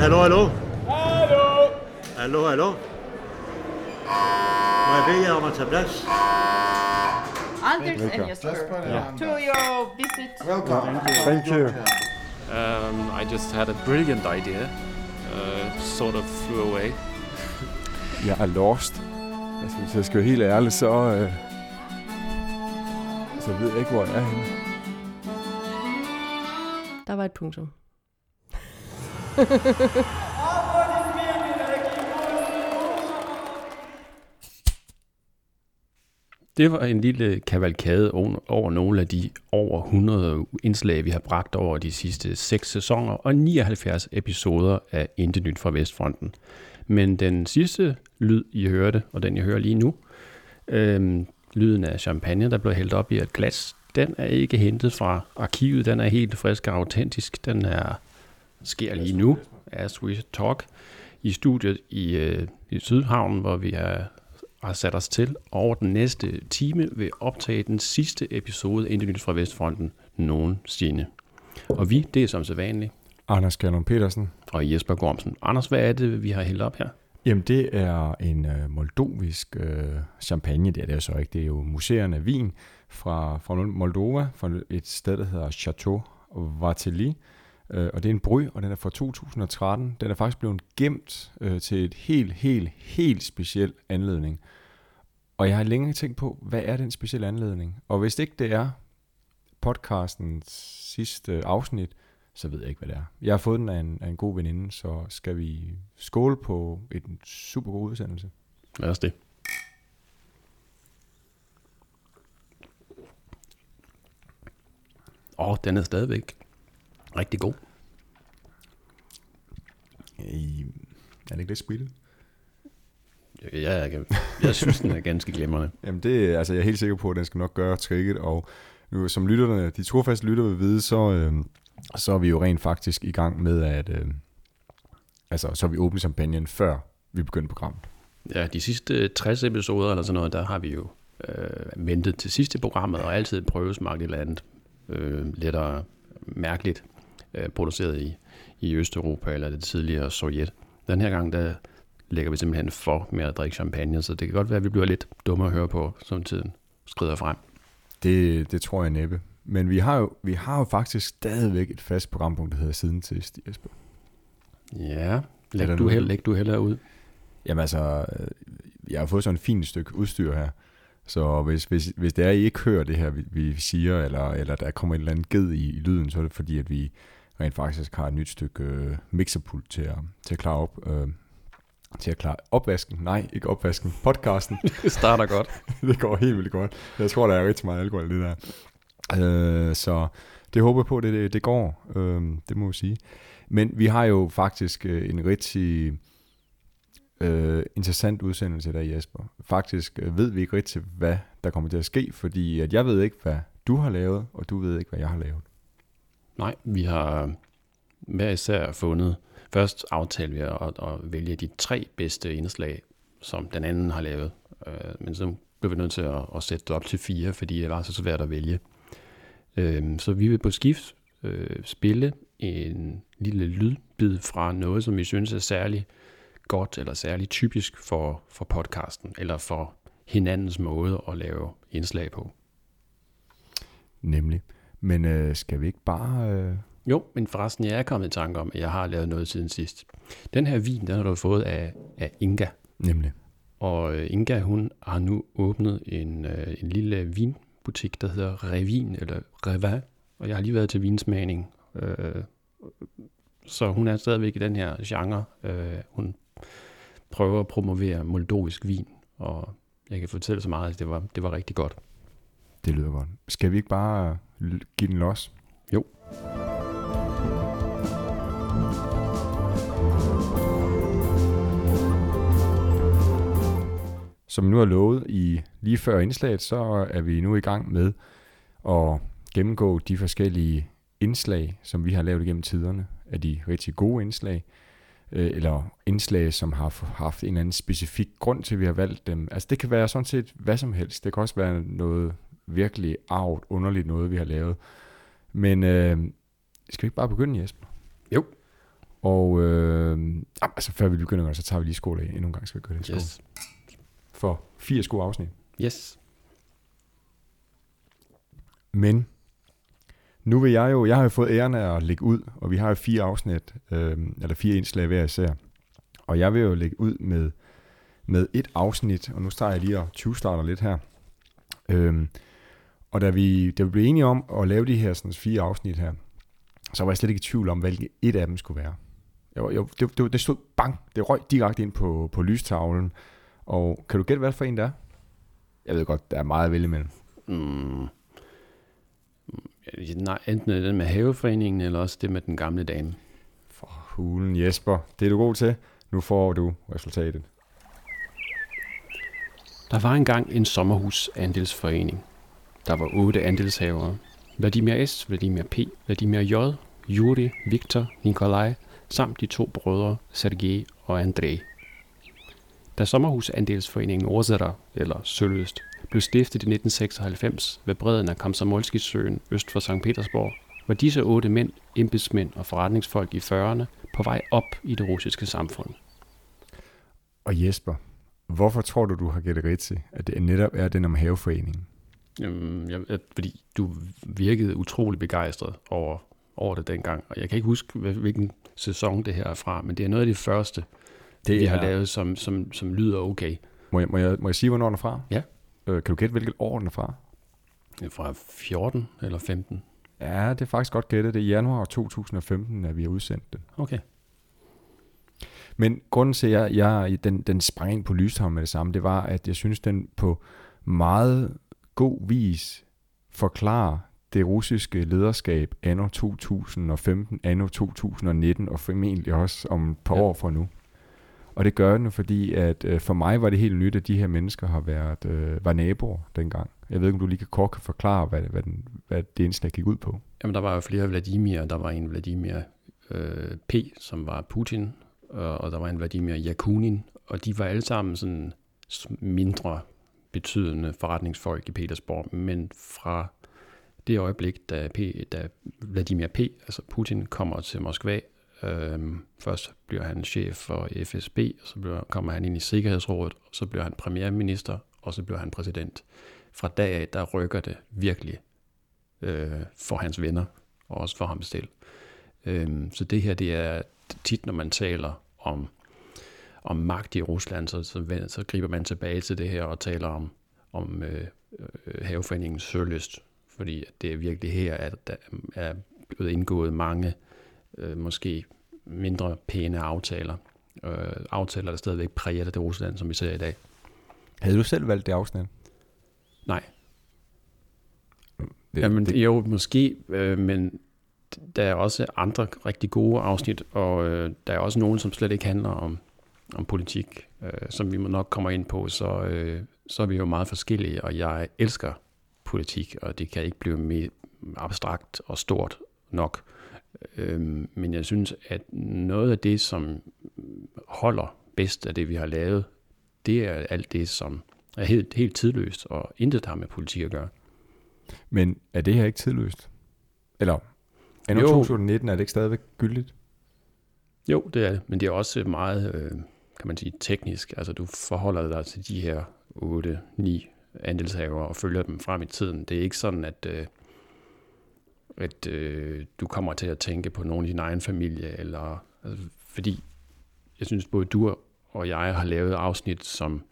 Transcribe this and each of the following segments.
hallo, hallo. Hallo. Hallo, hallo. Må jeg bede jer om at tage plads? Anders and Jesper, to your visit. Welcome. Thank you. Um, I just had a brilliant idea. Uh, sort of flew away. Jeg er lost. Altså, hvis jeg skal være helt ærlig, så, øh, så ved jeg ikke, hvor jeg er henne. Der var et punktum. Det var en lille kavalkade over nogle af de over 100 indslag, vi har bragt over de sidste 6 sæsoner og 79 episoder af Intet Nyt fra Vestfronten. Men den sidste lyd, I hørte, og den jeg hører lige nu, øhm, lyden af champagne, der blev hældt op i et glas, den er ikke hentet fra arkivet. Den er helt frisk og autentisk. Den er sker lige nu, as we talk, i studiet i, øh, i Sydhavnen, hvor vi har, har sat os til. Og over den næste time vil optage den sidste episode Intet Nyt fra Vestfronten nogensinde. Og vi, det er som sædvanligt, Anders Kjellum Petersen. og Jesper Gormsen. Anders, hvad er det, vi har hældt op her? Jamen, det er en øh, moldovisk øh, champagne. Det er det jo så ikke. Det er jo museerne vin fra, fra Moldova, fra et sted, der hedder Chateau Varteli. Øh, og det er en bry, og den er fra 2013. Den er faktisk blevet gemt øh, til et helt, helt, helt speciel anledning. Og jeg har længe tænkt på, hvad er den specielle anledning? Og hvis ikke det er podcastens sidste afsnit, så ved jeg ikke, hvad det er. Jeg har fået den af en, af en god veninde, så skal vi skåle på en super god udsendelse. Lad os det. Åh, oh, den er stadigvæk rigtig god. I, er det ikke lidt spillet? Jeg, jeg, jeg synes, den er ganske glimrende. Jamen det, altså jeg er helt sikker på, at den skal nok gøre tricket, og nu som lytterne, de trofaste lytter vil vide, så, øh, så er vi jo rent faktisk i gang med at, øh, altså så vi åbnet champagnen før vi begyndte programmet. Ja, de sidste 60 episoder eller sådan noget, der har vi jo øh, ventet til sidste programmet og altid prøvesmagt et eller andet øh, lettere mærkeligt øh, produceret i, i Østeuropa eller det tidligere Sovjet. Den her gang, der lægger vi simpelthen for med at drikke champagne, så det kan godt være, at vi bliver lidt dumme at høre på, som tiden skrider frem. Det, det tror jeg næppe. Men vi har, jo, vi har jo faktisk stadigvæk et fast programpunkt, der hedder Siden sidst, Jesper. Ja, læg du, held, læg du heller ud. Jamen altså, øh, jeg har fået sådan et fint stykke udstyr her, så hvis, hvis, hvis det er, at I ikke hører det her, vi, vi siger, eller, eller der kommer et eller andet ged i, i lyden, så er det fordi, at vi rent faktisk har et nyt stykke øh, mixerpult til at, til at klare op. Øh, til at klare opvasken. Nej, ikke opvasken. Podcasten. Det starter godt. det går helt vildt godt. Jeg tror, der er rigtig meget alkohol i det der. Øh, så det håber jeg på, det, det, det går. Øh, det må jeg sige. Men vi har jo faktisk øh, en rigtig øh, interessant udsendelse der, Jesper. Faktisk øh, ved vi ikke rigtig, hvad der kommer til at ske, fordi at jeg ved ikke, hvad du har lavet, og du ved ikke, hvad jeg har lavet. Nej, vi har øh, hver især fundet, først aftalte vi at, at vælge de tre bedste indslag, som den anden har lavet. Øh, men så blev vi nødt til at, at sætte det op til fire, fordi det var så svært at vælge. Øh, så vi vil på skift spille en lille lydbid fra noget, som vi synes er særlig godt eller særlig typisk for, for podcasten, eller for hinandens måde at lave indslag på. Nemlig. Men øh, skal vi ikke bare... Øh, Jo, men forresten, jeg er kommet i tanke om, at jeg har lavet noget siden sidst. Den her vin, den har du fået af, af Inga. nemlig. Og øh, Inga, hun har nu åbnet en, øh, en lille vinbutik, der hedder Revin, eller Revin. Og jeg har lige været til vinsmagning. Øh, så hun er stadigvæk i den her genre. Øh, hun prøver at promovere moldovisk vin, og jeg kan fortælle så meget, at det var, det var rigtig godt. Det lyder godt. Skal vi ikke bare give den los? Jo. Som nu er lovet i lige før indslaget, så er vi nu i gang med at gennemgå de forskellige indslag, som vi har lavet igennem tiderne, af de rigtig gode indslag, øh, eller indslag, som har haft en eller anden specifik grund til, at vi har valgt dem. Altså det kan være sådan set hvad som helst. Det kan også være noget virkelig arvet, underligt noget, vi har lavet. Men øh, skal vi ikke bare begynde, Jesper? Jo. Og øh, altså, før vi begynder, så tager vi lige skole af endnu en gang, skal vi gøre det skole. Yes. For fire sko afsnit. Yes. Men nu vil jeg jo, jeg har jo fået æren af at lægge ud, og vi har jo fire afsnit, øh, eller fire indslag hver især. Og jeg vil jo lægge ud med, med et afsnit, og nu starter jeg lige og 20 starter lidt her. Øh, og da vi, da vi blev enige om at lave de her sådan, fire afsnit her, så var jeg slet ikke i tvivl om, hvilket et af dem skulle være. Jeg, jeg, det, det, det stod bang, det røg direkte ind på, på lystavlen. Og kan du gætte, hvad for en der er? Jeg ved godt, der er meget at vælge imellem. Mm. Nej, enten den med haveforeningen, eller også det med den gamle dame. For hulen Jesper, det er du god til. Nu får du resultatet. Der var engang en sommerhusandelsforening. Der var otte andelshavere. Vladimir S., Vladimir P., Vladimir J., Yuri, Viktor, Nikolaj, samt de to brødre Sergej og Andrei. Da sommerhusandelsforeningen Ozera, eller Sølvøst, blev stiftet i 1996 ved bredden af Komsomolskisøen øst for St. Petersborg, var disse otte mænd, embedsmænd og forretningsfolk i 40'erne på vej op i det russiske samfund. Og Jesper, hvorfor tror du, du har gættet rigtigt, at det netop er den om haveforeningen? Jamen, jeg, fordi du virkede utrolig begejstret over, over det dengang. Og jeg kan ikke huske, hvilken sæson det her er fra, men det er noget af det første, det vi er... har lavet, som, som, som lyder okay. Må jeg, må, jeg, må jeg sige, hvornår den er fra? Ja. Øh, kan du gætte, hvilket år den er fra? Er fra 14 eller 15. Ja, det er faktisk godt gættet. Det er januar 2015, at vi har udsendt den. Okay. Men grunden til, at jeg, jeg den, den sprang ind på Lysthavn med det samme, det var, at jeg synes, den på meget god vis forklarer det russiske lederskab anno 2015, anno 2019 og formentlig også om et par ja. år fra nu. Og det gør den, fordi at øh, for mig var det helt nyt, at de her mennesker har været øh, var naboer dengang. Jeg ved ikke, om du lige kan kort kan forklare, hvad, hvad, den, hvad det indslag gik ud på. Jamen, der var jo flere Vladimir. Der var en Vladimir øh, P., som var Putin, og, og der var en Vladimir Yakunin, og de var alle sammen sådan mindre betydende forretningsfolk i Petersborg, men fra det øjeblik, da, P, da Vladimir P., altså Putin, kommer til Moskva, øh, først bliver han chef for FSB, og så bliver, kommer han ind i Sikkerhedsrådet, og så bliver han premierminister, og så bliver han præsident. Fra dag af, der rykker det virkelig øh, for hans venner, og også for ham selv. Øh, så det her, det er tit, når man taler om om magt i Rusland, så, så, så griber man tilbage til det her og taler om, om øh, øh, haveforeningens sørlyst, fordi det er virkelig her, at der er blevet indgået mange øh, måske mindre pæne aftaler. Øh, aftaler, der stadigvæk præger det Rusland, som vi ser i dag. Havde du selv valgt det afsnit? Nej. Det, Jamen, det... jo, måske, øh, men der er også andre rigtig gode afsnit, og øh, der er også nogen, som slet ikke handler om om politik, øh, som vi må nok kommer ind på, så, øh, så er vi jo meget forskellige, og jeg elsker politik, og det kan ikke blive mere abstrakt og stort nok. Øh, men jeg synes, at noget af det, som holder bedst af det, vi har lavet, det er alt det, som er helt, helt tidløst, og intet har med politik at gøre. Men er det her ikke tidløst? Eller er 2019, er det ikke stadigvæk gyldigt? Jo, det er det, men det er også meget øh, kan man sige, teknisk. Altså du forholder dig til de her 8-9 andelshaver og følger dem frem i tiden. Det er ikke sådan, at, øh, at øh, du kommer til at tænke på nogen i din egen familie, eller, altså, fordi jeg synes, både du og jeg har lavet afsnit, som,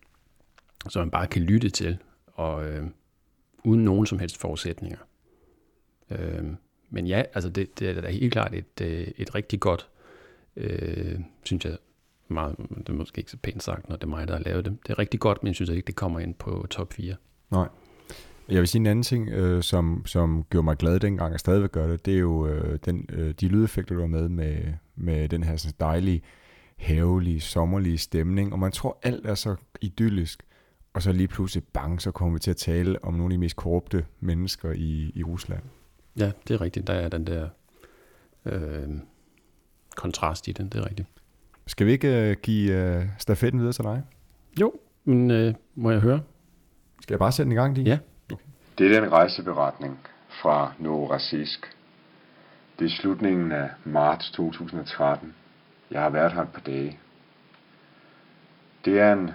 som man bare kan lytte til, og øh, uden nogen som helst forudsætninger. Øh, men ja, altså det, det er da helt klart et, øh, et rigtig godt, øh, synes jeg, meget, det er måske ikke så pænt sagt, når det er mig, der har lavet det. Det er rigtig godt, men jeg synes ikke, det kommer ind på top 4. Nej. Jeg vil sige en anden ting, øh, som, som gjorde mig glad dengang, og stadigvæk gør det, det er jo øh, den, øh, de lydeffekter, du har med, med, med den her sådan dejlige, havelige, sommerlige stemning, og man tror, alt er så idyllisk, og så lige pludselig bang, så kommer vi til at tale om nogle af de mest korrupte mennesker i, i Rusland. Ja, det er rigtigt. Der er den der øh, kontrast i den, det er rigtigt. Skal vi ikke uh, give uh, stafetten videre til dig? Jo, men uh, må jeg høre? Skal jeg bare sætte den i gang, din? Ja. Okay. Det er en rejseberetning fra Novorossisk. Det er slutningen af marts 2013. Jeg har været her et par dage. Det er en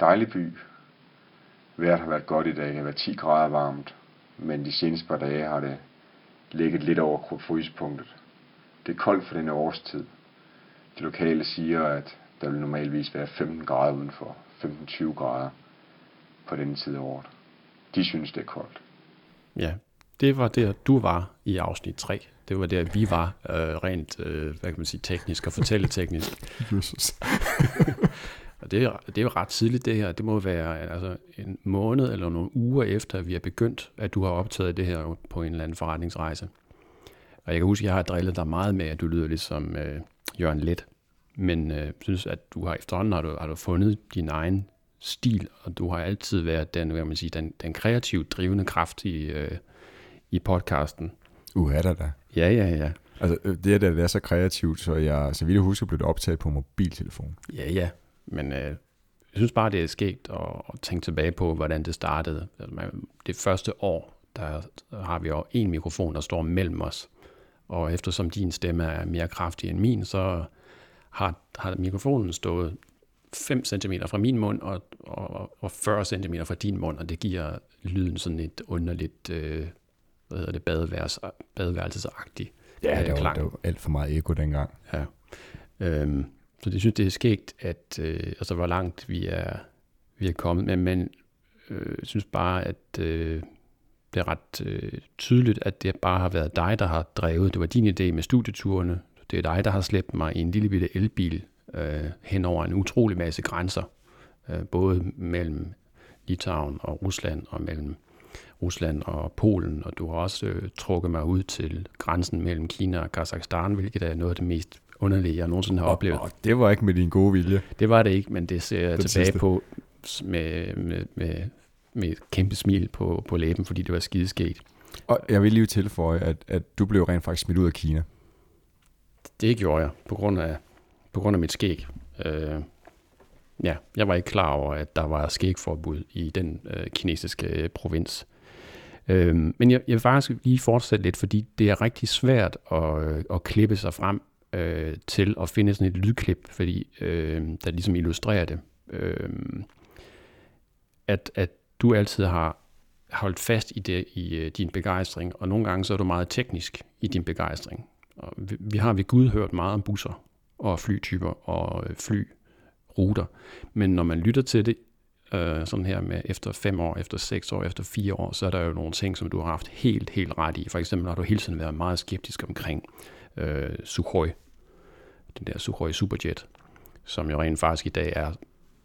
dejlig by. Vejret har været godt i dag. Det har været 10 grader varmt. Men de seneste par dage har det ligget lidt over frysepunktet. Det er koldt for denne årstid. De lokale siger, at der vil normalvis være 15 grader udenfor. 15-20 grader på denne tid af året. De synes, det er koldt. Ja, det var der, du var i afsnit 3. Det var der, vi var øh, rent, øh, hvad kan man sige, teknisk og fortælleteknisk. og det er, det er jo ret tidligt det her. Det må være altså, en måned eller nogle uger efter, at vi har begyndt, at du har optaget det her på en eller anden forretningsrejse. Og jeg kan huske, at jeg har drillet dig meget med, at du lyder lidt som øh, Jørgen Let. Men øh, synes, at du har efterhånden har du, har du fundet din egen stil, og du har altid været den, hvad man sige, den, den kreativt drivende kraft i, øh, i podcasten. Uh, er der da. Ja, ja, ja. Altså, øh, det er, det er så kreativt, så jeg, så vidt jeg husker, blev det optaget på mobiltelefon. Ja, ja. Men øh, jeg synes bare, det er sket at, at tænke tilbage på, hvordan det startede. Altså, det første år, der har vi jo en mikrofon, der står mellem os. Og eftersom din stemme er mere kraftig end min, så har, har mikrofonen stået 5 cm fra min mund og, og, og 40 cm fra din mund, og det giver lyden sådan et underligt, øh, hvad hedder det, badeværs, badeværelsesagtigt Ja, det var, klang. det var alt for meget eko dengang. Ja. Øhm, så det synes det er skægt, at øh, altså, hvor langt vi er, vi er kommet, men, men øh, synes bare, at øh, det er ret øh, tydeligt, at det bare har været dig, der har drevet. Det var din idé med studieturene. Det er dig, der har slæbt mig i en lille bitte elbil øh, hen over en utrolig masse grænser, øh, både mellem Litauen og Rusland og mellem Rusland og Polen, og du har også øh, trukket mig ud til grænsen mellem Kina og Kazakhstan, hvilket er noget af det mest underlige, jeg nogensinde har og, oplevet. Og det var ikke med din gode vilje. Det var det ikke, men det ser jeg tilbage sidste. på med, med, med, med et kæmpe smil på, på læben, fordi det var skidesket. Og jeg vil lige tilføje, at, at du blev rent faktisk smidt ud af Kina. Det gjorde jeg, på grund af, på grund af mit skæg. Øh, ja, jeg var ikke klar over, at der var skægforbud i den øh, kinesiske øh, provins. Øh, men jeg, jeg vil faktisk lige fortsætte lidt, fordi det er rigtig svært at, øh, at klippe sig frem øh, til at finde sådan et lydklip, fordi øh, der ligesom illustrerer det. Øh, at, at du altid har holdt fast i det i øh, din begejstring, og nogle gange så er du meget teknisk i din begejstring. Og vi, vi har ved Gud hørt meget om busser og flytyper og øh, flyruter, men når man lytter til det øh, sådan her med efter fem år, efter seks år, efter fire år, så er der jo nogle ting, som du har haft helt, helt ret i. For eksempel har du hele tiden været meget skeptisk omkring øh, Sukhoi, den der Sukhoi Superjet, som jo rent faktisk i dag er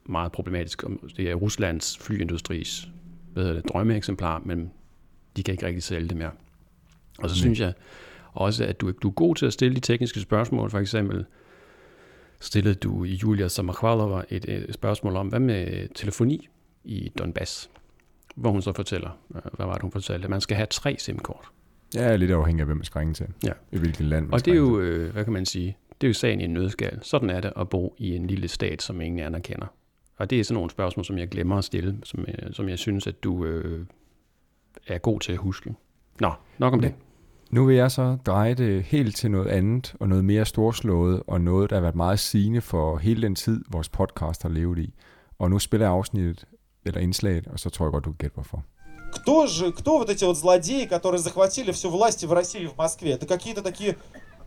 meget problematisk. Det er Ruslands flyindustris hvad hedder det, drømmeeksemplar, men de kan ikke rigtig sælge det mere. Og så mm. synes jeg også, at du, du er god til at stille de tekniske spørgsmål. For eksempel stillede du Julia Samakhvalova et, et spørgsmål om, hvad med telefoni i Donbass? Hvor hun så fortæller, hvad var det, hun fortalte? Man skal have tre SIM-kort. Ja, lidt afhængig af, hvem man skal ringe til. Ja. I hvilket land man Og det er jo, øh, hvad kan man sige, det er jo sagen i en nødskal. Sådan er det at bo i en lille stat, som ingen anerkender. Og det er sådan nogle spørgsmål, som jeg glemmer at stille, som jeg, som jeg synes, at du øh, er god til at huske. Nå, nok om det. Nu vil jeg så dreje det helt til noget andet, og noget mere storslået, og noget, der har været meget sigende for hele den tid, vores podcast har levet i. Og nu spiller jeg afsnittet, eller indslaget, og så tror jeg godt, du kan gætte hvorfor. Кто же, кто вот эти вот злодеи, которые захватили всю власть в России, в Москве? Это какие-то такие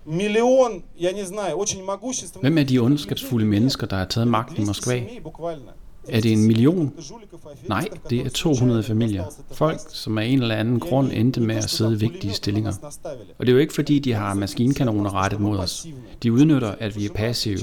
миллион, я не знаю, очень могущественные... Hvem er de ondskabsfulde mennesker, der har taget magten i Moskva? Er det en million? Nej, det er 200 familier. Folk, som af en eller anden grund endte med at sidde i vigtige stillinger. Og det er jo ikke fordi, de har maskinkanoner rettet mod os. De udnytter, at vi er passive.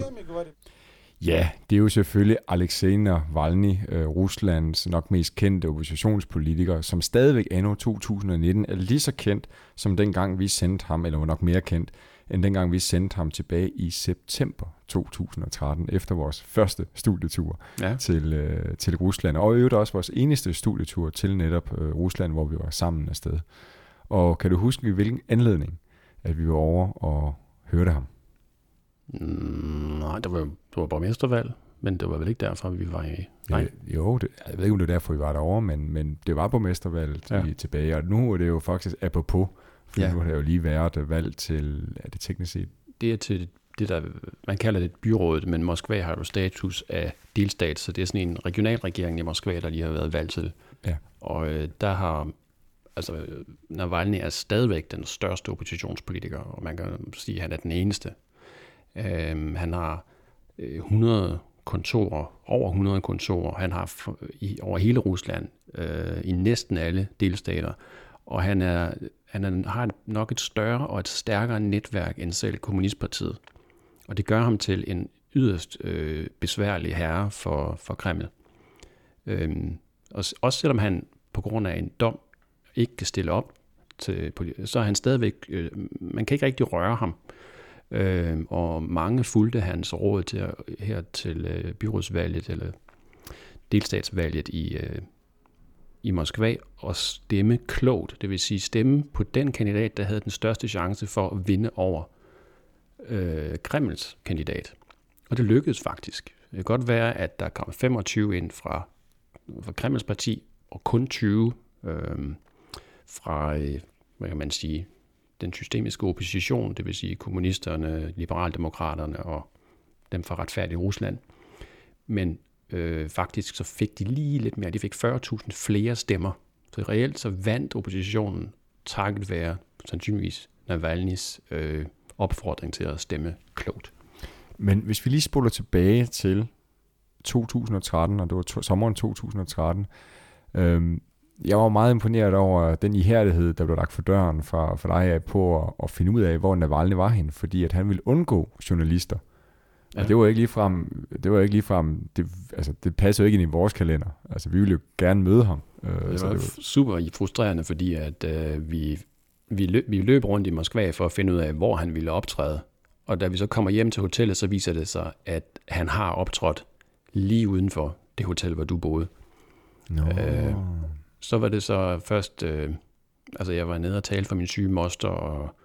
Ja, det er jo selvfølgelig Alexei Navalny, øh, Ruslands nok mest kendte oppositionspolitiker, som stadigvæk anno 2019 er lige så kendt, som dengang vi sendte ham, eller var nok mere kendt, end dengang vi sendte ham tilbage i september 2013, efter vores første studietur ja. til, øh, til Rusland. Og i øvrigt også vores eneste studietur til netop øh, Rusland, hvor vi var sammen afsted. Og kan du huske, hvilken anledning, at vi var over og hørte ham? Mm, nej, det var, det var borgmestervalg, men det var vel ikke derfor, vi var i... Nej. Jo, det, jeg ved ikke, om det var derfor, vi var derovre, men, men det var borgmestervalget ja. tilbage, og nu er det jo faktisk apropos, ja. nu har det jo lige været valg til, er det teknisk set? Det er til det der, man kalder det byrådet, men Moskva har jo status af delstat, så det er sådan en regionalregering i Moskva, der lige har været valgt til. Ja. Og øh, der har, altså Navalny er stadigvæk den største oppositionspolitiker, og man kan sige, at han er den eneste. Øh, han har 100 kontorer, over 100 kontorer, han har i, over hele Rusland, øh, i næsten alle delstater, og han, er, han er, har nok et større og et stærkere netværk end selv Kommunistpartiet. Og det gør ham til en yderst øh, besværlig herre for, for Kreml. Øhm, og, også selvom han på grund af en dom ikke kan stille op, til, så er han stadigvæk, øh, man kan ikke rigtig røre ham. Øh, og mange fulgte hans råd til, her til øh, byrådsvalget, eller delstatsvalget i, øh, i Moskva, og stemme klogt. Det vil sige stemme på den kandidat, der havde den største chance for at vinde over øh, Kremls kandidat. Og det lykkedes faktisk. Det kan godt være, at der kom 25 ind fra, fra Kremls parti, og kun 20 øh, fra, øh, hvad kan man sige, den systemiske opposition, det vil sige kommunisterne, liberaldemokraterne og dem fra retfærdig Rusland. Men øh, faktisk så fik de lige lidt mere. De fik 40.000 flere stemmer. Så reelt så vandt oppositionen takket være sandsynligvis Navalny's øh, opfordring til at stemme klogt. Men hvis vi lige spoler tilbage til 2013, og det var to, sommeren 2013, øhm, jeg var meget imponeret over den ihærdighed, der blev lagt for døren for, for dig på at, at finde ud af, hvor Navalny var hen, fordi at han ville undgå journalister. Ja. Og det var ikke lige frem, det var ikke lige frem, det, altså, det passede jo ikke ind i vores kalender. Altså, vi ville jo gerne møde ham. Øh, det var, så det var super frustrerende, fordi at øh, vi, vi, løb, vi løb rundt i Moskva for at finde ud af, hvor han ville optræde. Og da vi så kommer hjem til hotellet, så viser det sig, at han har optrådt lige uden for det hotel, hvor du boede. No. Øh, så var det så først, øh, altså jeg var nede og tale for min syge moster, og,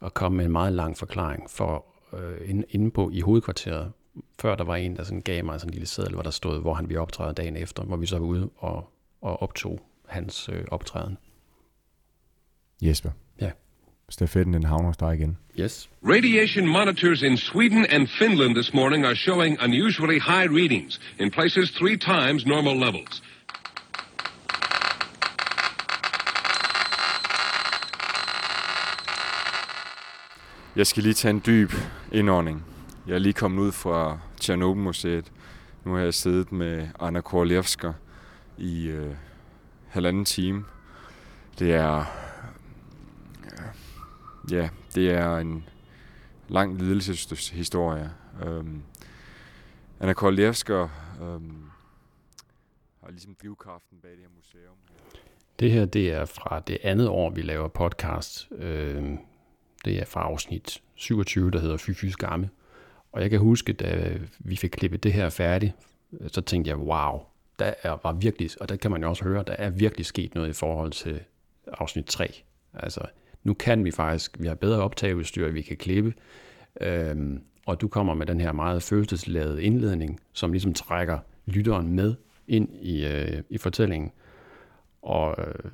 og kom med en meget lang forklaring for øh, inde, på i hovedkvarteret, før der var en, der sådan gav mig sådan en lille seddel, hvor der stod, hvor han ville optræde dagen efter, hvor vi så var ude og, og optog hans øh, optræden. Jesper. Ja. Stafetten den havner hos dig igen. Yes. Radiation monitors in Sweden and Finland this morning are showing unusually high readings, in places three times normal levels. Jeg skal lige tage en dyb indånding. Jeg er lige kommet ud fra Tjernobyl-museet. Nu har jeg siddet med Anna Korlevska i øh, halvanden time. Det er... Ja, det er en lang lidelseshistorie. Øhm, Anna Korlevska øhm, har ligesom drivkraften bag det her museum. Det her, det er fra det andet år, vi laver podcast. Øhm, det er fra afsnit 27, der hedder Fy Fy Skamme. Og jeg kan huske, da vi fik klippet det her færdigt, så tænkte jeg, wow, der er, var virkelig, og der kan man jo også høre, der er virkelig sket noget i forhold til afsnit 3. Altså, nu kan vi faktisk, vi har bedre optageudstyr, vi kan klippe, øhm, og du kommer med den her meget følelsesladede indledning, som ligesom trækker lytteren med ind i, øh, i fortællingen. Og, øh,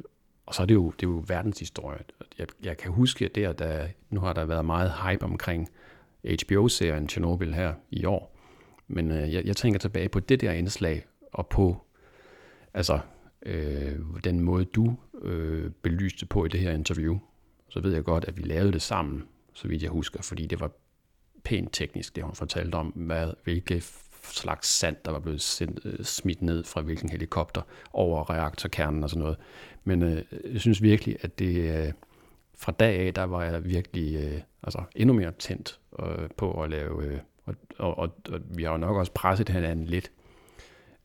og så er det jo, det er jo verdenshistorie. Jeg, jeg kan huske, at der, der, nu har der været meget hype omkring HBO-serien Chernobyl her i år. Men øh, jeg, jeg tænker tilbage på det der indslag, og på altså, øh, den måde, du øh, belyste på i det her interview. Så ved jeg godt, at vi lavede det sammen, så vidt jeg husker, fordi det var pænt teknisk, det hun fortalte om, hvad, hvilke slags sand, der var blevet sendt, øh, smidt ned fra hvilken helikopter over reaktorkernen og sådan noget. Men øh, jeg synes virkelig, at det øh, fra dag af, der var jeg virkelig øh, altså endnu mere tændt øh, på at lave, øh, og, og, og, og vi har jo nok også presset hinanden lidt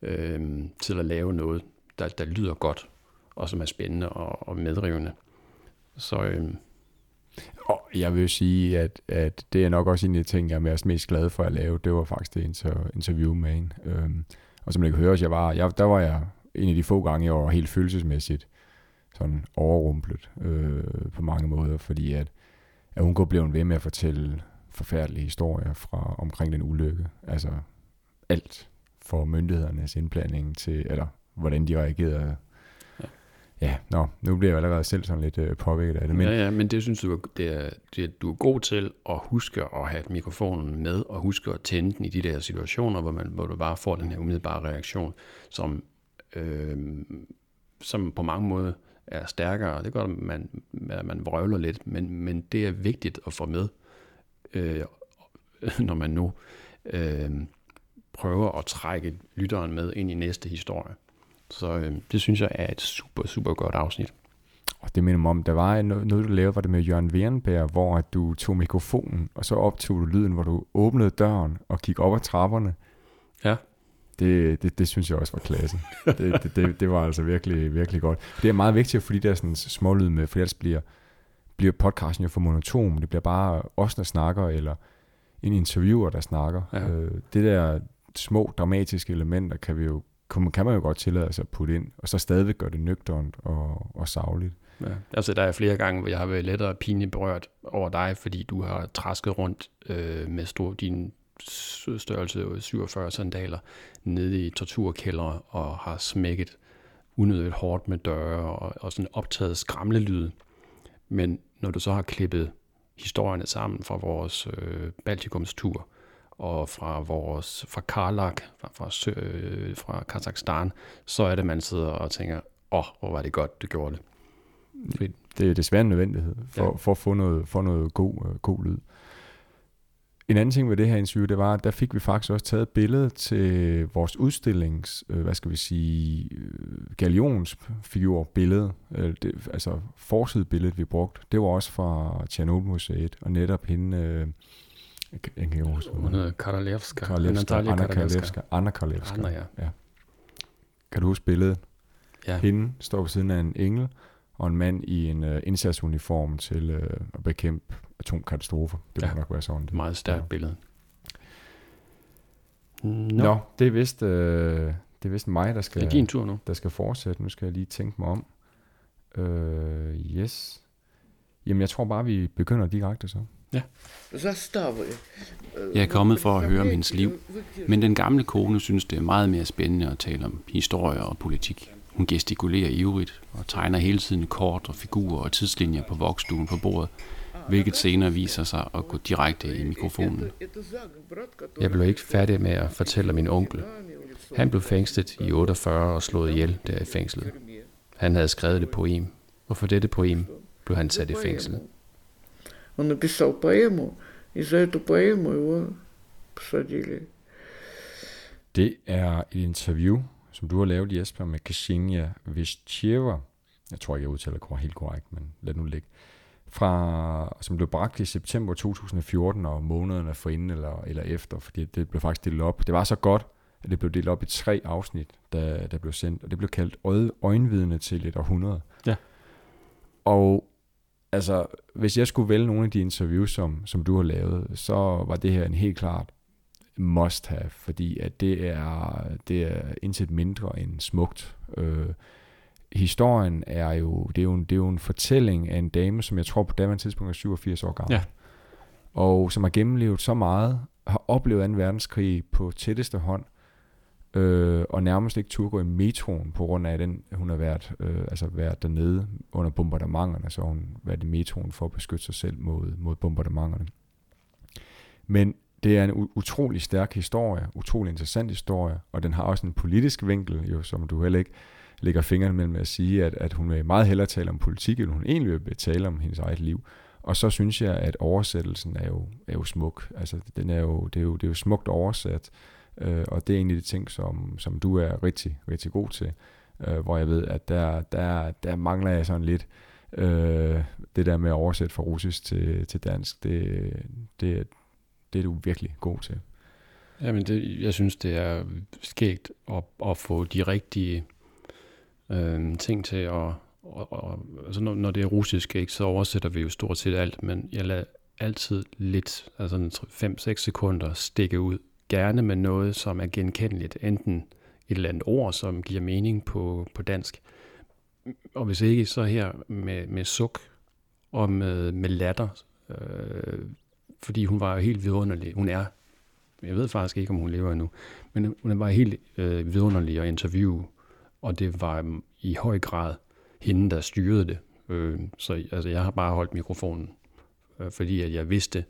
øh, til at lave noget, der, der lyder godt, og som er spændende og, og medrivende. Så øh, og jeg vil sige, at, at det er nok også en af de ting, jeg er mest glad for at lave. Det var faktisk det inter, interview med en. Øhm, og som jeg kan høre, jeg var, jeg, der var jeg en af de få gange, jeg var helt følelsesmæssigt sådan overrumplet øh, på mange måder, fordi at, at hun kunne blive ved med at fortælle forfærdelige historier fra omkring den ulykke. Altså alt for myndighedernes indblanding til, eller hvordan de reagerede. Ja. Nå, nu bliver jeg allerede selv sådan lidt øh, påvirket af det. Men... Ja, ja, men det synes du, det er, det, du er god til at huske at have mikrofonen med, og huske at tænde den i de der situationer, hvor, man, hvor du bare får den her umiddelbare reaktion, som, øh, som på mange måder er stærkere. Det gør, at man, at man vrøvler lidt, men, men det er vigtigt at få med, øh, når man nu øh, prøver at trække lytteren med ind i næste historie. Så øh, det synes jeg er et super, super godt afsnit. Og det minder mig om, der var noget, noget du lavede, var det med Jørgen Wernberg, hvor du tog mikrofonen, og så optog du lyden, hvor du åbnede døren og gik op ad trapperne. Ja. Det, det, det synes jeg også var klasse. det, det, det, det, var altså virkelig, virkelig godt. Det er meget vigtigt, fordi der er sådan små lyd med, for ellers bliver, bliver podcasten jo for monoton. Det bliver bare os, der snakker, eller en interviewer, der snakker. Ja. Øh, det der små dramatiske elementer kan vi jo kan man jo godt tillade sig at putte ind, og så stadigvæk gøre det nøgternt og, og savligt. Ja. Altså, der er flere gange, hvor jeg har været lettere pinligt berørt over dig, fordi du har træsket rundt øh, med stor, din størrelse øh, 47 sandaler nede i torturkældre og har smækket unødigt hårdt med døre og, og sådan optaget skramlelyd. Men når du så har klippet historierne sammen fra vores øh, Baltikumstur, og fra vores fra Karlak, fra, fra, øh, fra Kazakhstan, så er det, man sidder og tænker, åh, oh, hvor var det godt, du gjorde det. Fordi det er desværre en nødvendighed for, ja. for at få noget, få noget god, øh, god lyd. En anden ting ved det her interview, det var, at der fik vi faktisk også taget billede til vores udstillings, øh, hvad skal vi sige, øh, galionsfigur billede, øh, det, altså forsidebilledet, vi brugte, det var også fra Tjernobyl-museet, og netop hende, øh, jeg kan ikke huske, Hun hedder Karalevska. Karalevska. Anna Karalevska. Anna Karalevska. Anna, ja. ja. Kan du huske billedet? Ja. Hende står på siden af en engel, og en mand i en uh, indsatsuniform til uh, at bekæmpe atomkatastrofer. Det ja. må nok være sådan. Det. Meget stærkt ja. billede. No. Nå, det er vist, uh, det er vist mig, der skal, er din tur nu. der skal fortsætte. Nu skal jeg lige tænke mig om. Uh, yes. Jamen, jeg tror bare, vi begynder direkte så. Ja. Jeg er kommet for at høre om hendes liv, men den gamle kone synes, det er meget mere spændende at tale om historie og politik. Hun gestikulerer ivrigt og tegner hele tiden kort og figurer og tidslinjer på vokstuen på bordet, hvilket senere viser sig at gå direkte i mikrofonen. Jeg blev ikke færdig med at fortælle min onkel. Han blev fængslet i 48 og slået ihjel der i fængslet. Han havde skrevet det poem, og for dette poem blev han sat i fængsel. Он написал поэму, и за эту поэму его посадили. Det er et interview, som du har lavet, Jesper, med Ksenia Vistcheva. Jeg tror ikke, jeg udtaler det helt korrekt, men lad nu ligge. Fra, som blev bragt i september 2014, og månederne for inden eller, eller efter, fordi det blev faktisk delt op. Det var så godt, at det blev delt op i tre afsnit, der, der blev sendt, og det blev kaldt øjenvidne til et århundrede. Ja. Og altså, hvis jeg skulle vælge nogle af de interviews, som, som du har lavet, så var det her en helt klart must have, fordi at det er, det er intet mindre end smukt. Øh, historien er jo, det er jo, en, det er jo en fortælling af en dame, som jeg tror på daværende tidspunkt er 87 år gammel. Ja. Og som har gennemlevet så meget, har oplevet 2. verdenskrig på tætteste hånd, øh, og nærmest ikke turde gå i metroen, på grund af den, hun har været, øh, altså været dernede under bombardementerne, så hun været i metroen for at beskytte sig selv mod, mod bombardementerne. Men det er en utrolig stærk historie, utrolig interessant historie, og den har også en politisk vinkel, jo, som du heller ikke lægger fingrene mellem at sige, at, at hun vil meget hellere tale om politik, end hun egentlig vil tale om hendes eget liv. Og så synes jeg, at oversættelsen er jo, er jo smuk. Altså, den er jo, det, er jo, det er jo smukt oversat, Øh, og det er egentlig de ting, som, som du er rigtig, rigtig god til. Øh, hvor jeg ved, at der, der, der mangler jeg sådan lidt øh, det der med at oversætte fra russisk til, til dansk. Det, det, det er du virkelig god til. Jamen, det, jeg synes, det er skægt at, at få de rigtige øh, ting til at... Og, og, altså når, når det er russisk, ikke, så oversætter vi jo stort set alt, men jeg lader altid lidt, altså 5-6 sekunder, stikke ud gerne med noget, som er genkendeligt, enten et eller andet ord, som giver mening på, på dansk, og hvis ikke, så her med, med suk og med, med latter, øh, fordi hun var helt vidunderlig. Hun er, jeg ved faktisk ikke, om hun lever endnu, men hun var helt øh, vidunderlig at interviewe, og det var i høj grad hende, der styrede det. Øh, så altså, jeg har bare holdt mikrofonen, øh, fordi at jeg vidste,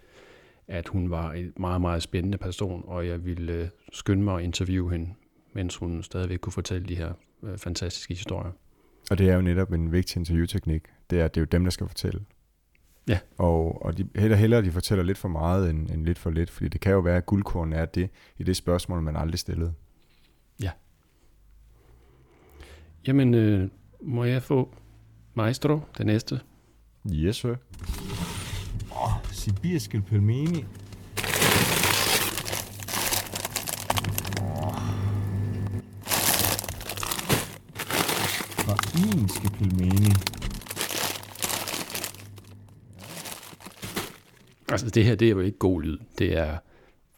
at hun var en meget, meget spændende person, og jeg ville øh, skynde mig at interviewe hende, mens hun stadigvæk kunne fortælle de her øh, fantastiske historier. Og det er jo netop en vigtig interviewteknik. Det er, at det er jo dem, der skal fortælle. Ja. Og, og de, heller, hellere de fortæller lidt for meget end, end lidt for lidt, fordi det kan jo være, at guldkorn er det i det spørgsmål, man aldrig stillede. Ja. Jamen, øh, må jeg få Maestro, det næste? Yes, sir. Åh, oh, sibirske pelmeni. Ukrainske pelmeni. Altså det her, det er jo ikke god lyd. Det er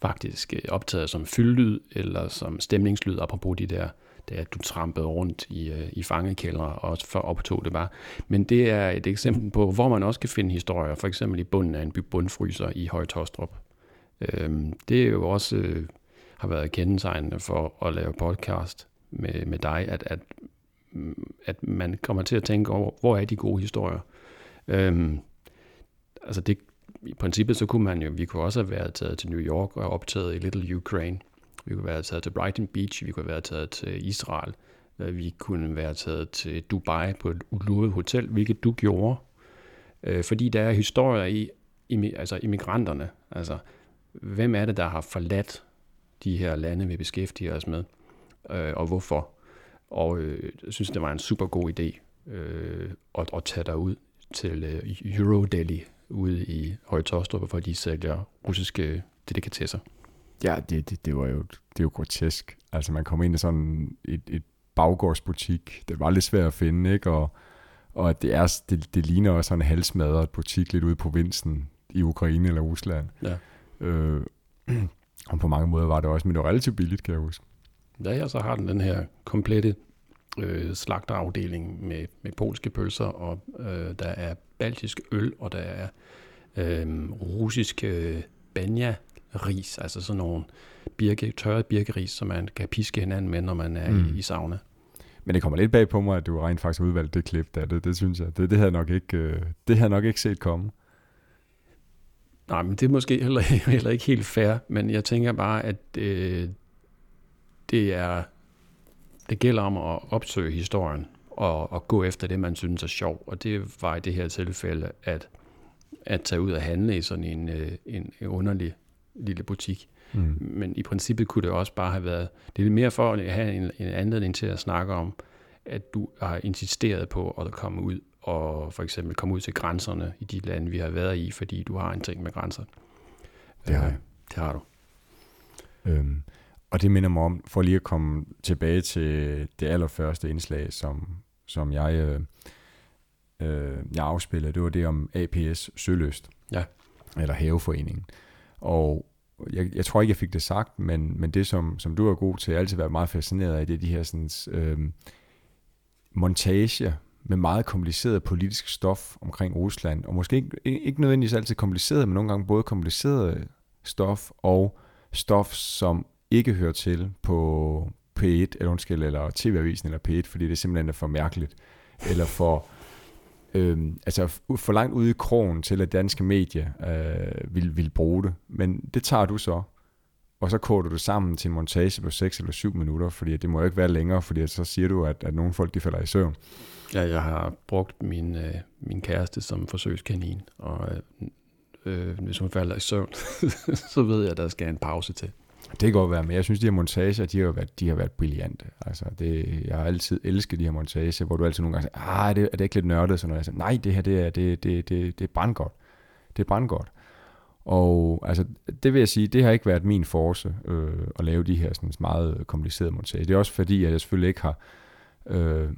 faktisk øh, optaget som fyldlyd eller som stemningslyd, apropos de der, at du trampede rundt i, øh, i fangekældre og for optog det bare. Men det er et eksempel på, hvor man også kan finde historier, for eksempel i bunden af en bundfryser i Højtostrup. Øhm, det er jo også øh, har været kendetegnende for at lave podcast med, med dig, at, at, mm, at man kommer til at tænke over, hvor er de gode historier. Øhm, altså det, i princippet så kunne man jo, vi kunne også have været taget til New York og optaget i Little Ukraine. Vi kunne være taget til Brighton Beach, vi kunne være taget til Israel, øh, vi kunne være taget til Dubai på et ulovet hotel, hvilket du gjorde. Øh, fordi der er historier i, altså immigranterne, altså hvem er det, der har forladt de her lande, vi beskæftiger os med, øh, og hvorfor. Og jeg synes, det var en super god idé at, at tage dig ud til Eurodeli ude i Højtostrup, hvor de sælger russiske delikatesser. Ja, det, det, det var jo, det er jo grotesk. Altså man kom ind i sådan et, et baggårdsbutik. Det var lidt svært at finde, ikke? Og, og det, er, det, det ligner også sådan en halsmadret butik lidt ude i provinsen i Ukraine eller Rusland. Ja. Øh, og på mange måder var det også, men det var relativt billigt, kan jeg huske. Ja, ja, så har den den her komplette øh, slagterafdeling med, med polske pølser, og øh, der er baltisk øl, og der er øh, russisk øh, banja ris, altså sådan nogle birke, tørret birkeris, som man kan piske hinanden med, når man er mm. i, i sauna. Men det kommer lidt bag på mig, at du rent faktisk har udvalgt det klip der. Det, det synes jeg. Det, det havde nok ikke, øh, det havde nok ikke set komme. Nej, men det er måske heller, heller ikke helt fair, men jeg tænker bare, at øh, det er det gælder om at opsøge historien og, og gå efter det, man synes er sjov. Og det var i det her tilfælde, at, at tage ud og handle i sådan en, øh, en, en underlig lille butik. Mm. Men i princippet kunne det også bare have været, det er mere for at have en, en anledning til at snakke om, at du har insisteret på at komme ud og for eksempel komme ud til grænserne i de lande, vi har været i, fordi du har en ting med grænser. Det har jeg. Øh, det har du. Øhm, og det minder mig om, for lige at komme tilbage til det allerførste indslag, som, som jeg, øh, øh, jeg afspillede, det var det om APS Søløst. Ja. Eller Haveforeningen. Og jeg, jeg tror ikke, jeg fik det sagt, men, men det, som, som du er god til, har altid være meget fascineret af, det er de her sådan, øh, montage med meget kompliceret politisk stof omkring Rusland. Og måske ikke, ikke nødvendigvis altid kompliceret, men nogle gange både kompliceret stof og stof, som ikke hører til på P1, eller undskyld, eller TV-avisen eller P1, fordi det simpelthen er for mærkeligt, eller for, øh, altså for langt ude i krogen til, at danske medier øh, vil, vil bruge det. Men det tager du så, og så koder du det sammen til en montage på 6 eller 7 minutter, fordi det må jo ikke være længere, fordi så siger du, at, at nogle folk de falder i søvn. Ja, jeg har brugt min, øh, min kæreste som forsøgskanin, og øh, øh hvis hun falder i søvn, så ved jeg, at der skal en pause til. Det kan godt være, men jeg synes, de her montager, de har været, de har været brillante. Altså, det, jeg har altid elsket de her montager, hvor du altid nogle gange siger, ah, er det, er det ikke lidt nørdet? Sådan noget. Siger, Nej, det her, det er, det, det, det, det er brandgodt. Det er brandgodt. Og altså, det vil jeg sige, det har ikke været min force øh, at lave de her sådan, meget komplicerede montager. Det er også fordi, at jeg selvfølgelig ikke har øh,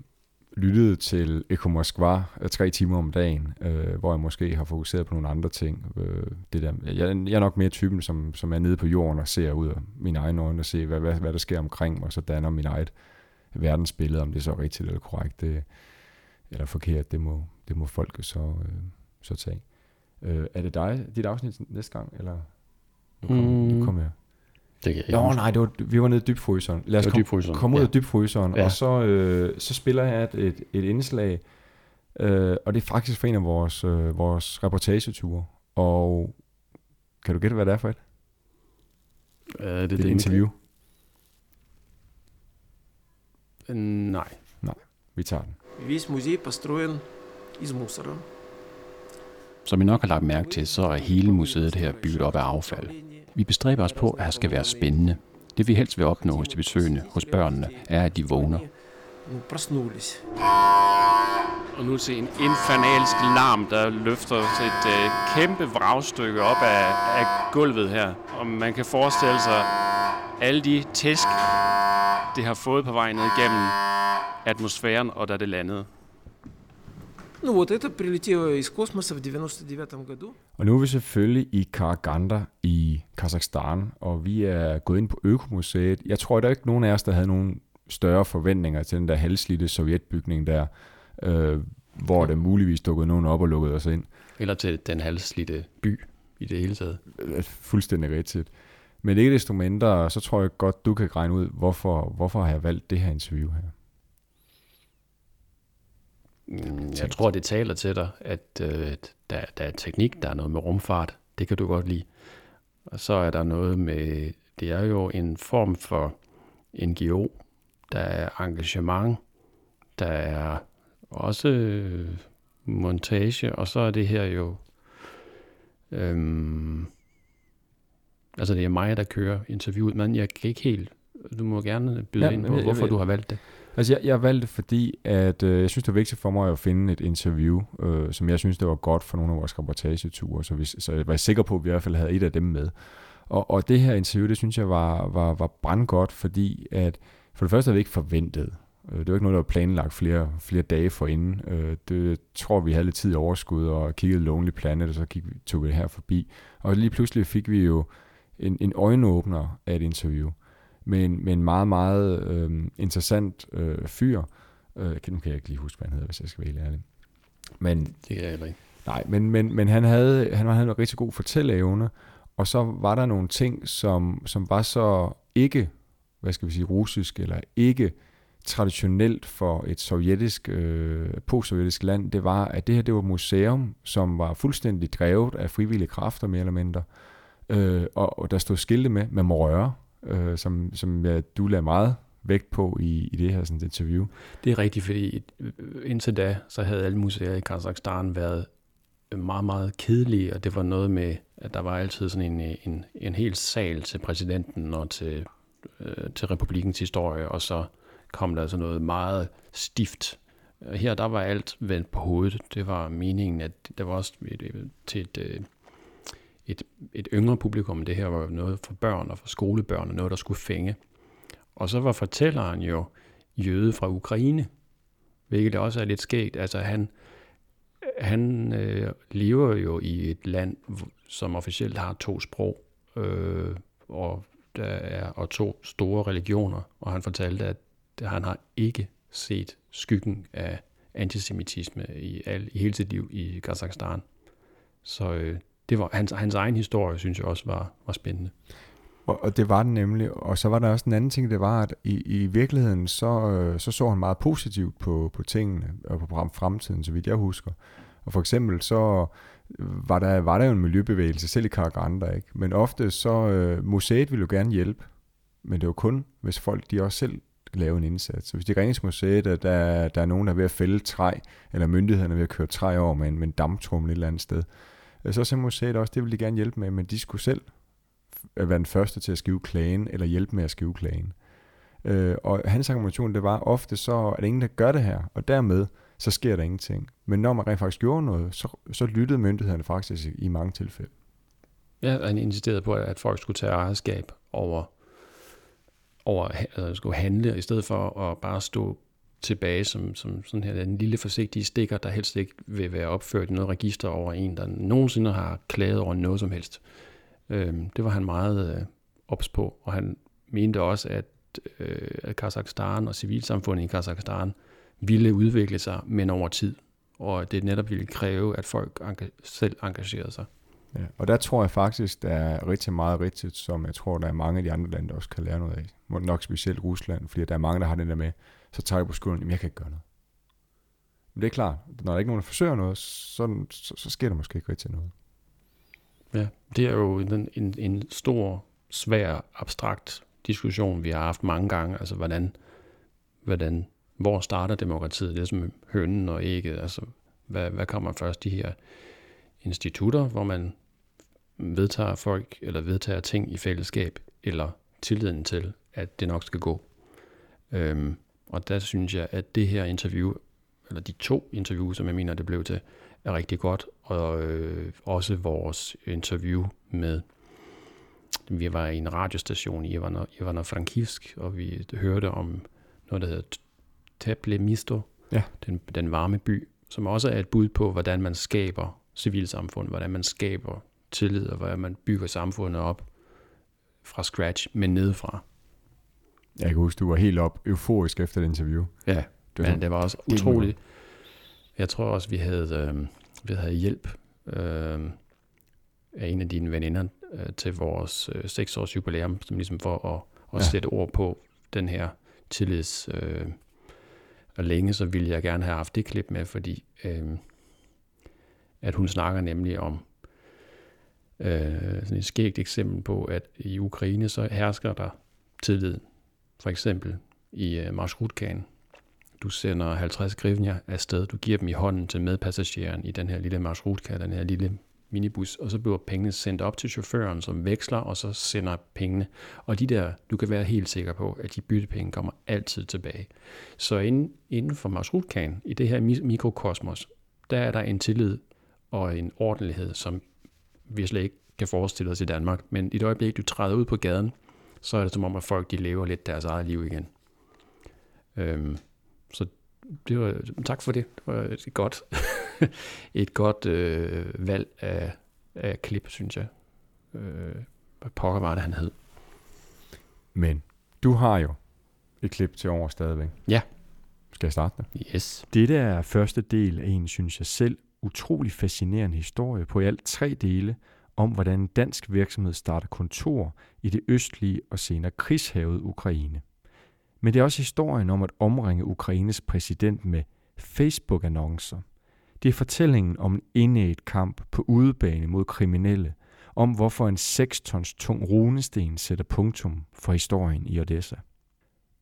lyttet til Eko Moskva øh, tre timer om dagen, øh, hvor jeg måske har fokuseret på nogle andre ting. Øh, det der, jeg, jeg er nok mere typen, som, som er nede på jorden og ser ud af mine egne øjne og ser, hvad, hvad, hvad der sker omkring mig, og så danner min eget verdensbillede, om det er så rigtigt eller korrekt det, eller forkert, det må, det må folket så, øh, så tage. Øh, er det dig, dit afsnit næste gang, eller nu kommer mm. kom jeg? Det kan jeg Nå, nej, det var, vi var nede i dybfryseren. Lad os komme kom ud ja. af dybfryseren, ja. og så, øh, så spiller jeg et, et, et indslag Øh, og det er faktisk for en af vores, øh, vores reportageture. Og kan du gætte, hvad det er for et? Uh, det, det er et interview. Uh, nej. Nej, vi tager den. Весь музей построен из мусора. Som I nok har lagt mærke til, så er hele museet her bygget op af affald. Vi bestræber os på, at det skal være spændende. Det vi helst vil opnå hos de besøgende, hos børnene, er, at de vågner. Og nu til en infernalsk larm, der løfter et øh, kæmpe vragstykke op af, af gulvet her. Og man kan forestille sig alle de tæsk, det har fået på vej ned igennem atmosfæren, og da det landede. Ну вот это прилетело из космоса в 99 году. Og nu er vi selvfølgelig i Karaganda i Kazakhstan, og vi er gået ind på Økomuseet. Jeg tror, der er ikke nogen af os, der havde nogen større forventninger til den der halvslidte sovjetbygning der, øh, hvor der muligvis dukkede nogen op og lukkede os ind. Eller til den halvslidte by i det hele taget. Øh, fuldstændig rigtigt. Men ikke desto mindre, så tror jeg godt, du kan regne ud, hvorfor, hvorfor har jeg valgt det her interview her. Jeg tror, det taler til dig, at øh, der, der er teknik, der er noget med rumfart. Det kan du godt lide. Og så er der noget med, det er jo en form for NGO. Der er engagement. Der er også øh, montage. Og så er det her jo... Øhm, altså det er mig, der kører interviewet, men jeg kan ikke helt... Du må gerne byde ja, ind på, hvorfor du har valgt det. Altså, jeg, jeg valgte fordi at, øh, jeg synes, det var vigtigt for mig at finde et interview, øh, som jeg synes, det var godt for nogle af vores reportageture, så, vi, så jeg var sikker på, at vi i hvert fald havde et af dem med. Og, og det her interview, det synes jeg var, var, var brandgodt, fordi at for det første havde vi ikke forventet. Øh, det var ikke noget, der var planlagt flere, flere dage forinden. Øh, det tror vi havde lidt tid i overskud og kiggede Lonely Planet, og så gik, tog vi det her forbi. Og lige pludselig fik vi jo en, en øjenåbner af et interview med en, med en meget, meget øh, interessant øh, fyr. Øh, nu kan jeg ikke lige huske, hvad han hedder, hvis jeg skal være helt ærlig. Men, det er jeg ikke. Nej, men, men, men han, havde, han havde en rigtig god fortælleevne, og så var der nogle ting, som, som var så ikke, hvad skal vi sige, russisk, eller ikke traditionelt for et sovjetisk, øh, post-sovjetisk land, det var, at det her det var et museum, som var fuldstændig drevet af frivillige kræfter, mere eller mindre. Øh, og, og der stod skilte med, man må røre, øh, som, som jeg, du lagde meget vægt på i, i det her sådan, interview. Det er rigtigt, fordi indtil da, så havde alle museer i Kazakhstan været meget, meget kedelige, og det var noget med, at der var altid sådan en, en, en hel sal til præsidenten og til, øh, til republikens historie, og så kom der altså noget meget stift. Her der var alt vendt på hovedet. Det var meningen, at der var også et, til et, et et, et yngre publikum. Det her var noget for børn og for skolebørn, og noget, der skulle fænge. Og så var fortælleren jo jøde fra Ukraine, hvilket også er lidt skægt. Altså han, han øh, lever jo i et land, som officielt har to sprog, øh, og der er og to store religioner, og han fortalte, at han har ikke set skyggen af antisemitisme i, al, i hele sit liv i Kazakhstan. Så øh, det var hans, hans egen historie, synes jeg også var, var spændende. Og, og det var den nemlig. Og så var der også en anden ting, det var, at i, i virkeligheden, så, øh, så så han meget positivt på, på tingene og på fremtiden, så vidt jeg husker. Og for eksempel så øh, var der, var der jo en miljøbevægelse, selv i Karaganda, ikke? Men ofte så, øh, museet ville jo gerne hjælpe, men det var kun, hvis folk de også selv lave en indsats. Så hvis de ringer til museet, at der, der er nogen, der er ved at fælde træ, eller myndighederne er ved at køre træ over med en, med en damptrummel et eller andet sted, Øh, så sagde museet også, det ville de gerne hjælpe med, men de skulle selv være den første til at skrive klagen, eller hjælpe med at skrive klagen. Øh, og hans argumentation, det var ofte så, at ingen, der gør det her, og dermed, så sker der ingenting. Men når man rent faktisk gjorde noget, så, så lyttede myndighederne faktisk i, i mange tilfælde. Ja, han insisterede på, at folk skulle tage ejerskab over, over at skulle handle, i stedet for at bare stå tilbage som, som sådan her en lille forsigtig stikker, der helst ikke vil være opført i noget register over en, der nogensinde har klaget over noget som helst. Øh, det var han meget øh, ops på, og han mente også, at, øh, at Kazakhstan og civilsamfundet i Kazakhstan ville udvikle sig, men over tid, og det netop ville kræve, at folk selv engagerede sig. Ja, og der tror jeg faktisk, der er rigtig meget rigtigt, som jeg tror, der er mange af de andre lande, der også kan lære noget af. Nok specielt Rusland, fordi der er mange, der har det der med, så tager jeg på skulderen, jamen jeg kan ikke gøre noget. Men det er klart, når der ikke er nogen, der forsøger noget, så, så, så sker der måske ikke rigtig noget. Ja, det er jo en, en, en stor, svær, abstrakt diskussion, vi har haft mange gange. Altså, hvordan, hvordan, hvor starter demokratiet? Det er som hønnen og ægget. Altså, hvad, hvad kommer først? De her institutter, hvor man vedtager folk, eller vedtager ting i fællesskab, eller tilliden til, at det nok skal gå. Øhm, og der synes jeg, at det her interview, eller de to interviews, som jeg mener, det blev til, er rigtig godt. Og øh, også vores interview med, vi var i en radiostation i Ivano, Ivano Frankivsk, og vi hørte om noget, der hedder Teple Misto, ja. den, den varme by, som også er et bud på, hvordan man skaber civilsamfund, hvordan man skaber tillid, og hvordan man bygger samfundet op fra scratch, men nedefra. Jeg kan huske, du var helt op euforisk efter det interview. Ja, det men sådan, det var også utroligt. Jeg tror også, vi havde, øh, vi havde hjælp øh, af en af dine veninder øh, til vores øh, 6 års jubilæum, som ligesom for at, at ja. sætte ord på den her tillids. Øh, og længe så ville jeg gerne have haft det klip med, fordi øh, at hun snakker nemlig om øh, sådan et skægt eksempel på, at i Ukraine så hersker der tillid. For eksempel i øh. Du sender 50 grivnjer afsted, du giver dem i hånden til medpassageren i den her lille maršrutka, den her lille minibus, og så bliver pengene sendt op til chaufføren, som veksler, og så sender pengene. Og de der, du kan være helt sikker på, at de byttepenge kommer altid tilbage. Så inden, inden for maršrutkagen, i det her mikrokosmos, der er der en tillid og en ordentlighed, som vi slet ikke kan forestille os i Danmark. Men i det øjeblik, du træder ud på gaden, så er det som om, at folk de lever lidt deres eget liv igen. Øhm, så det var, tak for det. Det var et godt, et godt øh, valg af, af klip, synes jeg. Øh, hvad pokker var det, han hed? Men du har jo et klip til over stadigvæk. Ja. Skal jeg starte det? Yes. Dette er første del af en, synes jeg selv, utrolig fascinerende historie på i alt tre dele om, hvordan en dansk virksomhed starter kontor i det østlige og senere krigshavet Ukraine. Men det er også historien om at omringe Ukraines præsident med Facebook-annoncer. Det er fortællingen om en indæget kamp på udebane mod kriminelle, om hvorfor en 6 tons tung runesten sætter punktum for historien i Odessa.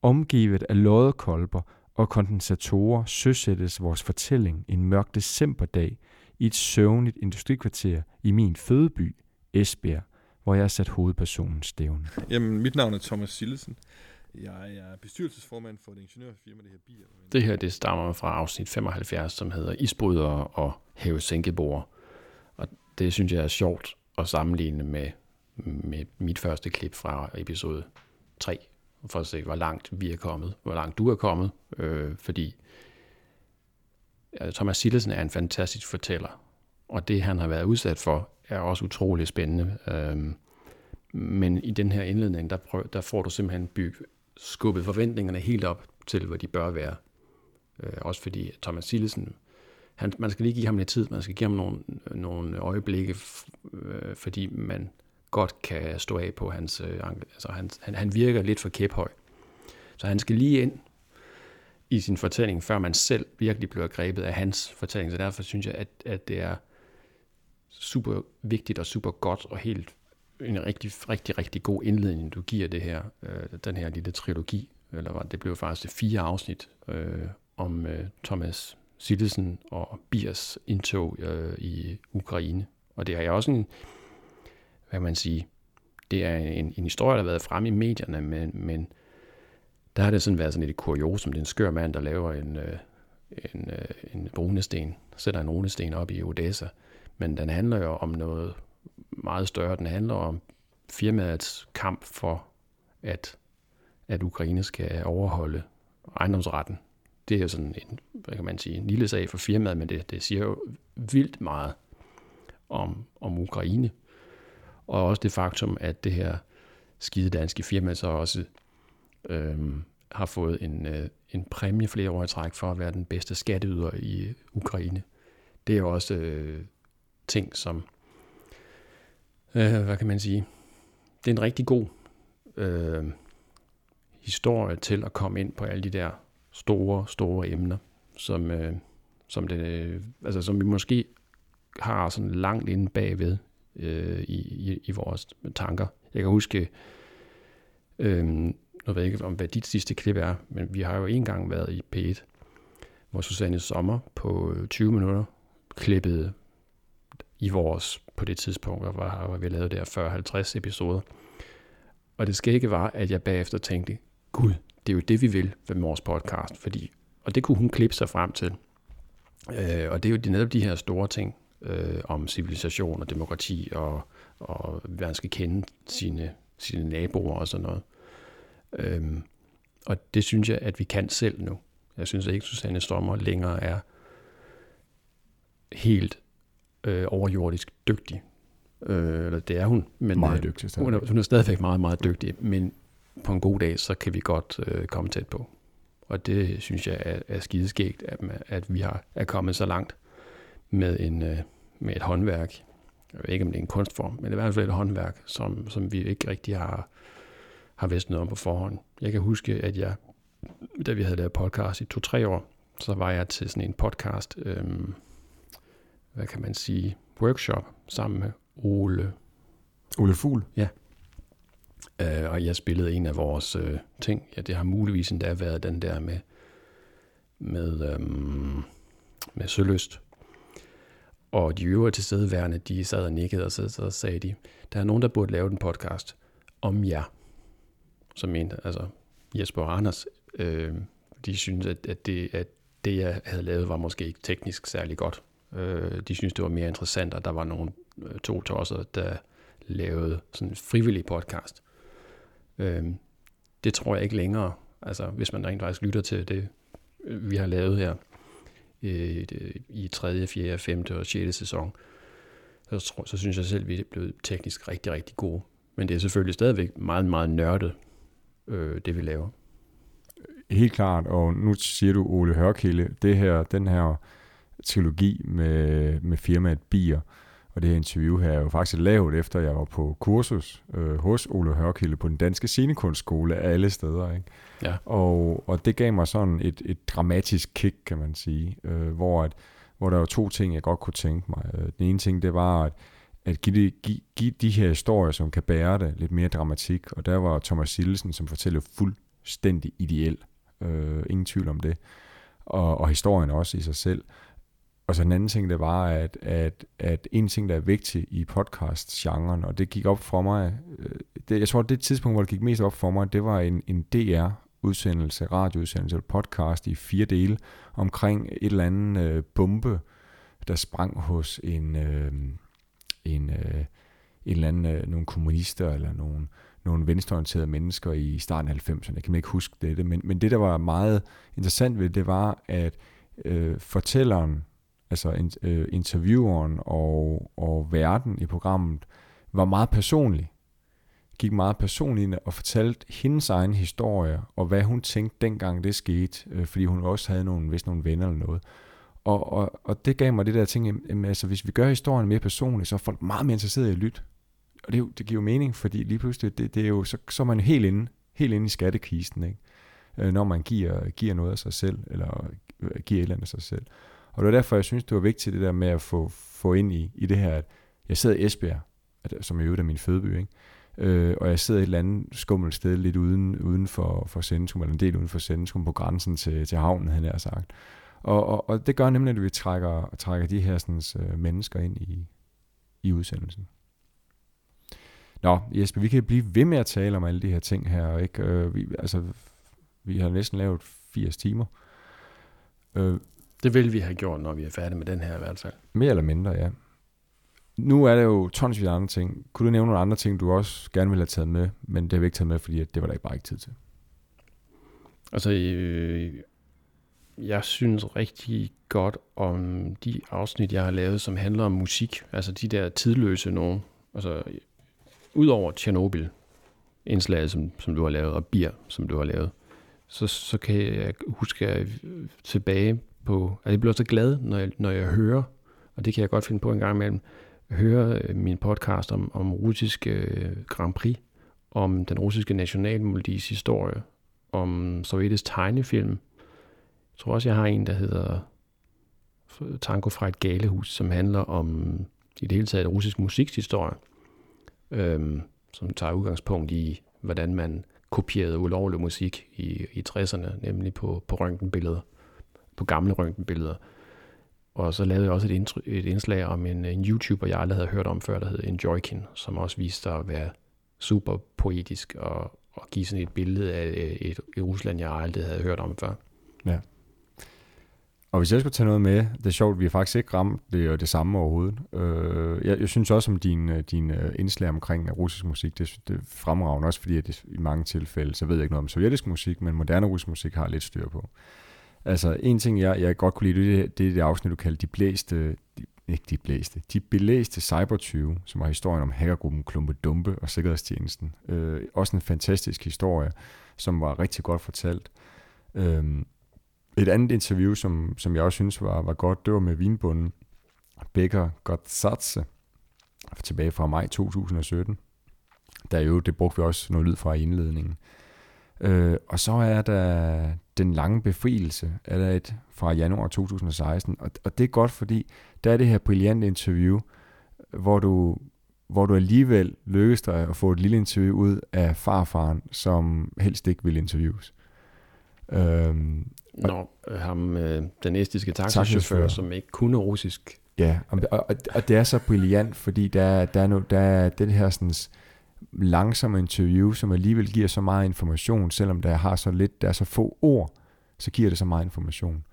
Omgivet af loddekolber og kondensatorer søsættes vores fortælling en mørk decemberdag i et søvnigt industrikvarter i min fødeby, Esbjerg, hvor jeg har sat hovedpersonen stævne. Jamen, mit navn er Thomas Sillesen. Jeg er bestyrelsesformand for et ingeniørfirma, det her Bier. Det her, det stammer fra afsnit 75, som hedder Isbrydere og hævesænkebord. Og det synes jeg er sjovt at sammenligne med, med mit første klip fra episode 3, for at se, hvor langt vi er kommet, hvor langt du er kommet, øh, fordi Thomas Sillesen er en fantastisk fortæller, og det han har været udsat for, er også utrolig spændende. Øh, men i den her indledning, der, prøv, der får du simpelthen bygget skubbet forventningerne helt op til, hvor de bør være. Øh, også fordi Thomas Sillesen, han, man skal lige give ham lidt tid, man skal give ham nogle, nogle øjeblikke, øh, fordi man godt kan stå af på hans, øh, altså han, han, han virker lidt for kæphøj. Så han skal lige ind i sin fortælling, før man selv virkelig bliver grebet af hans fortælling. Så derfor synes jeg, at, at det er super vigtigt og super godt og helt en rigtig, rigtig, rigtig god indledning, du giver det her, øh, den her lille trilogi, eller det blev faktisk fire afsnit øh, om øh, Thomas Sillesen og Biers indtog øh, i Ukraine. Og det er også en, hvad kan man sige, det er en, en historie, der har været fremme i medierne, men, men der har det sådan været sådan lidt kuriosum. Det er en skør mand, der laver en, øh, en, øh, en runesten, sætter en runesten op i Odessa. Men den handler jo om noget meget større. Den handler om firmaets kamp for, at, at Ukraine skal overholde ejendomsretten. Det er jo sådan en, hvad kan man sige, en lille sag for firmaet, men det, det siger jo vildt meget om, om Ukraine. Og også det faktum, at det her skide danske firma så også øh, har fået en, øh, en præmie flere år i træk for at være den bedste skatteyder i Ukraine. Det er jo også øh, ting, som øh, hvad kan man sige, det er en rigtig god øh, historie til at komme ind på alle de der store, store emner, som, øh, som, det, øh, altså, som vi måske har sådan langt inde bagved øh, i, i, i vores tanker. Jeg kan huske, øh, nu ved jeg ikke, om hvad dit sidste klip er, men vi har jo engang været i P1, hvor Susanne Sommer på øh, 20 minutter klippede i vores, på det tidspunkt, hvor, hvor vi lavede der 40-50 episoder. Og det skægge var, at jeg bagefter tænkte, gud, det er jo det, vi vil med vores podcast, fordi, og det kunne hun klippe sig frem til. Øh, og det er jo netop de her store ting øh, om civilisation og demokrati, og, og hvad man skal kende sine, sine naboer og sådan noget. Øh, og det synes jeg, at vi kan selv nu. Jeg synes ikke, Susanne Sommer længere er helt øh, overjordisk dygtig. Øh, eller det er hun. Men, meget øh, dygtig. Hun er, hun er stadigvæk meget, meget dygtig. Men på en god dag, så kan vi godt øh, komme tæt på. Og det synes jeg er, er skideskægt, at, at vi har, er kommet så langt med, en, øh, med et håndværk. Jeg ved ikke, om det er en kunstform, men i hvert fald et håndværk, som, som vi ikke rigtig har, har vidst noget om på forhånd. Jeg kan huske, at jeg, da vi havde lavet podcast i to-tre år, så var jeg til sådan en podcast, øh, hvad kan man sige, workshop sammen med Ole. Ole Fugl? Ja. Øh, og jeg spillede en af vores øh, ting. Ja, det har muligvis endda været den der med, med, øhm, med Søløst. Og de øvrige tilstedeværende, de sad og nikkede, og så, så sagde de, der er nogen, der burde lave en podcast om jer. Som mente, altså Jesper og Anders, øh, de synes, at, at, det, at det, jeg havde lavet, var måske ikke teknisk særlig godt. Øh, de synes, det var mere interessant, at der var nogle øh, to tosser, der lavede sådan en frivillig podcast. Øh, det tror jeg ikke længere, altså hvis man rent faktisk lytter til det, øh, vi har lavet her øh, øh i 3., 4., 5. og 6. sæson, så, tror, så synes jeg selv, at vi er blevet teknisk rigtig, rigtig gode. Men det er selvfølgelig stadigvæk meget, meget nørdet, øh, det vi laver. Helt klart, og nu siger du Ole Hørkilde, det her, den her trilogi med, med firmaet Bier, og det her interview her er jo faktisk lavet efter, jeg var på kursus øh, hos Ole Hørkilde på den danske scenekunstskole af alle steder. Ikke? Ja. Og, og det gav mig sådan et, et dramatisk kick, kan man sige, øh, hvor, at, hvor der var to ting, jeg godt kunne tænke mig. Øh, den ene ting, det var at, at give, det, give, give de her historier, som kan bære det, lidt mere dramatik. Og der var Thomas Sillesen, som fortæller fuldstændig ideel. Øh, ingen tvivl om det. Og, og historien også i sig selv. Og så en anden ting, det var, at, at, at en ting, der er vigtig i podcast-genren, og det gik op for mig, øh, det, jeg tror, det tidspunkt, hvor det gik mest op for mig, det var en, en DR-udsendelse, radioudsendelse eller podcast i fire dele, omkring et eller andet øh, bombe, der sprang hos en, øh, en, øh, en eller anden, øh, nogle kommunister eller nogle, nogle venstreorienterede mennesker i starten af 90'erne. Jeg kan ikke huske det, men, men det, der var meget interessant ved det, var, at øh, fortælleren, altså in, øh, intervieweren og, og verden i programmet, var meget personlig. Gik meget personligt ind og fortalte hendes egen historie, og hvad hun tænkte dengang det skete, øh, fordi hun også havde nogle, vist nogle venner eller noget. Og, og, og det gav mig det der ting, at altså, hvis vi gør historien mere personlig, så er folk meget mere interesserede i at lytte. Og det, det giver jo mening, fordi lige pludselig, det, det er jo, så, så er man helt inde, helt inde i skattekisten, ikke? Øh, når man giver, giver noget af sig selv, eller øh, giver et eller andet af sig selv. Og det var derfor, jeg synes, det var vigtigt det der med at få, få ind i, i det her, at jeg sidder i Esbjerg, som i øvrigt er min fødeby, ikke? Øh, og jeg sidder et eller andet skummelt sted lidt uden, uden for, for centrum, eller en del uden for centrum, på grænsen til, til havnen, han har sagt. Og, og, og det gør nemlig, at vi trækker, trækker de her sådan, uh, mennesker ind i, i udsendelsen. Nå, Jesper, vi kan blive ved med at tale om alle de her ting her, ikke? Øh, vi, altså, vi har næsten lavet 80 timer. Øh, det vil vi have gjort, når vi er færdige med den her i hvert fald. Mere eller mindre, ja. Nu er der jo tonsvis af andre ting. Kunne du nævne nogle andre ting, du også gerne ville have taget med, men det har vi ikke taget med, fordi det var der ikke bare ikke tid til? Altså, øh, jeg synes rigtig godt om de afsnit, jeg har lavet, som handler om musik. Altså de der tidløse nogen. Altså, udover Tjernobyl, indslaget, som, som du har lavet, og Bier, som du har lavet, så, så kan jeg huske at tilbage på, Altså, jeg bliver så glad, når jeg, når jeg hører, og det kan jeg godt finde på en gang imellem, høre øh, min podcast om, om russiske øh, Grand Prix, om den russiske nationalmelodis historie, om sovjetisk tegnefilm. Jeg tror også, jeg har en, der hedder Tango fra et galehus, som handler om i det hele taget russisk musikshistorie, øhm, som tager udgangspunkt i, hvordan man kopierede ulovlig musik i, i 60'erne, nemlig på, på røntgenbilleder, på gamle røntgenbilleder. Og så lavede jeg også et, intry- et indslag om en, en YouTuber, jeg aldrig havde hørt om før, der hed Enjoykin, som også viste sig at være super poetisk og, og give sådan et billede af et, et Rusland, jeg aldrig havde hørt om før. Ja. Og hvis jeg skulle tage noget med, det er sjovt, vi har faktisk ikke ramt det, og det samme overhovedet. Øh, jeg, jeg synes også om din, øh, din øh, indslag omkring russisk musik, det, det fremragende også, fordi at det, i mange tilfælde, så ved jeg ikke noget om sovjetisk musik, men moderne russisk musik har lidt styr på. Altså en ting, jeg, jeg godt kunne lide, det, det er det afsnit, du kalder de blæste, de, ikke de blæste, de belæste Cyber20, som var historien om hackergruppen Klumpe Dumpe og Sikkerhedstjenesten. Øh, også en fantastisk historie, som var rigtig godt fortalt. Øh, et andet interview, som, som jeg også synes var, var godt, det var med vinbunden Becker Gottsatze, tilbage fra maj 2017. Der jo, det brugte vi også noget lyd fra i indledningen. Øh, og så er der Den Lange Befrielse, er der et fra januar 2016. Og, og det er godt, fordi der er det her brillante interview, hvor du, hvor du alligevel lykkes dig at få et lille interview ud af farfaren, som helst ikke vil interviews. Øhm, Nå, øh, ham, øh, den estiske taxichauffør, som ikke kunne russisk. Ja, og, og, og det er så brilliant, fordi der, der, er, no, der er det her sådan, langsomme interview, som alligevel giver så meget information, selvom der har så lidt, der er så få ord, så giver det så meget information.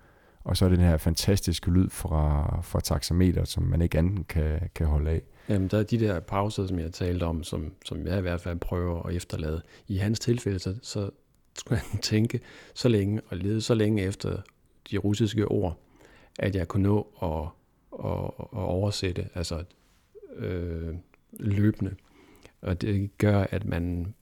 Og så er det den her fantastiske lyd fra, fra taxameter, som man ikke andet kan, kan holde af. Jamen, der er de der pauser, som jeg talte om, som, som jeg i hvert fald prøver at efterlade. I hans tilfælde, så, så skulle han tænke så længe og lede så længe efter de russiske ord, at jeg kunne nå at, at, at oversætte, altså øh, løbende. Og det gør, at man,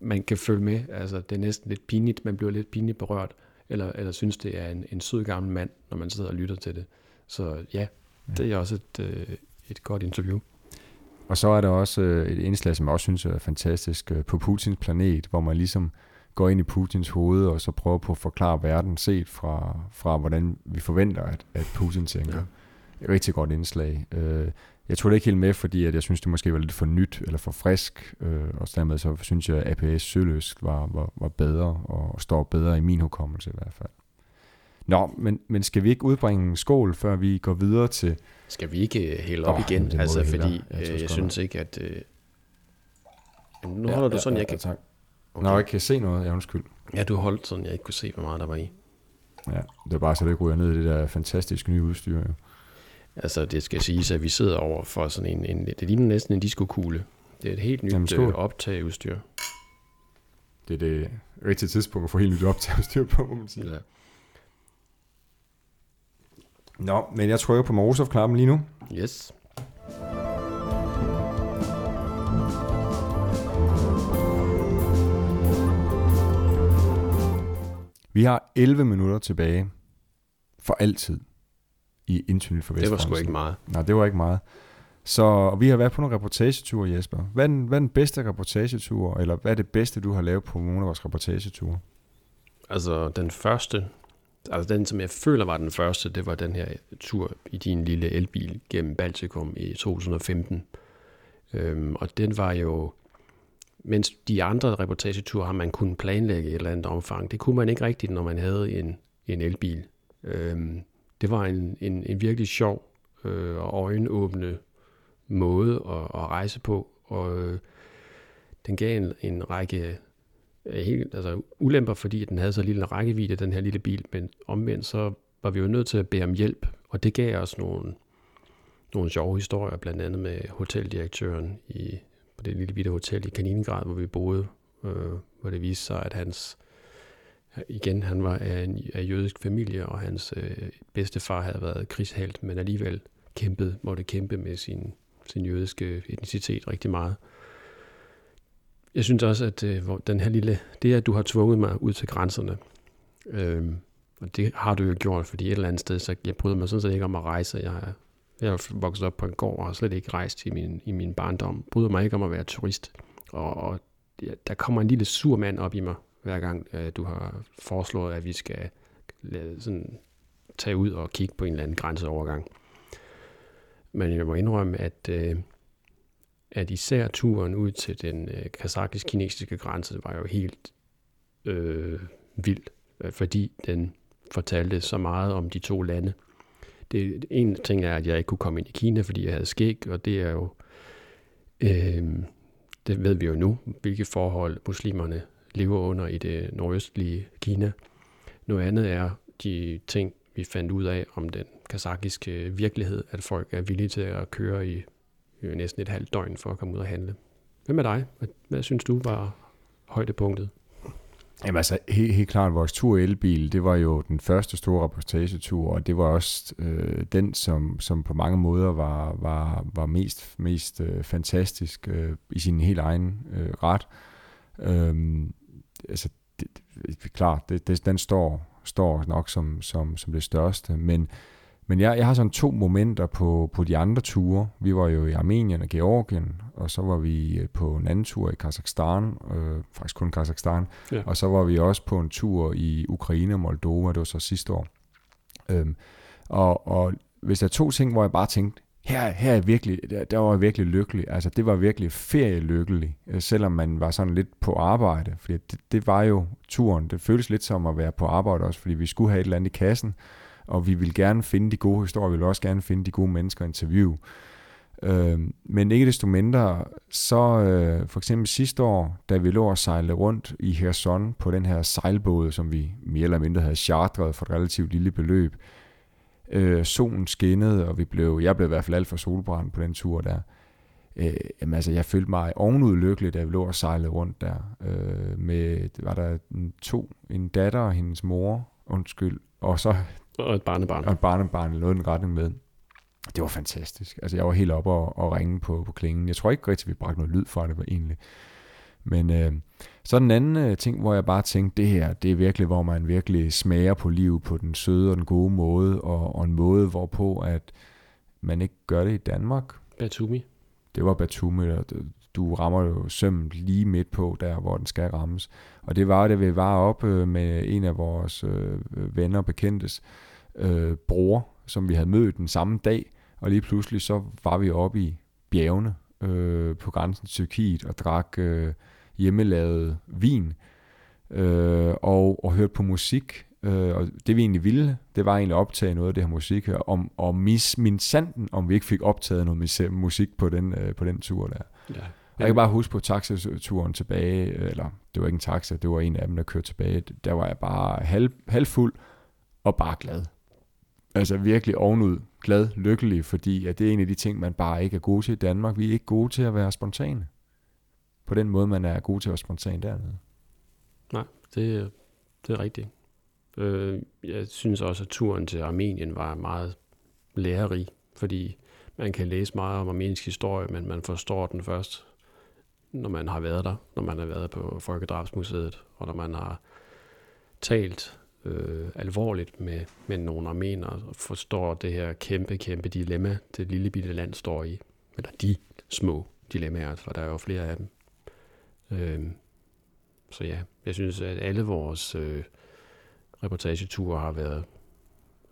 man kan følge med. Altså, det er næsten lidt pinligt. Man bliver lidt pinligt berørt, eller, eller synes, det er en, en sød gammel mand, når man sidder og lytter til det. Så ja, det er også et, øh, et godt interview. Og så er der også øh, et indslag, som jeg også synes er fantastisk, øh, på Putins planet, hvor man ligesom går ind i Putins hoved, og så prøver på at forklare verden set fra, fra hvordan vi forventer, at, at Putin tænker. Ja. Et rigtig godt indslag. Øh, jeg tror det ikke helt med, fordi at jeg synes, det måske var lidt for nyt eller for frisk, øh, og dermed så synes jeg, at APS Søløsk var, var, var bedre, og står bedre i min hukommelse i hvert fald. Nå, men, men skal vi ikke udbringe en skål, før vi går videre til... Skal vi ikke hælde op oh, igen? Altså, fordi jeg, øh, jeg synes ikke, at... Øh, nu holder ja, du sådan, ja, jeg kan... Tak. Okay. Nå, jeg kan se noget, ja undskyld. Ja, du holdt sådan, jeg ikke kunne se, hvor meget der var i. Ja, det er bare så, det ikke ryger ned i det der fantastiske nye udstyr. Jo. Altså, det skal siges, at vi sidder over for sådan en, en det ligner næsten en diskokugle. Det er et helt nyt Jamen, øh, optageudstyr. Det er det rigtige tidspunkt at få helt nyt optageudstyr på, må man sige. Ja. Nå, men jeg trykker på Microsoft-knappen lige nu. Yes. Vi har 11 minutter tilbage for altid i Internet for Det var sgu ikke meget. Nej, det var ikke meget. Så vi har været på nogle reportageture, Jesper. Hvad er, den, hvad er den bedste reportagetur, eller hvad er det bedste, du har lavet på nogle af vores reportageture? Altså, den første, altså den, som jeg føler var den første, det var den her tur i din lille elbil gennem Baltikum i 2015. Øhm, og den var jo, mens de andre reportageture har man kunnet planlægge i et eller andet omfang. Det kunne man ikke rigtigt, når man havde en, en elbil. Øhm, det var en, en, en virkelig sjov øh, og øjenåbne måde at, at rejse på, og øh, den gav en, en række øh, helt, altså, ulemper, fordi den havde så lille en rækkevidde, den her lille bil, men omvendt så var vi jo nødt til at bede om hjælp, og det gav os nogle, nogle sjove historier, blandt andet med hoteldirektøren i, på det lille bitte hotel i Kaliningrad, hvor vi boede, øh, hvor det viste sig, at hans igen, han var af en af jødisk familie, og hans øh, bedstefar havde været krigshelt, men alligevel kæmpede, måtte kæmpe med sin, sin jødiske etnicitet rigtig meget. Jeg synes også, at øh, hvor den her lille, det er, at du har tvunget mig ud til grænserne, øh, og det har du jo gjort, fordi et eller andet sted, så jeg bryder mig sådan set ikke om at rejse. Jeg har, jeg har vokset op på en gård og har slet ikke rejst i min, i min barndom. Bryder mig ikke om at være turist. Og, og ja, der kommer en lille sur mand op i mig, hver gang øh, du har foreslået, at vi skal lade sådan tage ud og kigge på en eller anden grænseovergang. Men jeg må indrømme, at, øh, at især turen ud til den øh, kazakisk-kinesiske grænse var jo helt øh, vild, øh, fordi den fortalte så meget om de to lande. Det, en ting er, at jeg ikke kunne komme ind i Kina, fordi jeg havde skæg, og det er jo, øh, det ved vi jo nu, hvilke forhold muslimerne lever under i det nordøstlige Kina. Noget andet er de ting, vi fandt ud af om den kazakiske virkelighed, at folk er villige til at køre i øh, næsten et halvt døgn for at komme ud og handle. Hvem er dig? Hvad, hvad synes du var højdepunktet? Jamen altså, helt, helt klart, vores tur i elbil, det var jo den første store reportagetur, og det var også øh, den, som, som på mange måder var, var, var mest, mest øh, fantastisk øh, i sin helt egen øh, ret. Øhm, altså, det, det, klart, det, det, den står, står nok som, som, som det største, men men jeg, jeg har sådan to momenter på, på de andre ture. Vi var jo i Armenien og Georgien, og så var vi øh, på en anden tur i Kazakhstan, øh, faktisk kun Kazakhstan, ja. og så var vi også på en tur i Ukraine og Moldova, det var så sidste år. Øhm, og, og hvis der er to ting, hvor jeg bare tænkte, her, her er virkelig, der, der var jeg virkelig lykkelig. Altså, det var virkelig ferielykkelig, øh, selvom man var sådan lidt på arbejde. Fordi det, det var jo turen. Det føltes lidt som at være på arbejde også, fordi vi skulle have et eller andet i kassen og vi vil gerne finde de gode historier, vi vil også gerne finde de gode mennesker at interview. Øh, men ikke desto mindre, så øh, for eksempel sidste år, da vi lå og sejlede rundt i Herson på den her sejlbåd, som vi mere eller mindre havde chartret for et relativt lille beløb, øh, solen skinnede, og vi blev, jeg blev i hvert fald alt for solbrændt på den tur der. Øh, jamen altså, jeg følte mig ovenud lykkelig, da vi lå og sejlede rundt der. Øh, med, var der en, to, en datter og hendes mor, undskyld, og så og et barnebarn. Og et barnebarn, eller noget i den retning med. Det var fantastisk. Altså, jeg var helt oppe og, og ringe på, på klingen. Jeg tror ikke rigtig, vi bragte noget lyd fra det egentlig. Men øh, så den anden øh, ting, hvor jeg bare tænkte, det her, det er virkelig, hvor man virkelig smager på liv på den søde og den gode måde, og, og en måde, hvorpå at man ikke gør det i Danmark. Batumi. Det var Batumi, og du rammer jo sømmen lige midt på, der hvor den skal rammes. Og det var det, vi var oppe med en af vores øh, venner bekendtes, øh, bror, som vi havde mødt den samme dag, og lige pludselig så var vi oppe i bjergene øh, på grænsen til Tyrkiet og drak øh, hjemmelavet vin øh, og, og hørte på musik. Øh, og det vi egentlig ville, det var egentlig at optage noget af det her musik her, om, og mis, min sanden, om vi ikke fik optaget noget musik på den, øh, på den tur der. Ja. Jeg kan bare huske på taxaturen tilbage, eller det var ikke en taxa, det var en af dem, der kørte tilbage. Der var jeg bare halv, halvfuld og bare glad altså virkelig ovenud glad, lykkelig, fordi at det er en af de ting, man bare ikke er god til i Danmark. Vi er ikke gode til at være spontane. På den måde, man er god til at være spontan dernede. Nej, det, det er rigtigt. Øh, jeg synes også, at turen til Armenien var meget lærerig, fordi man kan læse meget om armensk historie, men man forstår den først, når man har været der, når man har været på Folkedrabsmuseet, og når man har talt øh, alvorligt med, med nogle armener og forstår det her kæmpe, kæmpe dilemma, det lille bitte land står i. Eller de små dilemmaer, for der er jo flere af dem. Øh, så ja, jeg synes, at alle vores øh, reportageture har været,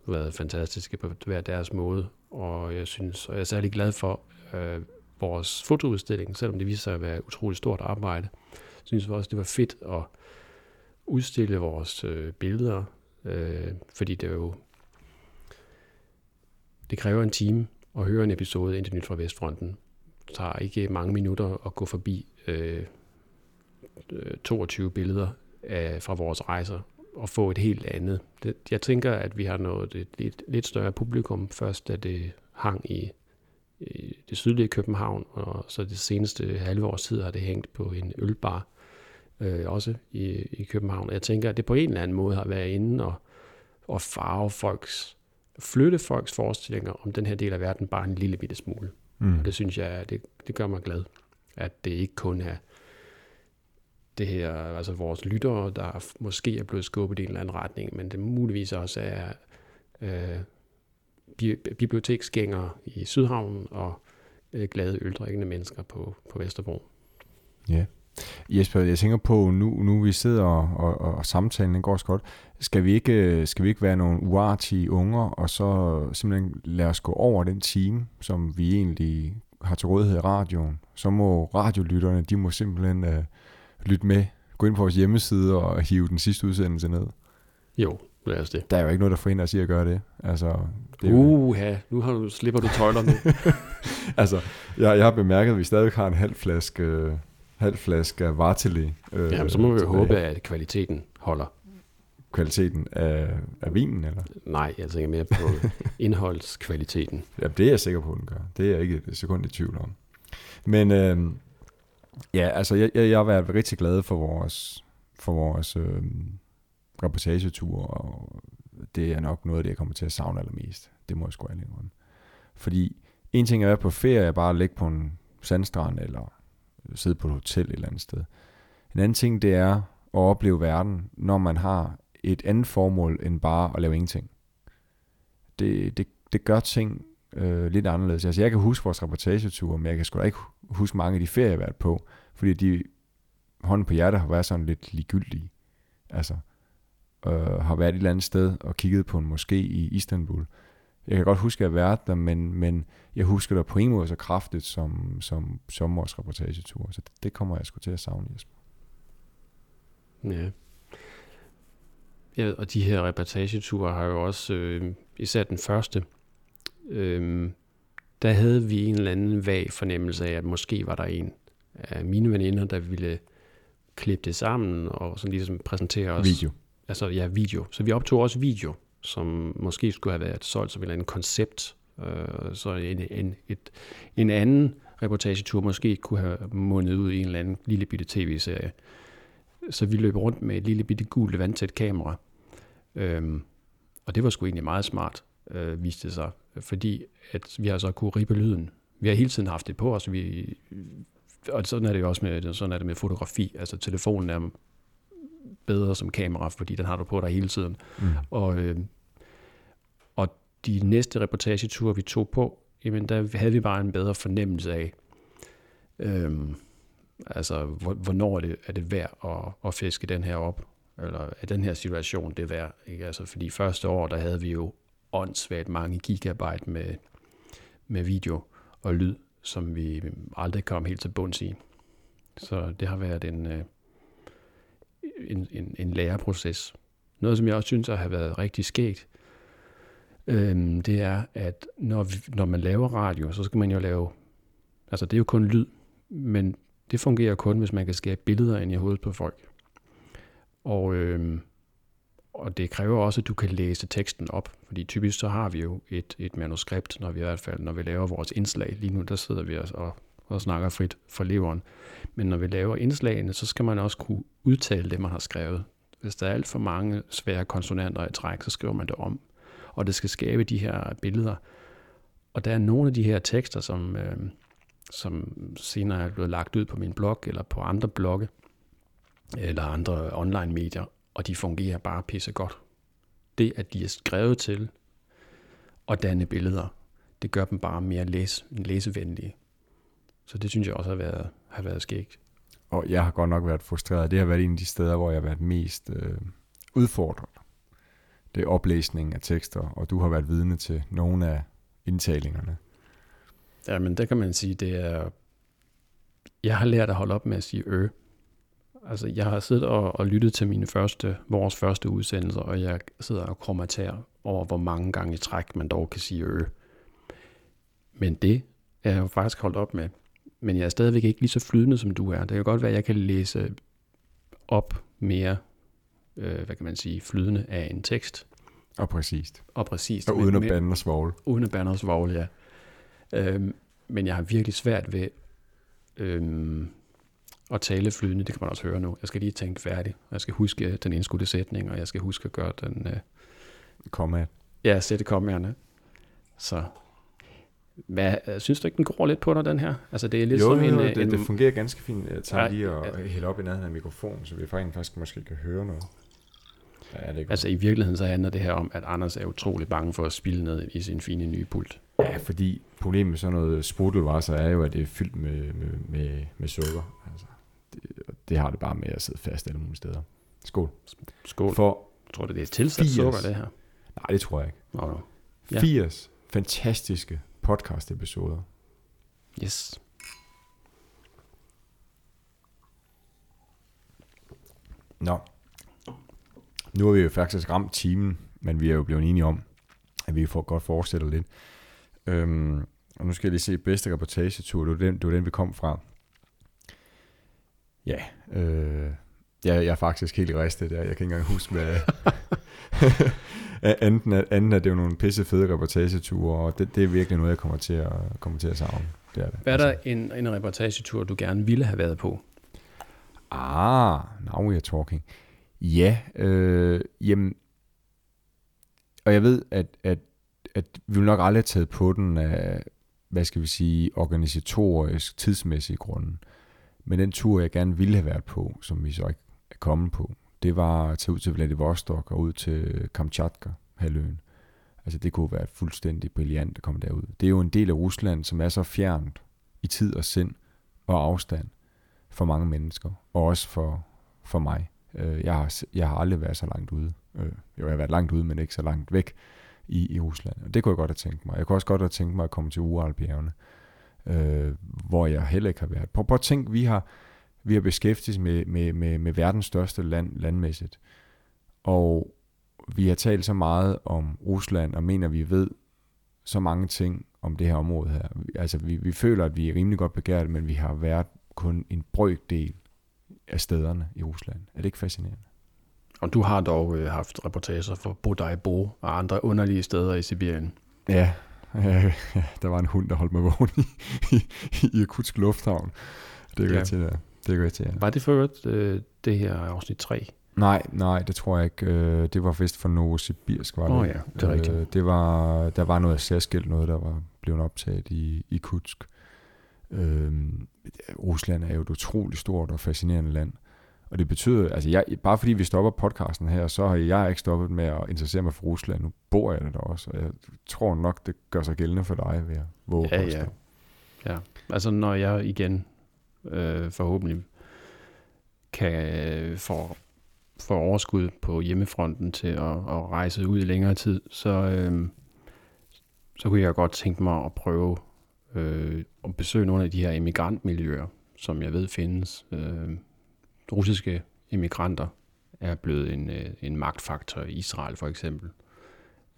været fantastiske på hver deres måde, og jeg synes, og jeg er særlig glad for øh, vores fotoudstilling, selvom det viser sig at være et utroligt stort arbejde, synes også, det var fedt at udstille vores øh, billeder, øh, fordi det er jo det kræver en time at høre en episode indtil nyt fra Vestfronten. Det tager ikke mange minutter at gå forbi øh, øh 22 billeder af, fra vores rejser og få et helt andet. Det, jeg tænker, at vi har nået et lidt, lidt større publikum først, da det hang i, i det sydlige København, og så det seneste halve års tid har det hængt på en ølbar øh, også i, i København. Jeg tænker, at det på en eller anden måde har været inde og, og farve folks, flytte folks forestillinger om den her del af verden bare en lille bitte smule. Mm. Og det synes jeg, det, det gør mig glad, at det ikke kun er det her, altså vores lyttere, der måske er blevet skubbet i en eller anden retning, men det muligvis også er øh, biblioteksgængere i Sydhavnen og øh, glade øldrikkende mennesker på, på Vesterbro. Ja. Jesper, jeg tænker på, nu, nu vi sidder og, og, og samtalen den går så godt, skal vi ikke, skal vi ikke være nogle uartige unger, og så simpelthen lade os gå over den time, som vi egentlig har til rådighed i radioen? Så må radiolytterne, de må simpelthen uh, lytte med, gå ind på vores hjemmeside og hive den sidste udsendelse ned. Jo, lad os det. Der er jo ikke noget, der forhindrer os i at gøre det. Altså, det uh, ja, nu har du, slipper du tøjlerne. altså, jeg, jeg har bemærket, at vi stadig har en halv flaske, halv flaske af Varteli. Øh, Jamen, så må vi jo håbe, at kvaliteten holder. Kvaliteten af, af vinen, eller? Nej, jeg tænker mere på indholdskvaliteten. Ja, det er jeg sikker på, at den gør. Det er jeg ikke et sekund i tvivl om. Men øh, ja, altså, jeg, jeg, jeg har været rigtig glad for vores, for vores øh, reportagetur, og det er nok noget af det, jeg kommer til at savne allermest. Det må jeg sgu ærlig indrømme. Fordi en ting er at være på ferie, bare at ligge på en sandstrand, eller sidde på et hotel et eller andet sted. En anden ting, det er at opleve verden, når man har et andet formål, end bare at lave ingenting. Det, det, det gør ting øh, lidt anderledes. Altså jeg kan huske vores reportageture, men jeg kan sgu da ikke huske mange af de ferier, jeg har været på, fordi de hånden på hjertet har været sådan lidt ligegyldige. Altså, øh, har været et eller andet sted og kigget på en moské i Istanbul. Jeg kan godt huske, at jeg har været der, men, men jeg husker det på en måde så kraftigt som, som, som vores reportagetur. Så det, det kommer jeg sgu til at savne, Jesper. Ja. ja og de her reportageture har jo også, øh, især den første, øh, der havde vi en eller anden vag fornemmelse af, at måske var der en af mine veninder, der ville klippe det sammen og sådan ligesom præsentere os. Video. Altså ja, video. Så vi optog også video, som måske skulle have været solgt som en eller anden koncept. Øh, så en, en, et, en anden reportagetur måske kunne have mundet ud i en eller anden lille bitte tv-serie. Så vi løb rundt med et lille bitte gult vandtæt kamera. Øhm, og det var sgu egentlig meget smart, øh, viste det sig. Fordi at vi har så kunne ribe lyden. Vi har hele tiden haft det på os. Vi, og sådan er det jo også med, sådan er det med fotografi. Altså telefonen er bedre som kamera, fordi den har du på dig hele tiden. Mm. Og, øh, de næste reportageture, vi tog på, jamen der havde vi bare en bedre fornemmelse af, øhm, altså hvornår er det, er det værd at, at fiske den her op, eller er den her situation det værd, ikke? Altså, fordi første år, der havde vi jo åndssvagt mange gigabyte med, med video og lyd, som vi aldrig kom helt til bunds i. Så det har været en, øh, en, en, en læreproces. Noget, som jeg også synes har været rigtig skægt, øhm, det er, at når, vi, når man laver radio, så skal man jo lave, altså det er jo kun lyd, men det fungerer kun, hvis man kan skabe billeder ind i hovedet på folk. Og, øhm, og det kræver også, at du kan læse teksten op, fordi typisk så har vi jo et, et manuskript, når vi i hvert fald, når vi laver vores indslag. Lige nu, der sidder vi og, og snakker frit for leveren. Men når vi laver indslagene, så skal man også kunne udtale det, man har skrevet. Hvis der er alt for mange svære konsonanter i træk, så skriver man det om. Og det skal skabe de her billeder. Og der er nogle af de her tekster, som, øh, som senere er blevet lagt ud på min blog, eller på andre blogge, eller andre online medier, og de fungerer bare pisse godt. Det, at de er skrevet til at danne billeder, det gør dem bare mere læs, læsevenlige. Så det synes jeg også har været, har været skægt. Og jeg har godt nok været frustreret. Det har været en af de steder, hvor jeg har været mest øh, udfordret. Det er oplæsning af tekster, og du har været vidne til nogle af indtalingerne. Ja, men der kan man sige, det er... Jeg har lært at holde op med at sige ø. Altså, jeg har siddet og, og lyttet til mine første, vores første udsendelser, og jeg sidder og kommenterer over, hvor mange gange i træk man dog kan sige ø. Men det er jeg jo faktisk holdt op med men jeg er stadigvæk ikke lige så flydende, som du er. Det kan godt være, at jeg kan læse op mere, øh, hvad kan man sige, flydende af en tekst. Og præcist. Og præcist. Og uden at bande og svogle. Uden at bande og svogle, ja. Øhm, men jeg har virkelig svært ved øhm, at tale flydende. Det kan man også høre nu. Jeg skal lige tænke færdig. Jeg skal huske den indskudte sætning, og jeg skal huske at gøre den... Øh, komma. Ja, sætte kommaerne. Så hvad, synes du ikke, den går lidt på dig, den her? Altså, det er lidt jo, som jo, en, det, en, det fungerer ganske fint. Jeg tager ja, lige og ja. hælder op i nærheden af mikrofonen, så vi faktisk måske kan høre noget. Ja, det altså, i virkeligheden så handler det her om, at Anders er utrolig bange for at spille ned i sin fine nye pult. Ja, fordi problemet med sådan noget sprudelvasser er jo, at det er fyldt med, med, med, med sukker. Altså, det, det har det bare med at sidde fast alle mulige steder. Skål. Skål. For jeg tror du, det er tilsat sukker, det her? Nej, det tror jeg ikke. Nå, no. ja. 80 fantastiske podcast-episoder. Yes. Nå. Nu har vi jo faktisk ramt timen, men vi er jo blevet enige om, at vi får godt fortsætte lidt. Øhm, og nu skal jeg lige se bedste reportagetur. Det var den, det var den vi kom fra. Ja, øh, jeg, jeg er faktisk helt ristet der. Jeg kan ikke engang huske, hvad... anden, anden er det jo nogle pisse fede reportageture, og det, det er virkelig noget, jeg kommer til at, kommer til at savne. Det er det. Hvad er der altså. en, en reportagetur, du gerne ville have været på? Ah, now we are talking. Ja, øh, jamen, og jeg ved, at, at, at vi vil nok aldrig have taget på den af, hvad skal vi sige, organisatorisk, tidsmæssige grunde. Men den tur, jeg gerne ville have været på, som vi så ikke er kommet på, det var at tage ud til Vladivostok og ud til Kamchatka, halvøen. Altså det kunne være fuldstændig brilliant at komme derud. Det er jo en del af Rusland, som er så fjernt i tid og sind og afstand for mange mennesker, og også for, for mig. Øh, jeg har, jeg har aldrig været så langt ude. Øh, jo, jeg har været langt ude, men ikke så langt væk i, i Rusland. Og det kunne jeg godt have tænkt mig. Jeg kunne også godt have tænkt mig at komme til Uralbjergene, øh, hvor jeg heller ikke har været. Prøv, prøv at tænk, vi har, vi har beskæftiget med, med, med, med verdens største land landmæssigt. Og vi har talt så meget om Rusland, og mener, vi ved så mange ting om det her område her. Altså, vi, vi føler, at vi er rimelig godt begæret, men vi har været kun en brøkdel af stederne i Rusland. Er det ikke fascinerende? Og du har dog øh, haft reportager for Bodaibo og andre underlige steder i Sibirien. Ja, ja, der var en hund, der holdt mig vågen i, i, i Irkutsk Lufthavn. Det gør ja. til det. Det gør til, ja. Var det for øvrigt øh, det her afsnit 3? Nej, nej, det tror jeg ikke. Øh, det var vist for Novosibirsk, var det. Åh oh, ja, det er rigtigt. Øh, det var, der var noget særskilt noget, der var blevet optaget i, i Kutsk. Øh, Rusland er jo et utroligt stort og fascinerende land. Og det betyder, altså jeg, bare fordi vi stopper podcasten her, så har jeg ikke stoppet med at interessere mig for Rusland. Nu bor jeg der også, og jeg tror nok, det gør sig gældende for dig ved at våge ja, ja. ja, altså når jeg igen øh, forhåbentlig kan øh, få, få overskud på hjemmefronten til at, at rejse ud i længere tid, så, øh, så kunne jeg godt tænke mig at prøve øh, og besøge nogle af de her emigrantmiljøer, som jeg ved findes. Øh, russiske immigranter er blevet en, øh, en magtfaktor i Israel for eksempel.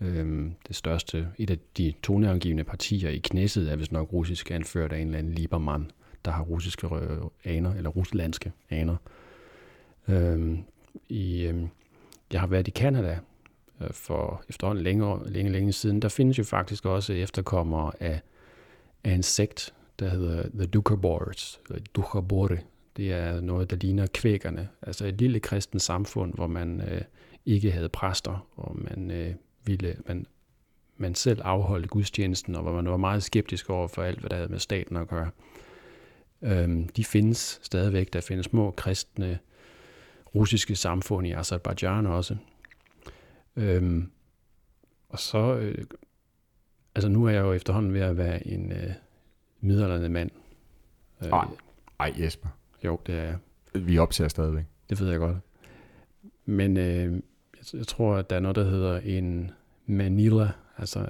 Øh, det største, et af de toneangivende partier i knæsset er vist nok russisk anført af en eller anden Liebermann, der har russiske øh, aner, eller ruslandske aner. Øh, i, øh, jeg har været i Kanada øh, for efterhånden længere, længe, længe siden. Der findes jo faktisk også efterkommere af, af en sekt, der hedder The Dukhabors, eller Dukhabore. Det er noget, der ligner kvækerne. Altså et lille kristen samfund, hvor man øh, ikke havde præster, og man øh, ville, man, man selv afholdt gudstjenesten, og hvor man var meget skeptisk over for alt, hvad der havde med staten at gøre. Øhm, de findes stadigvæk. Der findes små kristne russiske samfund i Azerbaijan også. Øhm, og så, øh, altså nu er jeg jo efterhånden ved at være en øh, middelalderne mand. Øh, ej, ej Jesper. Jo, det er jeg. Vi optager stadigvæk. Det ved jeg godt. Men øh, jeg, jeg tror, at der er noget, der hedder en Manila, altså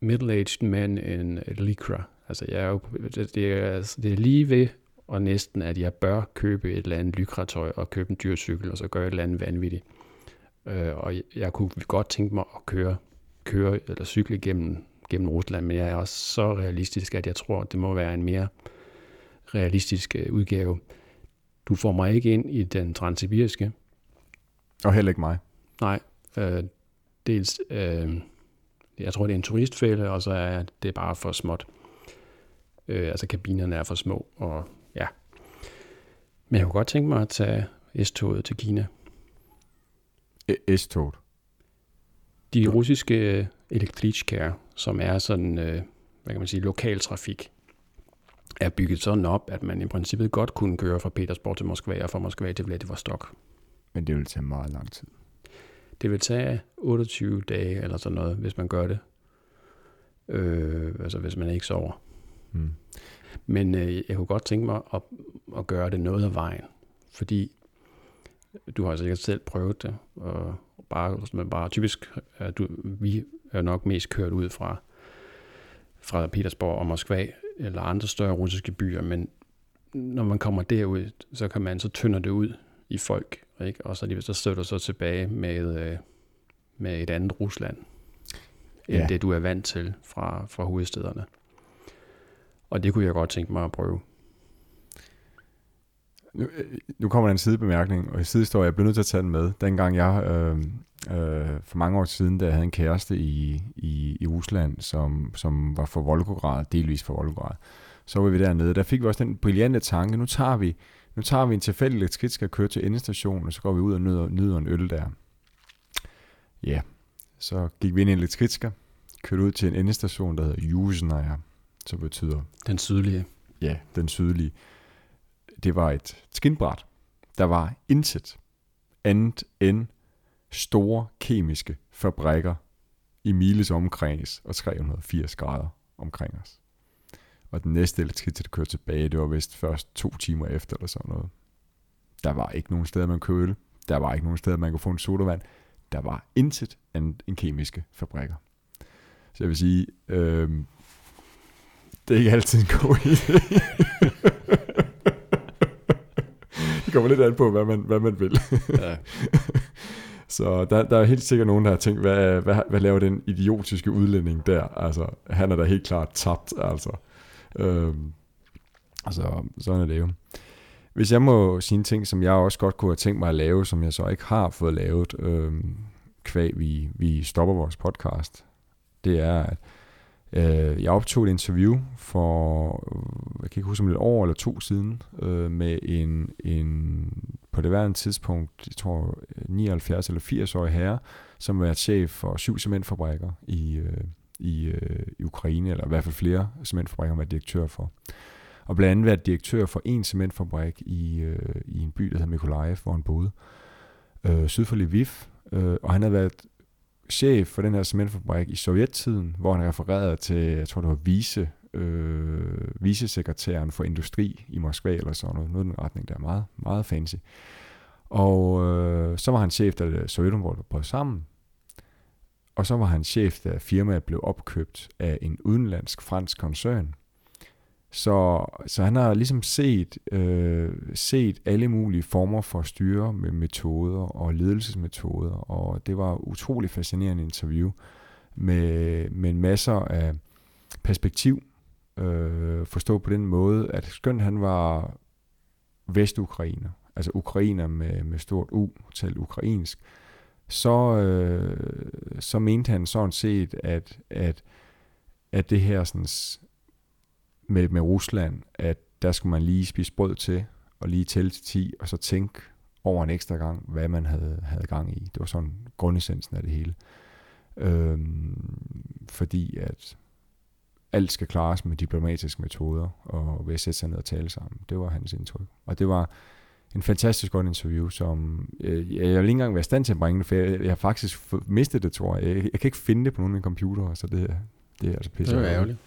middle-aged man in Lycra. Altså, jeg er jo, det, er, det er lige ved og næsten, at jeg bør købe et eller andet lykratøj og købe en dyr cykel, og så gøre et eller andet vanvittigt. Øh, og jeg, jeg kunne godt tænke mig at køre, køre eller cykle gennem, gennem Rusland, men jeg er også så realistisk, at jeg tror, at det må være en mere realistisk øh, udgave. Du får mig ikke ind i den transsibiriske. Og heller ikke mig. Nej. Øh, dels, øh, jeg tror, det er en turistfælde, og så er det bare for småt. Øh, altså kabinerne er for små, og ja. Men jeg kunne godt tænke mig at tage S-toget til Kina. S-toget? De russiske elektriskær, som er sådan, øh, hvad kan man sige, lokaltrafik, er bygget sådan op, at man i princippet godt kunne køre fra Petersborg til Moskva og fra Moskva til Vladivostok. Men det vil tage meget lang tid. Det vil tage 28 dage eller sådan noget, hvis man gør det. Øh, altså hvis man ikke sover. Mm. Men øh, jeg kunne godt tænke mig at, at gøre det noget af vejen. fordi du har sikkert selv prøvet det, og bare, men bare typisk, at du, vi er nok mest kørt ud fra, fra Petersborg og Moskva, eller andre større russiske byer, men når man kommer derud, så kan man så tynder det ud i folk, ikke? og så, så står du så tilbage med, øh, med et andet Rusland, end ja. det du er vant til fra, fra hovedstederne. Og det kunne jeg godt tænke mig at prøve. Nu, øh, nu kommer der en sidebemærkning, og i sidehistorie, jeg bliver nødt til at tage den med. Dengang jeg øh, øh, for mange år siden, da jeg havde en kæreste i, i, i Rusland, som, som var for Volgograd, delvis for Volgograd, så var vi dernede. Der fik vi også den brillante tanke, nu tager vi, nu tager vi en tilfældig elektrisk skal køre til endestationen, og så går vi ud og nyder, nyder en øl der. Ja, så gik vi ind i en elektrisker, kørte ud til en endestation, der hedder Yuzhnaya, som betyder... Den sydlige. Ja, den sydlige. Det var et skinbræt. Der var intet andet end store kemiske fabrikker i miles omkreds og 380 grader omkring os. Og den næste elektricitet, der kørte tilbage, det var vist først to timer efter eller sådan noget. Der var ikke nogen steder, man kunne øl. Der var ikke nogen steder, man kunne få en sodavand. Der var intet andet end kemiske fabrikker. Så jeg vil sige, øh, det er ikke altid en god idé. det kommer lidt an på, hvad man, hvad man vil. Ja. Så der, der er helt sikkert nogen, der har tænkt, hvad, hvad, hvad laver den idiotiske udlænding der? Altså, han er da helt klart tabt, altså. Øhm, altså, sådan er det jo. Hvis jeg må sige en ting, som jeg også godt kunne have tænkt mig at lave, som jeg så ikke har fået lavet, øhm, kvæg vi, vi stopper vores podcast, det er, at øh, jeg optog et interview for, øh, jeg kan ikke huske om det et år eller to siden, øh, med en, en på det værende tidspunkt, jeg tror øh, 79 eller 80 årig herre, som var chef for syv cementfabrikker i, øh, i, øh, i Ukraine, eller i hvert fald flere cementfabrikker, han var direktør for. Og blandt andet været direktør for en cementfabrik i, øh, i en by, der hedder Mikolajev, hvor han boede, øh, syd for Lviv. Øh, og han havde været chef for den her cementfabrik i sovjettiden, hvor han refererede til, jeg tror det var vice, øh, vicesekretæren for industri i Moskva eller sådan noget, noget i den retning, der er meget, meget fancy. Og øh, så var han chef, da Sovjetunionen brød sammen, og så var han chef, da firmaet blev opkøbt af en udenlandsk fransk koncern. Så, så han har ligesom set, øh, set alle mulige former for styre med metoder og ledelsesmetoder, og det var utrolig fascinerende interview med, med masser af perspektiv. Øh, forstå på den måde, at skønt han var vestukrainer, altså ukrainer med, med stort U, talt ukrainsk, så, øh, så mente han sådan set, at, at, at det her sådan, med, med Rusland, at der skulle man lige spise brød til, og lige tælle til 10, og så tænke over en ekstra gang, hvad man havde, havde gang i. Det var sådan grundessensen af det hele. Øhm, fordi at alt skal klares med diplomatiske metoder, og ved at sætte sig ned og tale sammen. Det var hans indtryk. Og det var en fantastisk godt interview, som øh, jeg vil ikke engang være i stand til at bringe det, for jeg, jeg har faktisk mistet det, tror jeg. jeg. Jeg kan ikke finde det på nogen af mine computere, så det, det er altså pisse. Det er ærgerligt.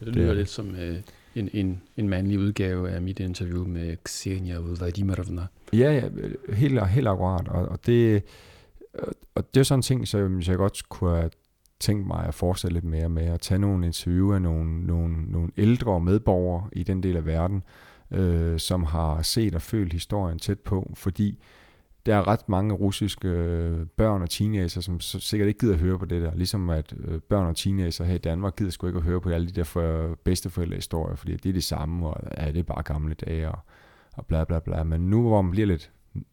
Det lyder det, lidt som øh, en, en, en mandlig udgave af mit interview med Ksenia Vladimirovna. Ja, ja, helt, helt akkurat. Og, og, det, og det er sådan en ting, som jeg godt kunne have tænkt mig at fortsætte lidt mere med, at tage nogle interview af nogle, nogle, nogle ældre medborgere i den del af verden, øh, som har set og følt historien tæt på, fordi der er ret mange russiske øh, børn og teenager, som sikkert ikke gider at høre på det der. Ligesom at øh, børn og teenager her i Danmark gider sgu ikke at høre på alle de der for bedsteforældre historier, fordi det er det samme, og ja, det er bare gamle dage, og, og bla bla bla. Men nu hvor man bliver lidt,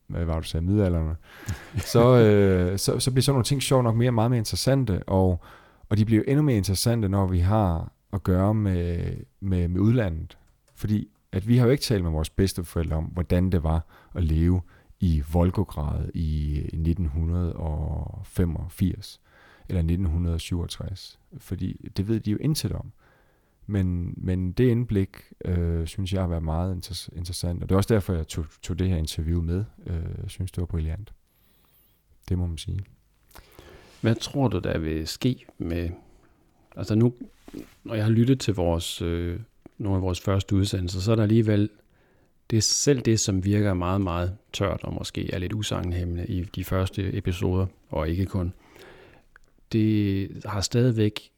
hvad var du sagde, middelalderne, så, øh, så, så bliver sådan nogle ting sjovt nok mere, meget mere interessante, og, og de bliver endnu mere interessante, når vi har at gøre med, med, med udlandet. Fordi at vi har jo ikke talt med vores bedsteforældre om, hvordan det var at leve i Volgograd i 1985 eller 1967, fordi det ved de jo intet om. Men, men det indblik, øh, synes jeg har været meget inter- interessant, og det er også derfor, jeg tog, tog det her interview med. Øh, jeg synes, det var brilliant. Det må man sige. Hvad tror du, der vil ske med... Altså nu, når jeg har lyttet til vores, øh, nogle af vores første udsendelser, så er der alligevel det er selv det, som virker meget, meget tørt og måske er lidt usangenhæmmende i de første episoder, og ikke kun. Det har stadigvæk,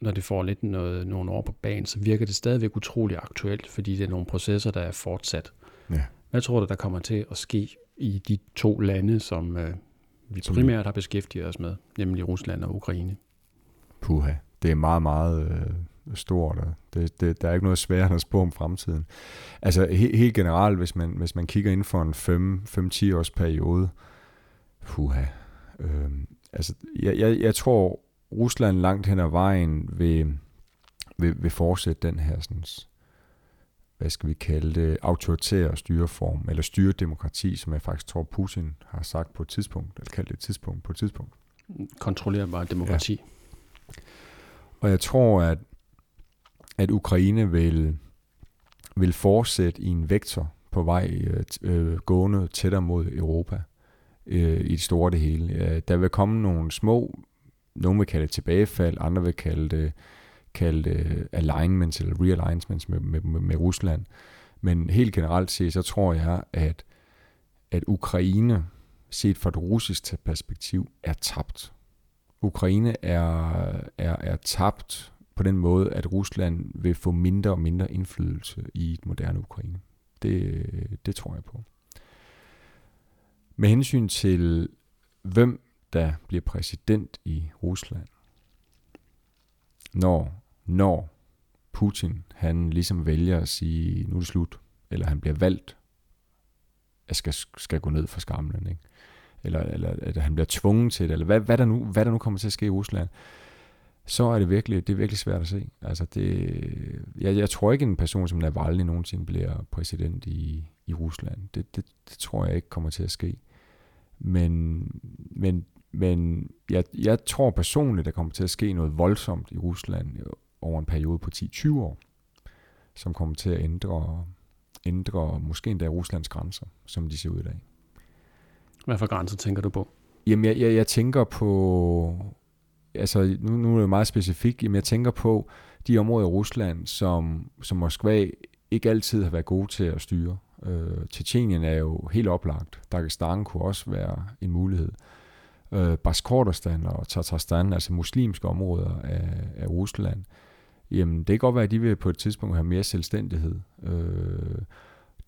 når det får lidt noget, nogle år på banen, så virker det stadigvæk utrolig aktuelt, fordi det er nogle processer, der er fortsat. Ja. Hvad tror du, der kommer til at ske i de to lande, som øh, vi primært har beskæftiget os med, nemlig Rusland og Ukraine? Puha, det er meget, meget øh, stort, og det, det, der er ikke noget end at spå om fremtiden. Altså he, helt generelt, hvis man, hvis man kigger inden for en 5-10 års periode, puha, øh, altså jeg, jeg, jeg tror, Rusland langt hen ad vejen vil, vil, vil fortsætte den her sådan, hvad skal vi kalde det, autoritære styreform, eller styredemokrati, som jeg faktisk tror, Putin har sagt på et tidspunkt, eller kaldt det et tidspunkt på et tidspunkt. Kontrollerbar demokrati. Ja. Og jeg tror, at, at Ukraine vil, vil fortsætte i en vektor på vej øh, øh gående tættere mod Europa øh, i det store det hele. Øh, der vil komme nogle små, nogle vil kalde det tilbagefald, andre vil kalde det, kalde det alignments eller realignments med, med, med, med Rusland. Men helt generelt set, så tror jeg, at, at Ukraine, set fra et russisk perspektiv, er tabt. Ukraine er, er, er tabt på den måde, at Rusland vil få mindre og mindre indflydelse i et moderne Ukraine. Det, det tror jeg på. Med hensyn til, hvem der bliver præsident i Rusland, når, når Putin han ligesom vælger at sige, nu er det slut, eller han bliver valgt, at skal, skal gå ned for skamlen, ikke? eller, eller at han bliver tvunget til det, eller hvad, hvad, der nu, hvad der nu kommer til at ske i Rusland, så er det virkelig, det er virkelig svært at se. Altså det, jeg, jeg tror ikke, en person som Navalny nogensinde bliver præsident i, i Rusland. Det, det, det tror jeg ikke kommer til at ske. Men, men, men jeg, jeg tror personligt, der kommer til at ske noget voldsomt i Rusland over en periode på 10-20 år, som kommer til at ændre, ændre måske endda Ruslands grænser, som de ser ud i dag. Hvad for grænser tænker du på? Jamen, jeg, jeg, jeg tænker på, altså nu, nu er det meget specifikt, men jeg tænker på de områder i Rusland, som, som Moskva ikke altid har været gode til at styre. Øh, Tjetjenien er jo helt oplagt. Dagestan kunne også være en mulighed. Øh, Baskortostan og Tatarstan, altså muslimske områder af, af Rusland, jamen det kan godt være, at de vil på et tidspunkt have mere selvstændighed. Øh,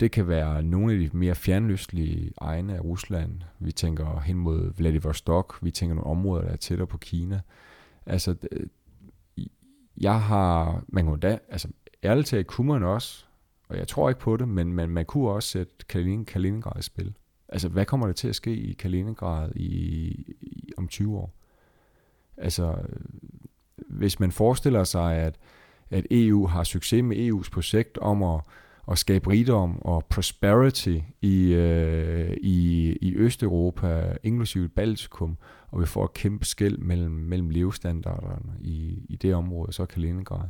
det kan være nogle af de mere fjernlystlige egne af Rusland. Vi tænker hen mod Vladivostok. Vi tænker nogle områder, der er tættere på Kina. Altså, jeg har... Man kunne da... Altså, ærligt talt kunne man også, og jeg tror ikke på det, men man, man kunne også sætte Kalin, Kaliningrad i spil. Altså, hvad kommer der til at ske i Kaliningrad i, i, om 20 år? Altså, hvis man forestiller sig, at, at EU har succes med EU's projekt om at at skabe rigdom og prosperity i, øh, i, i Østeuropa, inklusive Baltikum, og vi får et kæmpe skæld mellem, mellem levestandarderne i, i det område, så Kaliningrad.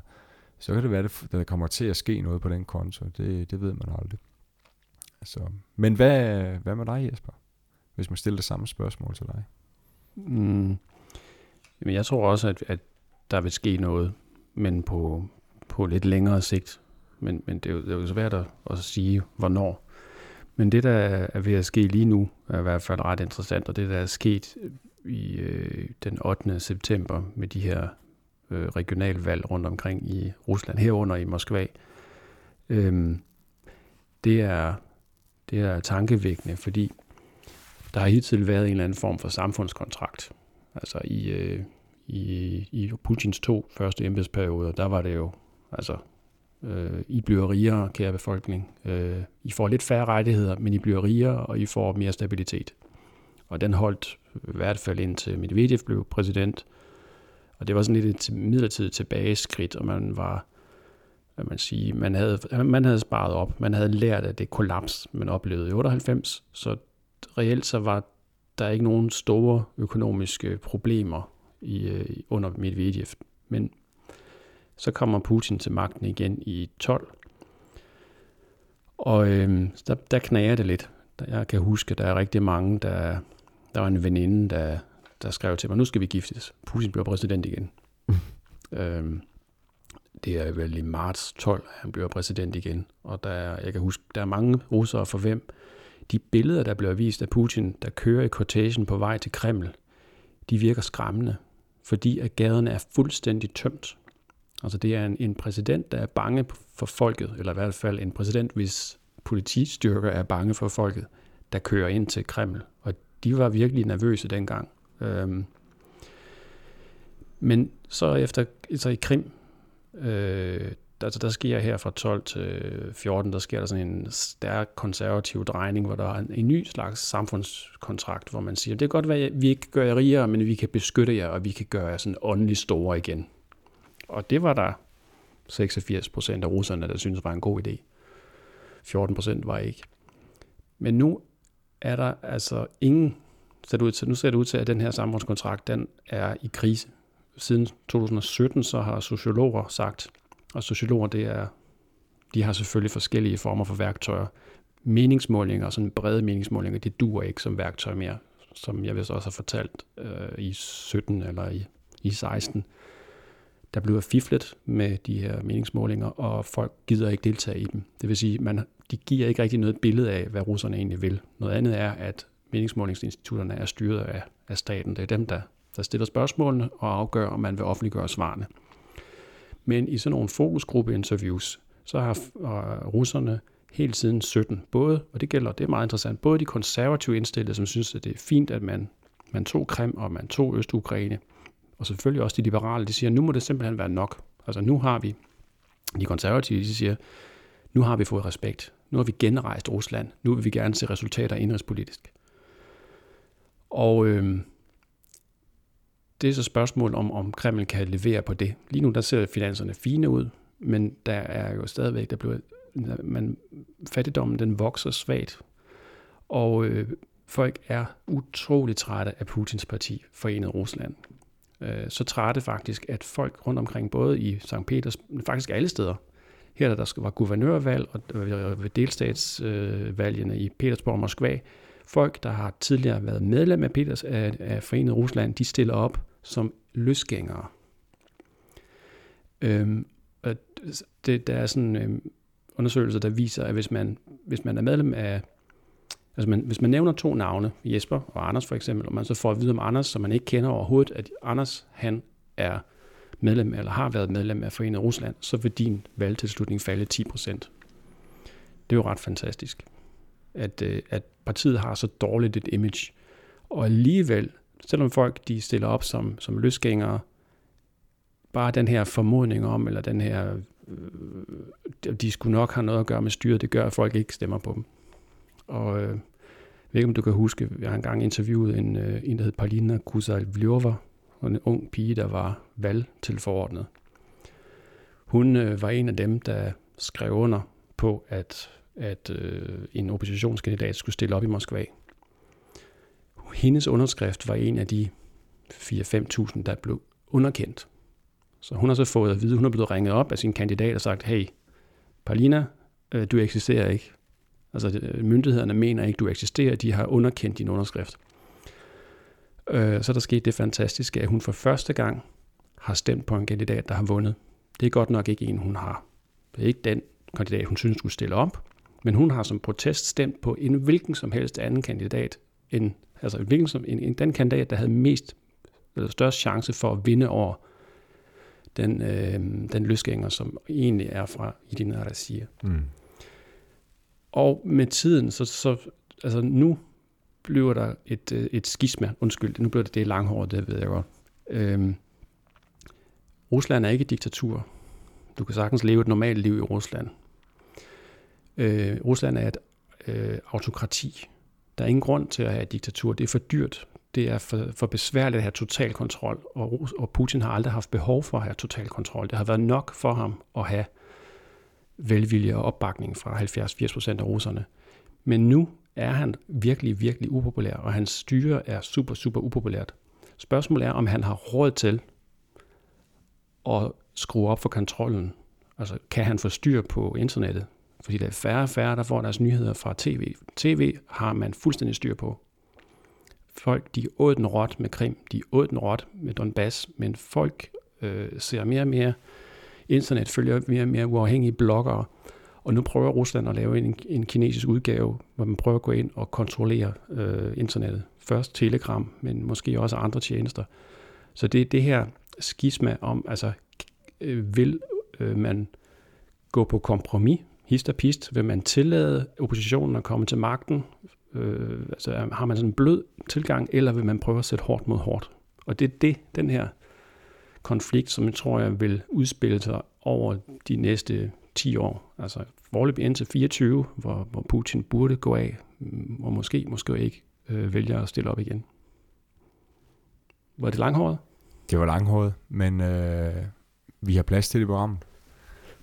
Så kan det være, at der kommer til at ske noget på den konto. Det, det ved man aldrig. Så, men hvad, hvad med dig, Jesper? Hvis man stiller det samme spørgsmål til dig. Mm. Jamen, jeg tror også, at, at der vil ske noget, men på, på lidt længere sigt men, men det, er jo, det er jo svært at, at sige, hvornår. Men det, der er ved at ske lige nu, er i hvert fald ret interessant, og det, der er sket i øh, den 8. september med de her øh, regionalvalg rundt omkring i Rusland, herunder i Moskva, øh, det, er, det er tankevækkende, fordi der har hidtil været en eller anden form for samfundskontrakt. Altså i, øh, i, i Putins to første embedsperioder, der var det jo altså Øh, I bliver rigere, kære befolkning. Øh, I får lidt færre rettigheder, men I bliver rigere, og I får mere stabilitet. Og den holdt i hvert fald indtil Medvedev blev præsident. Og det var sådan lidt et midlertidigt tilbageskridt, og man var, hvad man sige, man havde, man havde sparet op. Man havde lært af det kollaps, man oplevede i 98. Så reelt så var der ikke nogen store økonomiske problemer i, øh, under Medvedev. Men så kommer Putin til magten igen i 12. Og øh, der, der knager det lidt. Jeg kan huske, at der er rigtig mange, der, der var en veninde, der, der skrev til mig, nu skal vi giftes. Putin bliver præsident igen. øhm, det er vel i marts 12, han bliver præsident igen. Og der er, jeg kan huske, der er mange russere for hvem de billeder, der bliver vist af Putin, der kører i quotation på vej til Kreml, de virker skræmmende, fordi at gaderne er fuldstændig tømt. Altså det er en, en præsident, der er bange for folket, eller i hvert fald en præsident, hvis politistyrker er bange for folket, der kører ind til Kreml. Og de var virkelig nervøse dengang. Øhm. Men så efter så i Krim, øh, der, der sker her fra 12 til 14, der sker der sådan en stærk konservativ drejning, hvor der er en, en ny slags samfundskontrakt, hvor man siger, det kan godt være, at vi ikke gør jer rigere, men vi kan beskytte jer, og vi kan gøre jer sådan åndelig store igen. Og det var der 86 procent af russerne, der synes var en god idé. 14 procent var ikke. Men nu er der altså ingen, ser det ud til, nu ser det ud til, at den her samfundskontrakt, den er i krise. Siden 2017, så har sociologer sagt, og sociologer, det er, de har selvfølgelig forskellige former for værktøjer. Meningsmålinger, sådan brede meningsmålinger, det duer ikke som værktøj mere, som jeg vist også har fortalt øh, i 17 eller i, i 16. Der bliver fiflet med de her meningsmålinger, og folk gider ikke deltage i dem. Det vil sige, man, de giver ikke rigtig noget billede af, hvad russerne egentlig vil. Noget andet er, at meningsmålingsinstitutterne er styret af, af staten. Det er dem, der, der stiller spørgsmålene og afgør, om man vil offentliggøre svarene. Men i sådan nogle fokusgruppeinterviews, så har russerne helt siden 17, både, og det gælder, det er meget interessant, både de konservative indstillede, som synes, at det er fint, at man, man tog Krim og man tog Øst-Ukraine, og selvfølgelig også de liberale, de siger, nu må det simpelthen være nok. Altså nu har vi, de konservative, de siger, nu har vi fået respekt. Nu har vi genrejst Rusland. Nu vil vi gerne se resultater indrigspolitisk. Og øh, det er så spørgsmål om, om Kreml kan levere på det. Lige nu der ser finanserne fine ud, men der er jo stadigvæk, der bliver, man, fattigdommen den vokser svagt, og øh, folk er utrolig trætte af Putins parti, Forenet Rusland. Øh, så trætte faktisk, at folk rundt omkring, både i St. Peters, faktisk alle steder, her der, der var guvernørvalg og ved delstatsvalgene øh, i Petersborg og Moskva, folk, der har tidligere været medlem af, Peters, af, af Forenet Rusland, de stiller op som løsgængere. Øhm, og det, der er sådan øhm, undersøgelser, der viser, at hvis man, hvis man er medlem af, altså man, hvis man nævner to navne, Jesper og Anders for eksempel, og man så får at vide om Anders, som man ikke kender overhovedet, at Anders, han er medlem, eller har været medlem af Forenet Rusland, så vil din valgtilslutning falde 10 procent. Det er jo ret fantastisk, at, øh, at partiet har så dårligt et image, og alligevel selvom folk de stiller op som, som løsgængere, bare den her formodning om, eller den her, øh, de skulle nok have noget at gøre med styret, det gør, at folk ikke stemmer på dem. Og øh, jeg ved ikke, om du kan huske, jeg har engang interviewet en, øh, en der hed Paulina Kusarvljova, en ung pige, der var valgtilforordnet. Hun øh, var en af dem, der skrev under på, at, at øh, en oppositionskandidat skulle stille op i Moskva hendes underskrift var en af de 4-5.000, der blev underkendt. Så hun har så fået at vide, hun er blevet ringet op af sin kandidat og sagt, hey, Paulina, øh, du eksisterer ikke. Altså øh, myndighederne mener ikke, du eksisterer, de har underkendt din underskrift. Øh, så der skete det fantastiske, at hun for første gang har stemt på en kandidat, der har vundet. Det er godt nok ikke en, hun har. Det er ikke den kandidat, hun synes skulle stille op, men hun har som protest stemt på en hvilken som helst anden kandidat end Altså hvilken som, en, en, den kandidat, der havde mest eller størst chance for at vinde over den, øh, den løsgænger, som egentlig er fra Idina Razia. Mm. Og med tiden, så, så altså nu bliver der et, øh, et skisma, undskyld, nu bliver det det langhåret, det ved jeg godt. Øhm, Rusland er ikke et diktatur. Du kan sagtens leve et normalt liv i Rusland. Øh, Rusland er et øh, autokrati. Der er ingen grund til at have et diktatur. Det er for dyrt. Det er for, for besværligt at have total kontrol, og, og Putin har aldrig haft behov for at have total kontrol. Det har været nok for ham at have velvilje og opbakning fra 70-80% af russerne. Men nu er han virkelig, virkelig upopulær, og hans styre er super, super upopulært. Spørgsmålet er, om han har råd til at skrue op for kontrollen. Altså, kan han få styr på internettet? Fordi der er færre og færre, der får deres nyheder fra tv. TV har man fuldstændig styr på. Folk, de åd den råt med Krim, de åd den råt med Donbass, men folk øh, ser mere og mere internet følger mere og mere uafhængige bloggere, og nu prøver Rusland at lave en, en kinesisk udgave, hvor man prøver at gå ind og kontrollere øh, internettet. Først Telegram, men måske også andre tjenester. Så det er det her skisma om, altså øh, vil øh, man gå på kompromis, hist og pist, vil man tillade oppositionen at komme til magten, øh, altså har man sådan en blød tilgang, eller vil man prøve at sætte hårdt mod hårdt? Og det er det, den her konflikt, som jeg tror, jeg vil udspille sig over de næste 10 år. Altså forløb indtil 24, hvor, hvor Putin burde gå af, og måske, måske ikke øh, vælger at stille op igen. Var det langhåret? Det var langhåret, men øh, vi har plads til det program.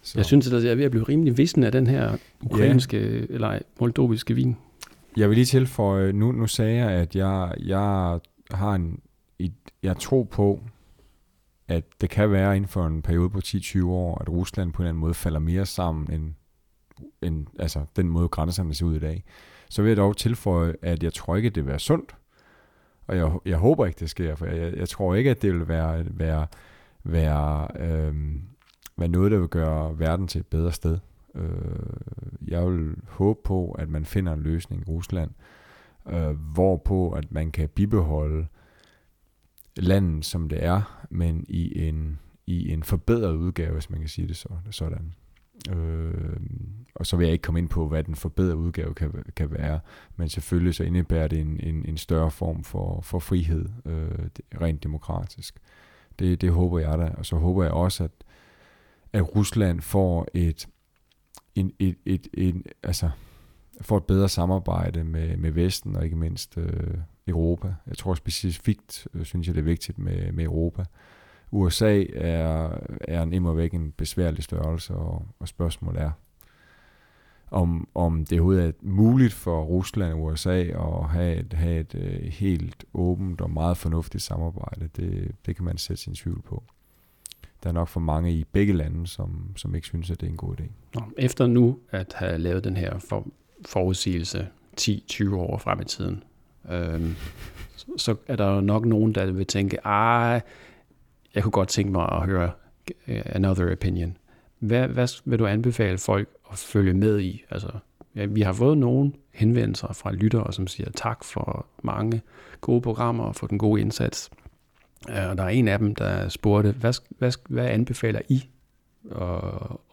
Så. Jeg synes, at jeg er ved at blive rimelig vissen af den her ukrainske, ja. eller moldoviske vin. Jeg vil lige tilføje, nu, nu sagde jeg, at jeg, jeg har en, et, jeg tror på, at det kan være inden for en periode på 10-20 år, at Rusland på en eller anden måde falder mere sammen end, end altså den måde grænserne ser ud i dag. Så vil jeg dog tilføje, at jeg tror ikke, at det vil være sundt. Og jeg, jeg håber ikke, det sker, for jeg, jeg tror ikke, at det vil være, være, være, øh, være noget, der vil gøre verden til et bedre sted. Øh, jeg vil håbe på, at man finder en løsning i Rusland, øh, hvorpå at man kan bibeholde landet, som det er, men i en, i en forbedret udgave, hvis man kan sige det så, sådan. Øh, og så vil jeg ikke komme ind på, hvad den forbedrede udgave kan, kan være, men selvfølgelig så indebærer det en, en, en større form for, for frihed, øh, rent demokratisk. Det, det håber jeg da, og så håber jeg også, at, at Rusland får et, en, et, et, et, altså, får et bedre samarbejde med, med Vesten, og ikke mindst øh, Europa. Jeg tror specifikt, øh, synes jeg, det er vigtigt med, med Europa. USA er, er en immer væk en besværlig størrelse, og, og spørgsmålet er, om, om det overhovedet er muligt for Rusland og USA at have et, have et øh, helt åbent og meget fornuftigt samarbejde. Det, det kan man sætte sin tvivl på. Der er nok for mange i begge lande, som, som ikke synes, at det er en god idé. Nå, efter nu at have lavet den her for, forudsigelse 10-20 år frem i tiden, øhm, så er der nok nogen, der vil tænke, ah, jeg kunne godt tænke mig at høre øh, another opinion. Hvad, hvad vil du anbefale folk at følge med i? Altså, ja, vi har fået nogle henvendelser fra lyttere, som siger tak for mange gode programmer og for den gode indsats. Øh, og der er en af dem, der spurgte, hvad, hvad, hvad anbefaler I at,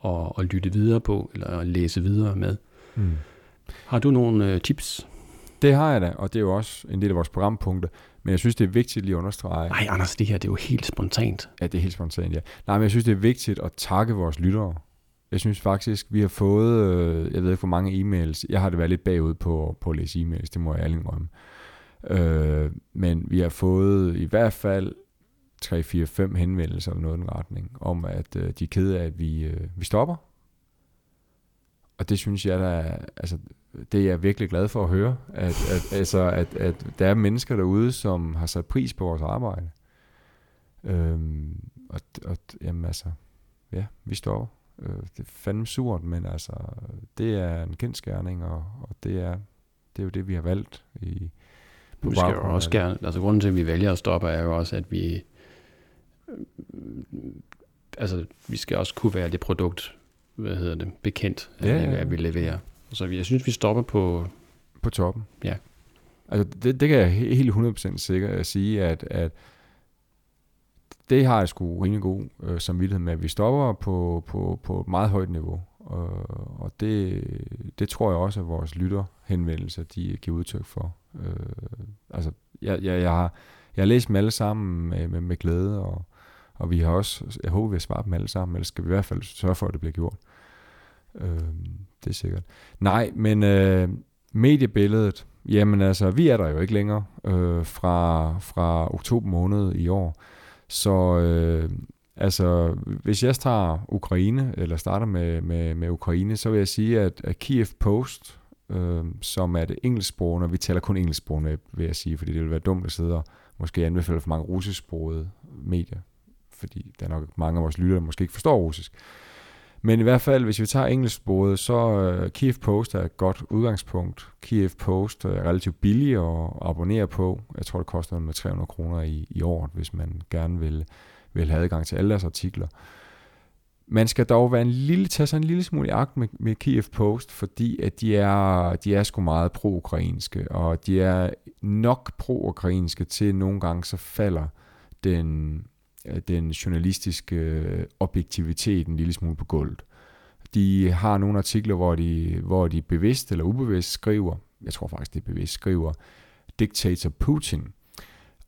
at, at lytte videre på, eller at læse videre med? Mm. Har du nogle øh, tips? Det har jeg da, og det er jo også en del af vores programpunkter. Men jeg synes, det er vigtigt lige at understrege... Nej, Anders, det her det er jo helt spontant. Ja, det er helt spontant, ja. Nej, men jeg synes, det er vigtigt at takke vores lyttere. Jeg synes faktisk, vi har fået, øh, jeg ved ikke hvor mange e-mails. Jeg har det været lidt bagud på, på at læse e-mails, det må jeg ærligt indrømme. Øh, men vi har fået i hvert fald 3, 4, 5 henvendelser eller noget i den retning, om at øh, de er kede af, at vi, øh, vi stopper. Og det synes jeg, der er, altså, det er jeg virkelig glad for at høre, at, at, altså, at, at der er mennesker derude, som har sat pris på vores arbejde. Øhm, og, og jamen altså, ja, vi står. Øh, det er fandme surt, men altså, det er en kendskærning, og, og det, er, det er jo det, vi har valgt i på vi skal jo også gerne, altså grunden til, at vi vælger at stoppe, er jo også, at vi altså, vi skal også kunne være det produkt, hvad hedder det, bekendt, ja, ja. at vi leverer. Så jeg synes, vi stopper på... På toppen? Ja. Altså, det, det kan jeg helt 100% sikker at sige, at, at det har jeg sgu rimelig god øh, samvittighed med, at vi stopper på, på, på et meget højt niveau. Og, og det, det tror jeg også, at vores lytterhenvendelser, de giver udtryk for. Øh, altså, jeg, jeg, jeg, har, jeg har læst dem alle sammen med, med, med glæde, og, og vi har også, jeg håber, vi har svaret dem alle sammen, ellers skal vi i hvert fald sørge for, at det bliver gjort. Øh, det er sikkert. Nej, men øh, mediebilledet, jamen altså, vi er der jo ikke længere øh, fra, fra oktober måned i år. Så øh, altså, hvis jeg tager Ukraine, eller starter med, med, med Ukraine, så vil jeg sige, at, at Kiev Post, øh, som er det engelsksprogende, vi taler kun engelsksprogende, vil jeg sige, fordi det vil være dumt at sidde og måske anbefale for mange russisksprogede medier, fordi der er nok mange af vores lyttere, der måske ikke forstår russisk. Men i hvert fald, hvis vi tager engelsksproget, så uh, Kiev Post er et godt udgangspunkt. Kiev Post er relativt billig at abonnere på. Jeg tror, det koster med 300 kroner i, i året, hvis man gerne vil, vil have adgang til alle deres artikler. man skal dog være en lille, tage sig en lille smule i agt med, med Kiev Post, fordi at de er, de er sgu meget pro-ukrainske, og de er nok pro-ukrainske til nogle gange så falder den, Øh, den journalistiske øh, objektivitet en lille smule på gulvet. De har nogle artikler, hvor de, hvor de bevidst eller ubevidst skriver, jeg tror faktisk, det er bevidst, skriver, diktator Putin.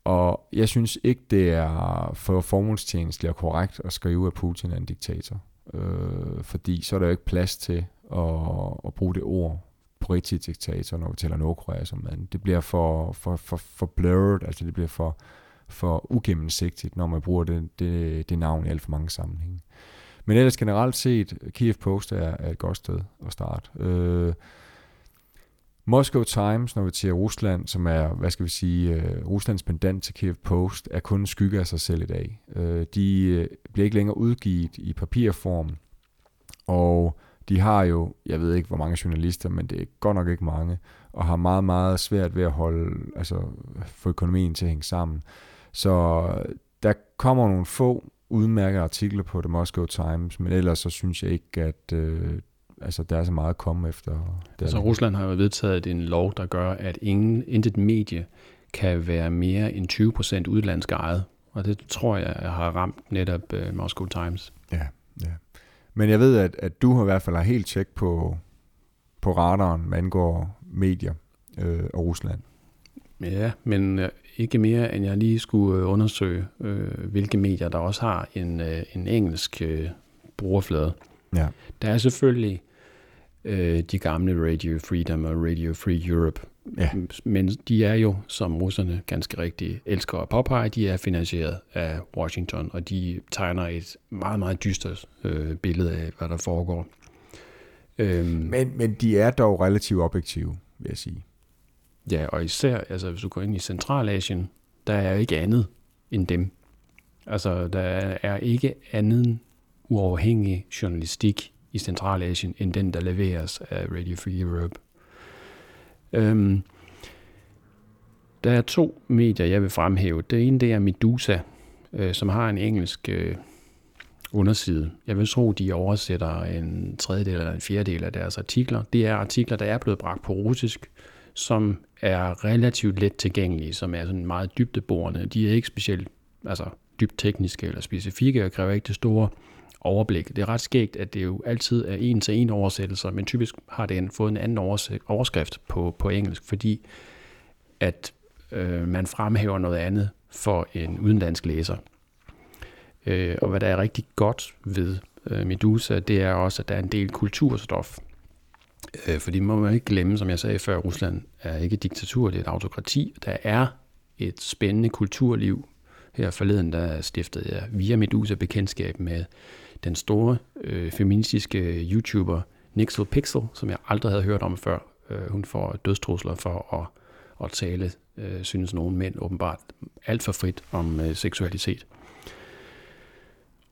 Og jeg synes ikke, det er for formålstjenestligt og korrekt at skrive, at Putin er en diktator. Øh, fordi så er der jo ikke plads til at, at bruge det ord på rigtig diktator, når vi taler Nordkorea som mand. Det bliver for, for, for, for blurred, altså det bliver for, for ugennemsigtigt, når man bruger det, det, det navn i alt for mange sammenhænge. Men ellers generelt set, Kiev Post er, er et godt sted at starte. Øh, Moscow Times, når vi til Rusland, som er, hvad skal vi sige, øh, Ruslands pendant til Kiev Post, er kun skygge af sig selv i dag. Øh, de øh, bliver ikke længere udgivet i papirform, og de har jo, jeg ved ikke hvor mange journalister, men det er godt nok ikke mange, og har meget, meget svært ved at holde, altså få økonomien til at hænge sammen. Så der kommer nogle få udmærkede artikler på The Moscow Times, men ellers så synes jeg ikke, at øh, altså, der er så meget at komme efter. Altså Rusland har jo vedtaget en lov, der gør, at ingen, intet medie kan være mere end 20 procent udlandsk ejet. Og det tror jeg har ramt netop uh, Moscow Times. Ja, ja. Men jeg ved, at, at du har i hvert fald har helt tjek på, på radaren, hvad angår medier øh, og Rusland. Ja, men øh, ikke mere, end jeg lige skulle øh, undersøge, øh, hvilke medier, der også har en, øh, en engelsk øh, brugerflade. Ja. Der er selvfølgelig øh, de gamle Radio Freedom og Radio Free Europe. Ja. Men de er jo, som russerne ganske rigtigt elsker at påpege, de er finansieret af Washington, og de tegner et meget, meget dystert øh, billede af, hvad der foregår. Øhm, men, men de er dog relativt objektive, vil jeg sige. Ja, og især, altså hvis du går ind i Centralasien, der er ikke andet end dem. Altså, der er ikke anden uafhængig journalistik i Centralasien, end den, der leveres af Radio Free Europe. Øhm, der er to medier, jeg vil fremhæve. Det ene det er Medusa, øh, som har en engelsk øh, underside. Jeg vil tro, de oversætter en tredjedel eller en fjerdedel af deres artikler. Det er artikler, der er blevet bragt på russisk, som er relativt let tilgængelige, som er sådan meget dybdeborende. De er ikke specielt altså, dybt tekniske eller specifikke og kræver ikke det store overblik. Det er ret skægt, at det jo altid er en til en oversættelser, men typisk har den fået en anden overskrift på, på engelsk, fordi at øh, man fremhæver noget andet for en udenlandsk læser. Øh, og hvad der er rigtig godt ved øh, Medusa, det er også, at der er en del kulturstof. Øh, fordi må ikke glemme, som jeg sagde før, Rusland er ikke et diktatur, det er et autokrati. Der er et spændende kulturliv. Her forleden, der stiftede jeg via Medusa bekendtskab med den store øh, feministiske YouTuber Nixel Pixel, som jeg aldrig havde hørt om før. Øh, hun får dødstrusler for at, at tale, øh, synes nogle mænd åbenbart, alt for frit om øh, seksualitet.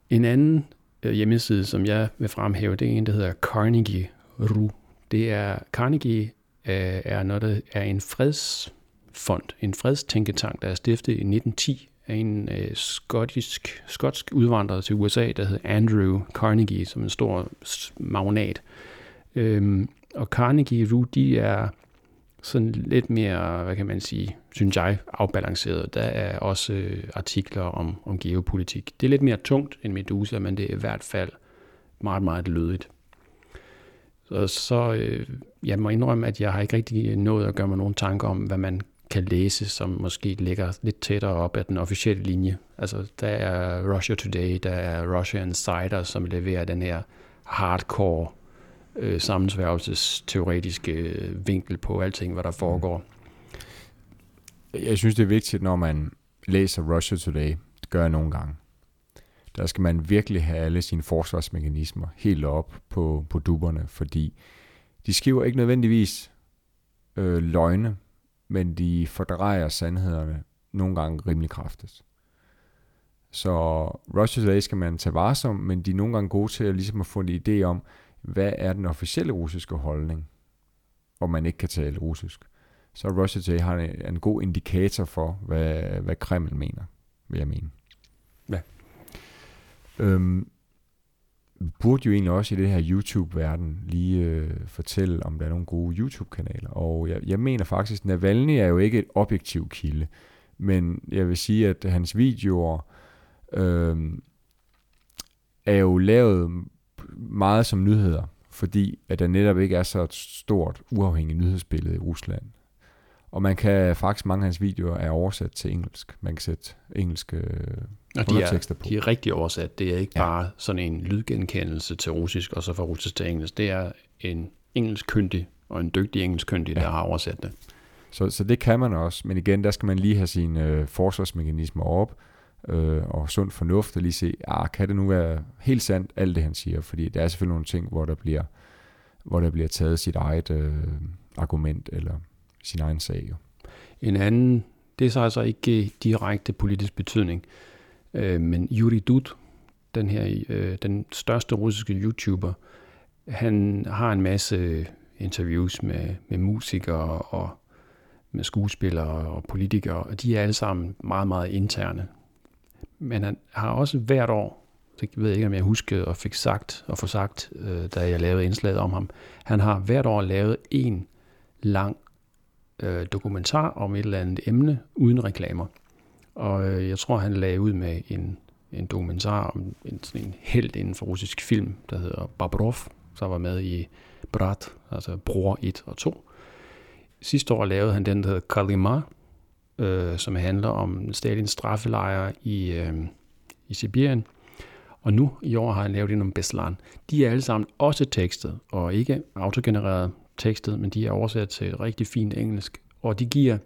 En anden øh, hjemmeside, som jeg vil fremhæve, det er en, der hedder Carnegie Ru. Det er Carnegie øh, er noget, der er en fredsfond, en fredstænketank, der er stiftet i 1910 af en øh, skotsk, skotsk udvandrer til USA, der hedder Andrew Carnegie, som en stor magnat. Øhm, og Carnegie Ru, de er sådan lidt mere, hvad kan man sige, synes jeg, afbalanceret. Der er også øh, artikler om, om geopolitik. Det er lidt mere tungt end Medusa, men det er i hvert fald meget, meget lødigt. Så, så øh, jeg må indrømme, at jeg har ikke rigtig nået at gøre mig nogle tanker om, hvad man kan læse, som måske ligger lidt tættere op af den officielle linje. Altså, der er Russia Today, der er Russia Insider, som leverer den her hardcore øh, sammensværgelsesteoretiske øh, vinkel på alting, hvad der foregår. Jeg synes, det er vigtigt, når man læser Russia Today, det gør jeg nogle gange, der skal man virkelig have alle sine forsvarsmekanismer helt op på, på duberne, fordi de skriver ikke nødvendigvis øh, løgne, men de fordrejer sandhederne nogle gange rimelig kraftigt. Så Russia Today skal man tage varsom, men de er nogle gange gode til at, ligesom at få en idé om, hvad er den officielle russiske holdning, om man ikke kan tale russisk. Så Russia Today har en, en god indikator for, hvad, hvad Kreml mener, vil jeg mene. Øhm, burde jo egentlig også i det her YouTube-verden lige øh, fortælle, om der er nogle gode YouTube-kanaler. Og jeg, jeg mener faktisk, at Navalny er jo ikke et objektiv kilde, men jeg vil sige, at hans videoer øh, er jo lavet meget som nyheder, fordi at der netop ikke er så et stort uafhængigt nyhedsbillede i Rusland. Og man kan faktisk, mange af hans videoer er oversat til engelsk. Man kan sætte engelske øh, og de er, på. de er rigtig oversat. Det er ikke ja. bare sådan en lydgenkendelse til russisk, og så fra russisk til engelsk. Det er en engelsk kyndig og en dygtig engelsk kyndig, ja. der har oversat det. Så, så det kan man også, men igen, der skal man lige have sine øh, forsvarsmekanismer op, øh, og sund fornuft, og lige se, ah, kan det nu være helt sandt, alt det han siger, fordi der er selvfølgelig nogle ting, hvor der bliver, hvor der bliver taget sit eget øh, argument, eller sin egen sag. Jo. En anden, det er så altså ikke direkte politisk betydning, øh, men Yuri Dud, den her, øh, den største russiske YouTuber, han har en masse interviews med, med musikere og med skuespillere og politikere, og de er alle sammen meget, meget interne. Men han har også hvert år, det ved jeg ikke, om jeg husker og fik sagt og få sagt, øh, da jeg lavede indslaget om ham, han har hvert år lavet en lang øh, dokumentar om et eller andet emne uden reklamer. Og øh, jeg tror, han lagde ud med en, en dokumentar om en, sådan en held inden for russisk film, der hedder Babrov, som var med i Brat, altså Bror 1 og 2. Sidste år lavede han den, der hedder Kalima, øh, som handler om Stalins straffelejre i, øh, i Sibirien. Og nu i år har han lavet en om Beslan. De er alle sammen også tekstet, og ikke autogenereret tekstet, men de er oversat til rigtig fint engelsk. Og de giver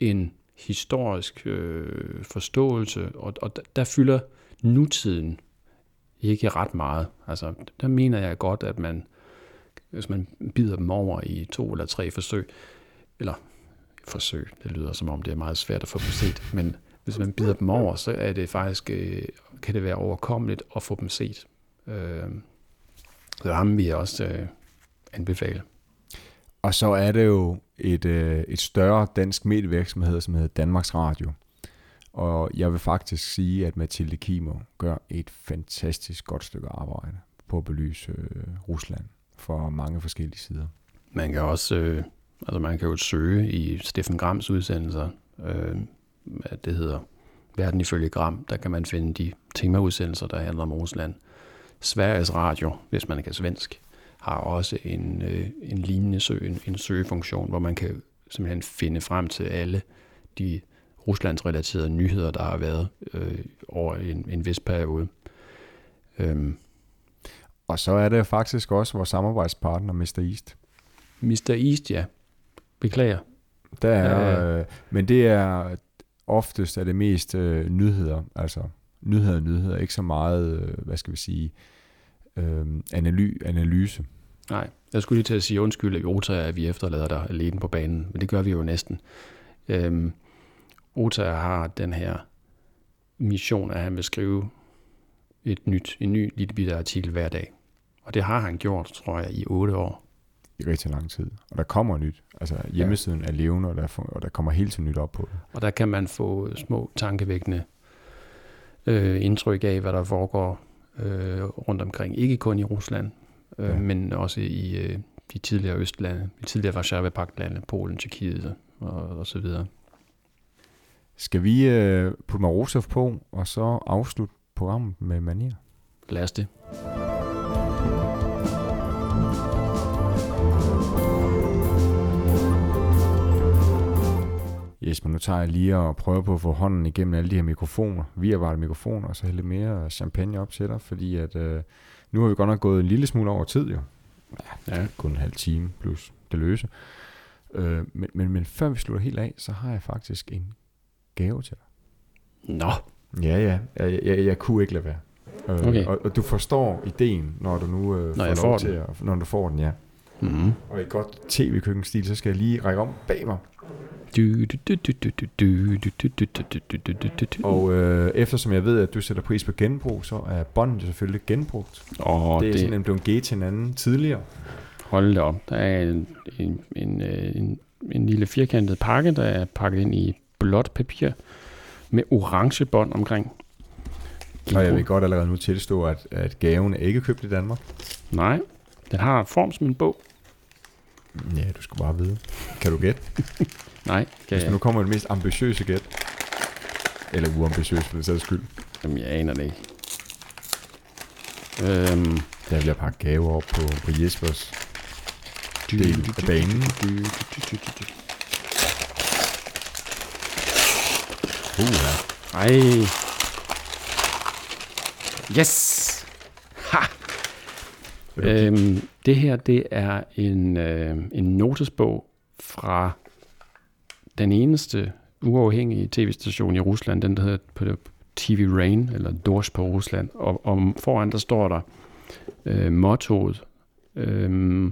en historisk øh, forståelse, og, og der, fylder nutiden ikke ret meget. Altså, der mener jeg godt, at man, hvis man bider dem over i to eller tre forsøg, eller forsøg, det lyder som om det er meget svært at få dem set, men hvis man bider dem over, så er det faktisk, øh, kan det være overkommeligt at få dem set. Øh, så ham vil jeg også øh, anbefale. Og så er det jo et, øh, et større dansk medievirksomhed, som hedder Danmarks Radio. Og jeg vil faktisk sige, at Mathilde Kimo gør et fantastisk godt stykke arbejde på at belyse øh, Rusland for mange forskellige sider. Man kan også øh, altså man kan jo søge i Steffen Grams udsendelser, øh, det hedder Verden ifølge Gram, der kan man finde de temaudsendelser, der handler om Rusland. Sveriges Radio, hvis man kan svensk, har også en, øh, en lignende søg, en, en søgefunktion, hvor man kan simpelthen finde frem til alle de Ruslandsrelaterede nyheder, der har været øh, over en, en vis periode. Øhm. Og så er det faktisk også vores samarbejdspartner, Mr. East. Mr. East, ja. Beklager. Der er, øh, men det er oftest er det mest øh, nyheder, altså nyheder nyheder, ikke så meget, øh, hvad skal vi sige, øh, analy, analyse. Nej, jeg skulle lige til at sige undskyld, at Ota, at vi efterlader dig alene på banen, men det gør vi jo næsten. Øhm, Ota har den her mission, at han vil skrive et nyt, en ny lille bitte artikel hver dag. Og det har han gjort, tror jeg, i otte år. I rigtig lang tid. Og der kommer nyt. Altså hjemmesiden ja. er levende, og der, og der kommer hele tiden nyt op på det. Og der kan man få små tankevækkende øh, indtryk af, hvad der foregår øh, rundt omkring. Ikke kun i Rusland, øh, ja. men også i øh, de tidligere østlande, de tidligere Varsava-pagtlande, Polen, Tjekkiet og, og så videre. Skal vi øh, putte Marosov på, og så afslutte programmet med manier? Lad os det. Jesper, nu tager jeg lige og prøver på at få hånden igennem alle de her mikrofoner, via mikrofoner, og så hælde mere champagne op til dig, fordi at, øh, nu har vi godt nok gået en lille smule over tid jo. Ja, ja. kun en halv time plus det løse. Øh, men, men, men før vi slutter helt af, så har jeg faktisk en gave til dig. Nå. Ja, ja. Jeg, jeg, jeg kunne ikke lade være. Øh, okay. og, og du forstår ideen, når du nu øh, når får, lov til at, når du får den, ja. Mm-hmm. Og i godt tv-køkkenstil, så skal jeg lige række om bag mig. Og øh, eftersom jeg ved, at du sætter pris på genbrug, så er båndet selvfølgelig genbrugt. Oh, det er det... simpelthen blevet givet til hinanden tidligere. Hold da op. Der er en, en, en, en, en lille firkantet pakke, der er pakket ind i blåt papir med orange bånd omkring. Og jeg vil godt allerede nu tilstå, at, at gaven er ikke købt i Danmark. Nej, den har form som en bog. Ja, du skal bare vide. Kan du gætte? Nej. Kan Hvis jeg. nu kommer det mest ambitiøse gæt. Eller uambitiøs, for det sags skyld. Jamen, jeg aner det ikke. Øhm, Der vil jeg pakke gaver op på, på Jespers del af banen. Uh, ja. Ej. Yes! Øhm, det her, det er en, øh, en notesbog fra den eneste uafhængige tv-station i Rusland, den der hedder på TV Rain, eller Dorsch på Rusland. Og, og foran der står der øh, mottoet, øh,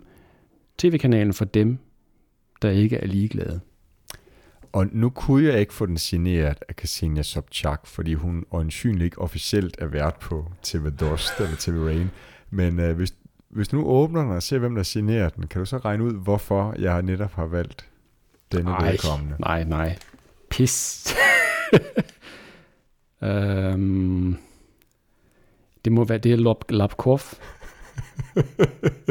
tv-kanalen for dem, der ikke er ligeglade. Og nu kunne jeg ikke få den signeret af Ksenia Sobchak, fordi hun øjensynligt ikke officielt er vært på TV Dost eller TV Rain. Men øh, hvis, hvis du nu åbner den og ser, hvem der signerer den, kan du så regne ud, hvorfor jeg netop har valgt denne Ej, vedkommende? nej, nej. Pis. øhm, det må være, det er Lop, Lapkov.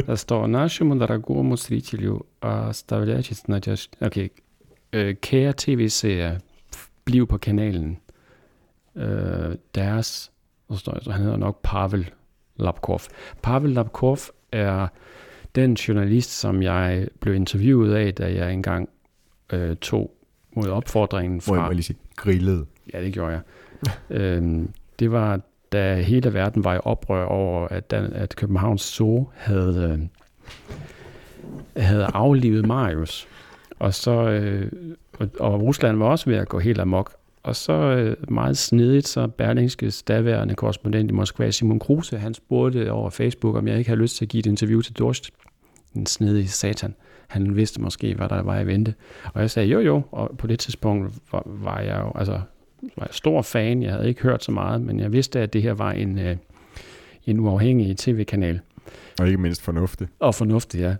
Der står, нашему дорогому зрителю оставляйте надежд... Okay. Øh, kære tv-seere, bliv på kanalen. Øh, deres, hvad står der, han hedder nok Pavel Lapkov. Pavel Lapkov er den journalist, som jeg blev interviewet af, da jeg engang øh, tog mod opfordringen jeg, må fra... jeg lige sige, grillet. Ja, det gjorde jeg. øhm, det var, da hele verden var i oprør over, at, Dan, at Københavns Zoo havde, øh, havde aflivet Marius. Og så øh, og, og Rusland var også ved at gå helt amok. Og så øh, meget snedigt, så Berlingskes daværende korrespondent i Moskva, Simon Kruse, han spurgte over Facebook, om jeg ikke havde lyst til at give et interview til Dorst. En snedig satan. Han vidste måske, hvad der var i vente. Og jeg sagde jo jo, og på det tidspunkt var, var jeg jo altså, var jeg stor fan. Jeg havde ikke hørt så meget, men jeg vidste, at det her var en, øh, en uafhængig tv-kanal. Og ikke mindst fornuftigt. Og fornuftigt, ja.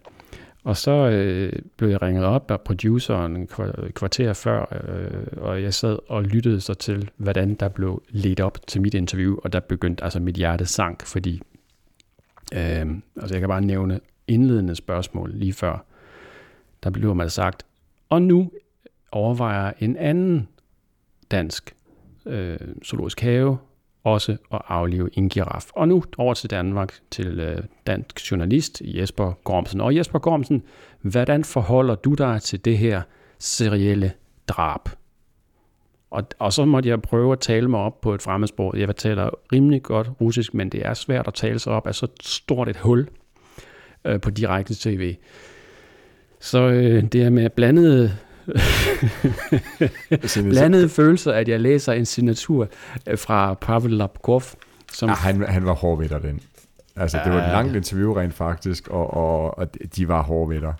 Og så øh, blev jeg ringet op af produceren en kvarter før, øh, og jeg sad og lyttede så til, hvordan der blev ledt op til mit interview, og der begyndte altså mit hjerte sank, fordi øh, altså jeg kan bare nævne indledende spørgsmål lige før. Der blev man sagt, og nu overvejer en anden dansk øh, zoologisk have også at aflive en giraf. Og nu over til Danmark, til øh, dansk journalist Jesper Gormsen. Og Jesper Gormsen, hvordan forholder du dig til det her serielle drab? Og, og så måtte jeg prøve at tale mig op på et fremmedsprog. Jeg taler rimelig godt russisk, men det er svært at tale sig op af så stort et hul øh, på direkte tv. Så øh, det er med blandede blandede følelser, at jeg læser en signatur øh, fra Pavel Lapkov. Som Ja, han, han var hård ved dig, den. Altså, det var et langt interview rent faktisk, og, og, og de var hårde ved dig.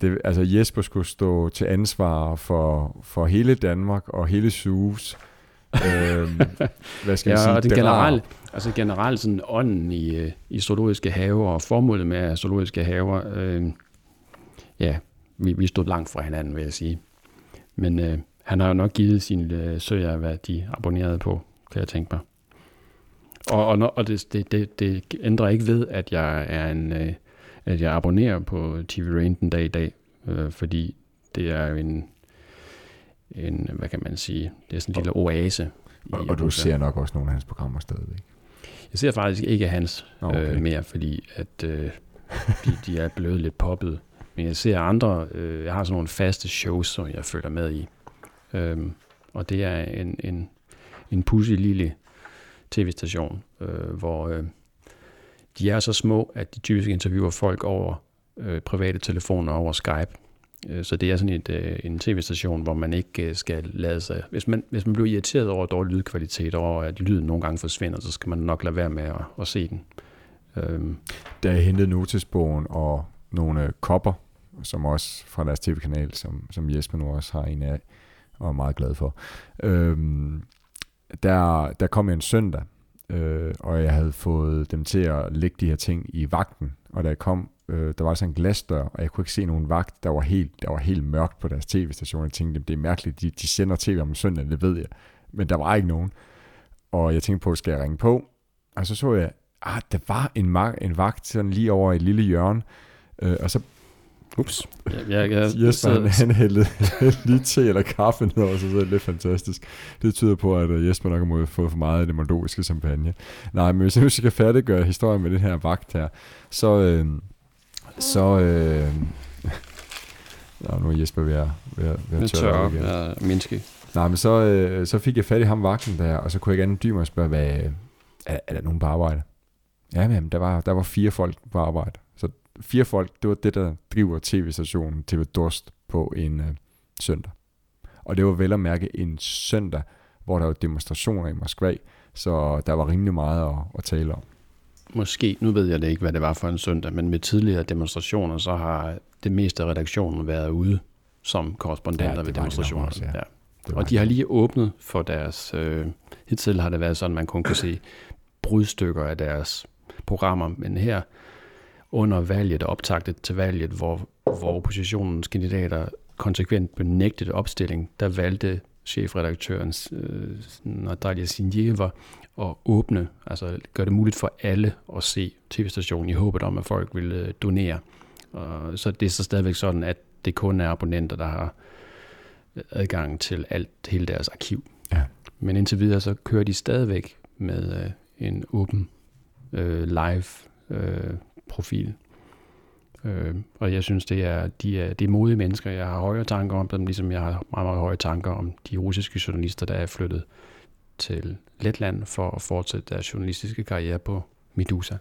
Det, altså Jesper skulle stå til ansvar for, for hele Danmark og hele SUS. øhm, hvad skal ja, sige? og det drab. generelle, altså generelt sådan ånden i, øh, i zoologiske haver og formålet med zoologiske haver, øh, ja, vi, vi stod langt fra hinanden, vil jeg sige. Men øh, han har jo nok givet sine øh, søger, hvad de abonnerede på, kan jeg tænke mig. Og, og, og det, det, det, det ændrer ikke ved, at jeg er en, øh, at jeg abonnerer på TV Rain den dag i dag, øh, fordi det er jo en, en, hvad kan man sige, det er sådan en lille oase. i Og, og du ser nok også nogle af hans programmer stadigvæk. Jeg ser faktisk ikke hans okay. øh, mere, fordi at øh, de, de er blevet lidt poppet. Men jeg ser andre, øh, jeg har sådan nogle faste shows, som jeg følger med i. Øhm, og det er en, en, en pussy lille tv-station, øh, hvor øh, de er så små, at de typisk interviewer folk over øh, private telefoner over Skype. Øh, så det er sådan et, øh, en tv-station, hvor man ikke øh, skal lade sig... Hvis man, hvis man bliver irriteret over dårlig lydkvalitet, og over at lyden nogle gange forsvinder, så skal man nok lade være med at, at se den. Øhm, Da jeg hentede notisbogen og nogle øh, kopper, som også fra deres tv-kanal, som, som Jesper nu også har en af, og er meget glad for. Øhm, der, der kom jeg en søndag, øh, og jeg havde fået dem til at lægge de her ting i vagten, og da jeg kom, øh, der var sådan en glasdør, og jeg kunne ikke se nogen vagt, der var helt, der var helt mørkt på deres tv-station. Jeg tænkte, det er mærkeligt, de, de sender tv om søndagen, det ved jeg, men der var ikke nogen. og jeg tænkte på, skal jeg ringe på? Og så så jeg, ah, der var en, en vagt sådan lige over et lille hjørne, øh, og så Ups. Ja, jeg, jeg, Jesper, han, han hældte lige te eller kaffe ned over, så det er lidt fantastisk. Det tyder på, at øh, Jesper nok har fået for meget af det moldoviske champagne. Nej, men hvis jeg nu skal færdiggøre historien med den her vagt her, så... Øh, så øh, Nå, nu er Jesper ved at, ved at, ved at tørre, op igen. Ja, mindske. Nej, men så, øh, så fik jeg fat i ham vagten der, og så kunne jeg andet dybe mig og spørge, hvad, er, er der nogen på arbejde? Ja, men der var, der var fire folk på arbejde. Fire folk, det var det, der driver tv-stationen TV Dorst på en øh, søndag. Og det var vel at mærke en søndag, hvor der var demonstrationer i Moskva, så der var rimelig meget at, at tale om. Måske, nu ved jeg det ikke, hvad det var for en søndag, men med tidligere demonstrationer, så har det meste af redaktionen været ude som korrespondenter ja, ved demonstrationer. Også, ja. Ja. Og de har lige åbnet for deres... Øh, hidtil har det været sådan, at man kun kan se brudstykker af deres programmer, men her under valget og optagtet til valget, hvor, hvor oppositionens kandidater konsekvent benægtede opstilling, der valgte chefredaktøren øh, Natalia Sinjeva at åbne, altså gøre det muligt for alle at se tv-stationen i håbet om, at folk ville øh, donere. Og så det er så stadigvæk sådan, at det kun er abonnenter, der har adgang til alt, hele deres arkiv. Ja. Men indtil videre, så kører de stadigvæk med øh, en åben øh, live øh, profil. Øh, og jeg synes, det er, de er, det er modige mennesker. Jeg har høje tanker om dem, ligesom jeg har meget, meget høje tanker om de russiske journalister, der er flyttet til Letland for at fortsætte deres journalistiske karriere på Medusa.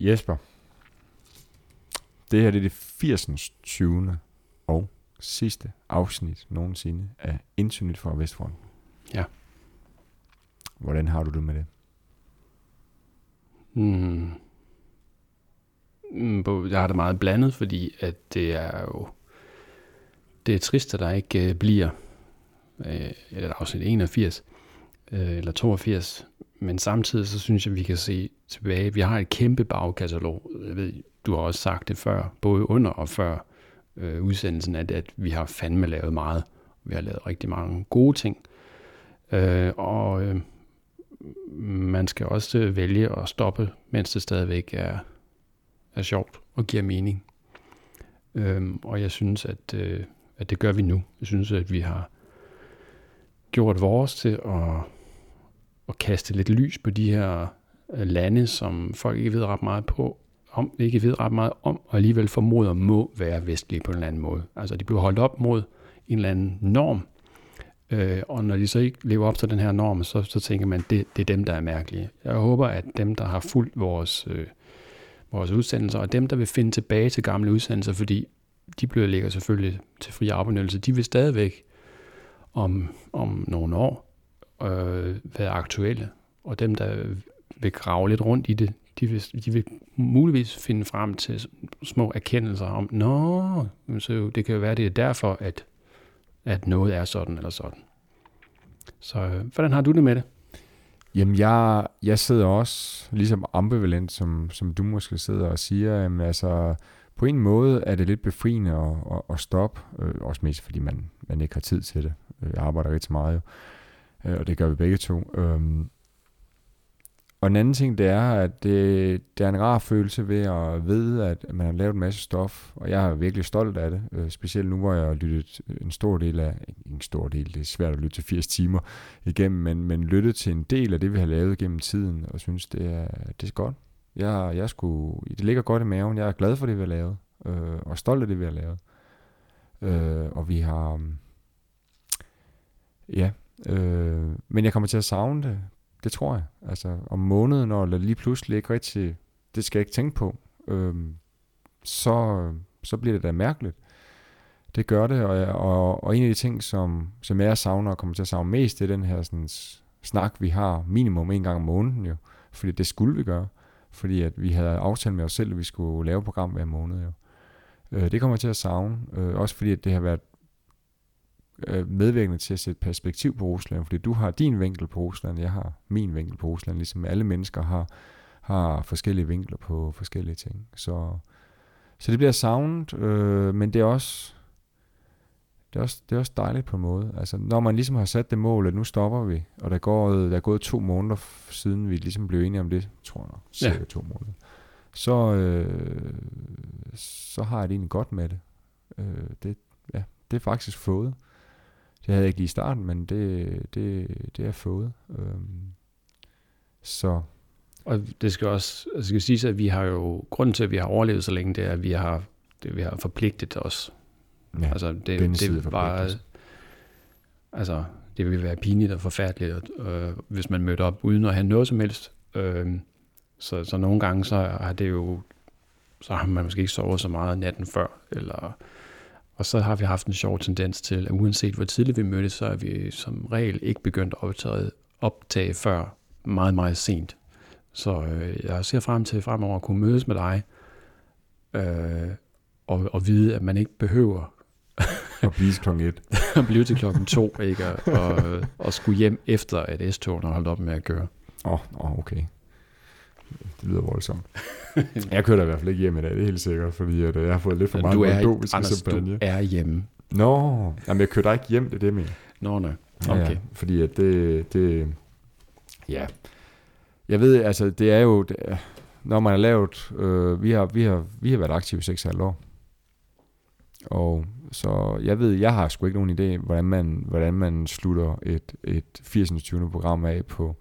Jesper, det her det er det 80. 20. og sidste afsnit nogensinde af Internet fra Vestfront. Ja. Hvordan har du det med det? Mm. mm jeg har det meget blandet, fordi at det er jo det er trist, at der ikke øh, bliver øh, eller afsnit 81 øh, eller 82, men samtidig så synes jeg, at vi kan se tilbage. Vi har et kæmpe bagkatalog. Jeg ved, du har også sagt det før, både under og før øh, udsendelsen, at, at vi har fandme lavet meget. Vi har lavet rigtig mange gode ting. Øh, og øh, man skal også vælge at stoppe, mens det stadigvæk er, er sjovt og giver mening. Øhm, og jeg synes, at, øh, at det gør vi nu. Jeg synes, at vi har gjort vores til at, at kaste lidt lys på de her øh, lande, som folk ikke ved ret meget på, om, ikke ved ret meget om, og alligevel formoder må være vestlige på en eller anden måde. Altså de bliver holdt op mod en eller anden norm, øh, og når de så ikke lever op til den her norm, så, så tænker man, det, det er dem, der er mærkelige. Jeg håber, at dem, der har fulgt vores, øh, vores udsendelser, og dem, der vil finde tilbage til gamle udsendelser, fordi de bliver ligger selvfølgelig til fri afbenyttelse, de vil stadigvæk om, om nogle år øh, være aktuelle. Og dem, der vil grave lidt rundt i det, de vil, de vil muligvis finde frem til små erkendelser om, nå, så det kan jo være, det er derfor, at, at noget er sådan eller sådan. Så øh, hvordan har du det med det? Jamen, jeg, jeg sidder også ligesom ambivalent, som, som du måske sidder og siger. Jamen, altså, på en måde er det lidt befriende at, at, at stoppe, øh, også mest fordi man, man ikke har tid til det. Øh, jeg arbejder rigtig meget jo, øh, og det gør vi begge to. Øh, og en anden ting, det er, at det, det er en rar følelse ved at vide, at man har lavet en masse stof, og jeg er virkelig stolt af det. Øh, specielt nu, hvor jeg har lyttet en stor del af, en stor del, det er svært at lytte til 80 timer igennem, men, men lyttet til en del af det, vi har lavet gennem tiden, og synes, det er, det er godt. Jeg, jeg skulle, det ligger godt i maven. Jeg er glad for det, vi har lavet, øh, og stolt af det, vi har lavet. Øh, og vi har, ja, øh, men jeg kommer til at savne det det tror jeg. Altså om måneden, når der lige pludselig ikke rigtig, det skal jeg ikke tænke på, øhm, så, så bliver det da mærkeligt. Det gør det, og, og, og en af de ting, som, som jeg savner og kommer til at savne mest, det er den her sådan, snak, vi har minimum en gang om måneden jo. Fordi det skulle vi gøre. Fordi at vi havde aftalt med os selv, at vi skulle lave program hver måned jo. Øh, det kommer jeg til at savne. Øh, også fordi at det har været øh, medvirkende til at sætte perspektiv på Rusland, fordi du har din vinkel på Rusland, jeg har min vinkel på Rusland, ligesom alle mennesker har, har forskellige vinkler på forskellige ting. Så, så det bliver savnet, øh, men det er også det er, også, det er også dejligt på en måde. Altså, når man ligesom har sat det mål, at nu stopper vi, og der, går, der er gået to måneder siden vi ligesom blev enige om det, tror jeg nok, cirka ja. to måneder, så, øh, så har jeg det egentlig godt med det. Øh, det, ja, det er faktisk fået. Det havde jeg ikke lige i starten, men det, det, det er fået. Øh, så og det skal også altså skal sige, at vi har jo, grunden til, at vi har overlevet så længe, det er, at vi har, det, vi har forpligtet os. Ja, altså, det, det var, altså, det ville være pinligt og forfærdeligt, øh, hvis man mødte op uden at have noget som helst. Øh, så, så nogle gange, så har det jo, så har man måske ikke sovet så meget natten før, eller, og så har vi haft en sjov tendens til, at uanset hvor tidligt vi mødtes, så er vi som regel ikke begyndt at optage, optage før meget, meget sent. Så øh, jeg ser frem til fremover at kunne mødes med dig, øh, og, og vide, at man ikke behøver at blive til klokken 1. at blive til klokken 2, ikke? Og, og, og skulle hjem efter, at S-togene har holdt op med at køre. Åh, oh, oh, okay. Det lyder voldsomt. jeg kører da i hvert fald ikke hjem i dag, det er helt sikkert, fordi at, øh, jeg har fået lidt for meget er, Anders, du er hjemme. Nå, jamen jeg kører da ikke hjem, det er det, jeg Nå, nej. Okay. Ja, fordi at det, det, ja, jeg ved, altså det er jo, det, når man har lavet, øh, vi, har, vi, har, vi har været aktive i 6,5 år. Og så jeg ved, jeg har sgu ikke nogen idé, hvordan man, hvordan man slutter et, et 80. 20. program af på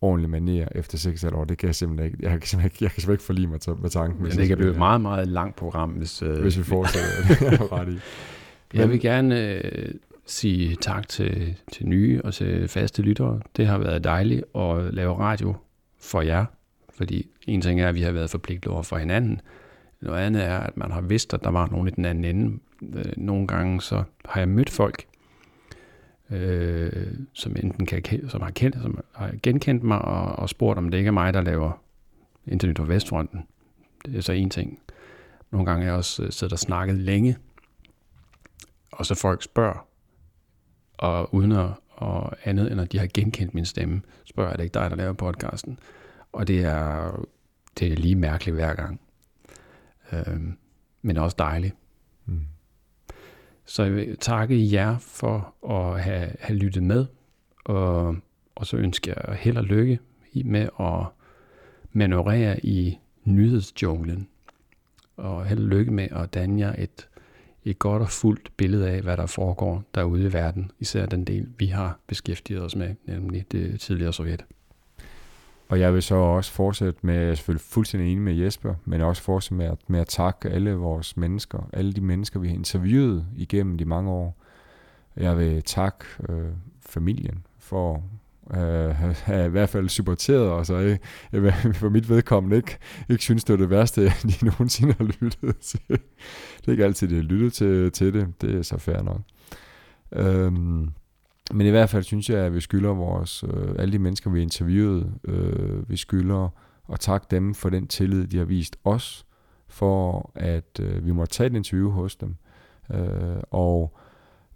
ordentlig manier efter 6 år. Det kan jeg simpelthen ikke. Jeg kan simpelthen ikke, jeg kan simpelthen ikke forlige mig med tanken. Men det kan blive et meget, meget langt program, hvis, øh, hvis vi fortsætter. det ret i. Jeg vil gerne øh, sige tak til, til nye og til faste lyttere. Det har været dejligt at lave radio for jer. Fordi en ting er, at vi har været forpligtet over for hinanden. Noget andet er, at man har vidst, at der var nogen i den anden ende. Øh, nogle gange så har jeg mødt folk, øh, som enten kan, som har, kendt, som har genkendt mig og, og spurgt, om det ikke er mig, der laver Internet og Vestfronten. Det er så en ting. Nogle gange har jeg også øh, siddet og snakket længe, og så folk spørger, og uden at, og andet, end at de har genkendt min stemme, spørger jeg, det ikke dig, der laver podcasten? Og det er, det er lige mærkeligt hver gang. Øhm, men også dejligt. Så jeg vil takke jer for at have, have lyttet med, og, og så ønsker jeg held og lykke med at manøvrere i nyhedsjunglen, og held og lykke med at danne jer et, et godt og fuldt billede af, hvad der foregår derude i verden, især den del, vi har beskæftiget os med, nemlig det tidligere Sovjet. Og jeg vil så også fortsætte med, jeg er selvfølgelig fuldstændig enig med Jesper, men også fortsætte med at, med at takke alle vores mennesker, alle de mennesker, vi har interviewet igennem de mange år. Jeg vil takke øh, familien for øh, have i hvert fald supporteret os, og jeg, øh, jeg, for mit vedkommende ikke, ikke synes, det er det værste, de nogensinde har lyttet til. Det er ikke altid, de har lyttet til, til det. Det er så fair nok. Øhm, men i hvert fald synes jeg, at vi skylder vores, øh, alle de mennesker, vi interviewede, øh, vi skylder at takke dem for den tillid, de har vist os, for at øh, vi måtte tage et interview hos dem. Øh, og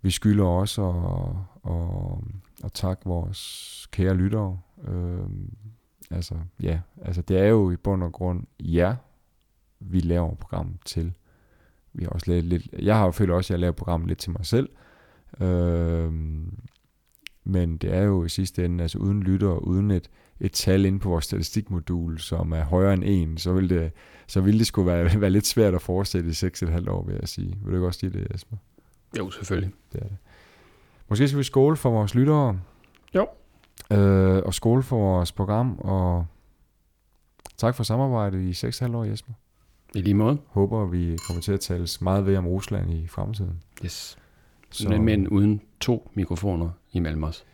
vi skylder også at, at, at takke vores kære lyttere. Øh, altså, ja, altså det er jo i bund og grund jer, vi laver programmet til. Vi har også lavet lidt, jeg har jo følt også, at jeg laver programmet lidt til mig selv. Øh, men det er jo i sidste ende, altså uden lytter, uden et, et tal inde på vores statistikmodul, som er højere end en, så vil det, så vil det skulle være, være lidt svært at fortsætte i 6,5 år, vil jeg sige. Vil du ikke også sige det, Jesper? Jo, selvfølgelig. Det er det. Måske skal vi skåle for vores lyttere. Jo. Øh, og skåle for vores program, og tak for samarbejdet i 6,5 år, Jesper. I lige måde. Håber, vi kommer til at tales meget ved om Rusland i fremtiden. Yes. Så... Men uden to mikrofoner imellem os.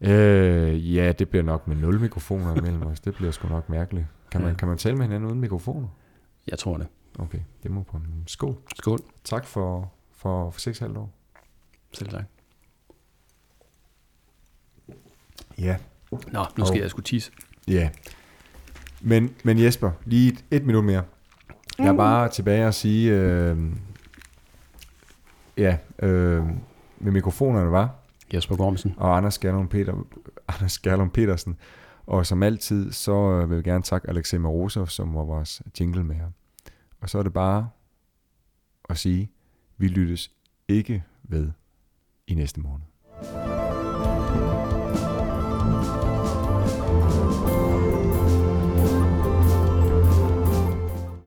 Øh, ja, det bliver nok med nul mikrofoner imellem os. Det bliver sgu nok mærkeligt. Kan man, ja. kan man tale med hinanden uden mikrofoner? Jeg tror det. Okay, det må på en skål. Skål. Tak for, for, for 6,5 år. Selv tak. Ja. Nå, nu skal og, jeg sgu tisse. Ja. Men, men Jesper, lige et, et minut mere. Jeg er mm. bare tilbage og sige, øh, ja, øh, med mikrofonerne var Jesper Gormsen og Anders Gerlund, Peter, Anders Gerlund Petersen. Og som altid, så øh, vil jeg gerne takke Alexej Morozov, som var vores jingle med her. Og så er det bare at sige, vi lyttes ikke ved. i næste måned.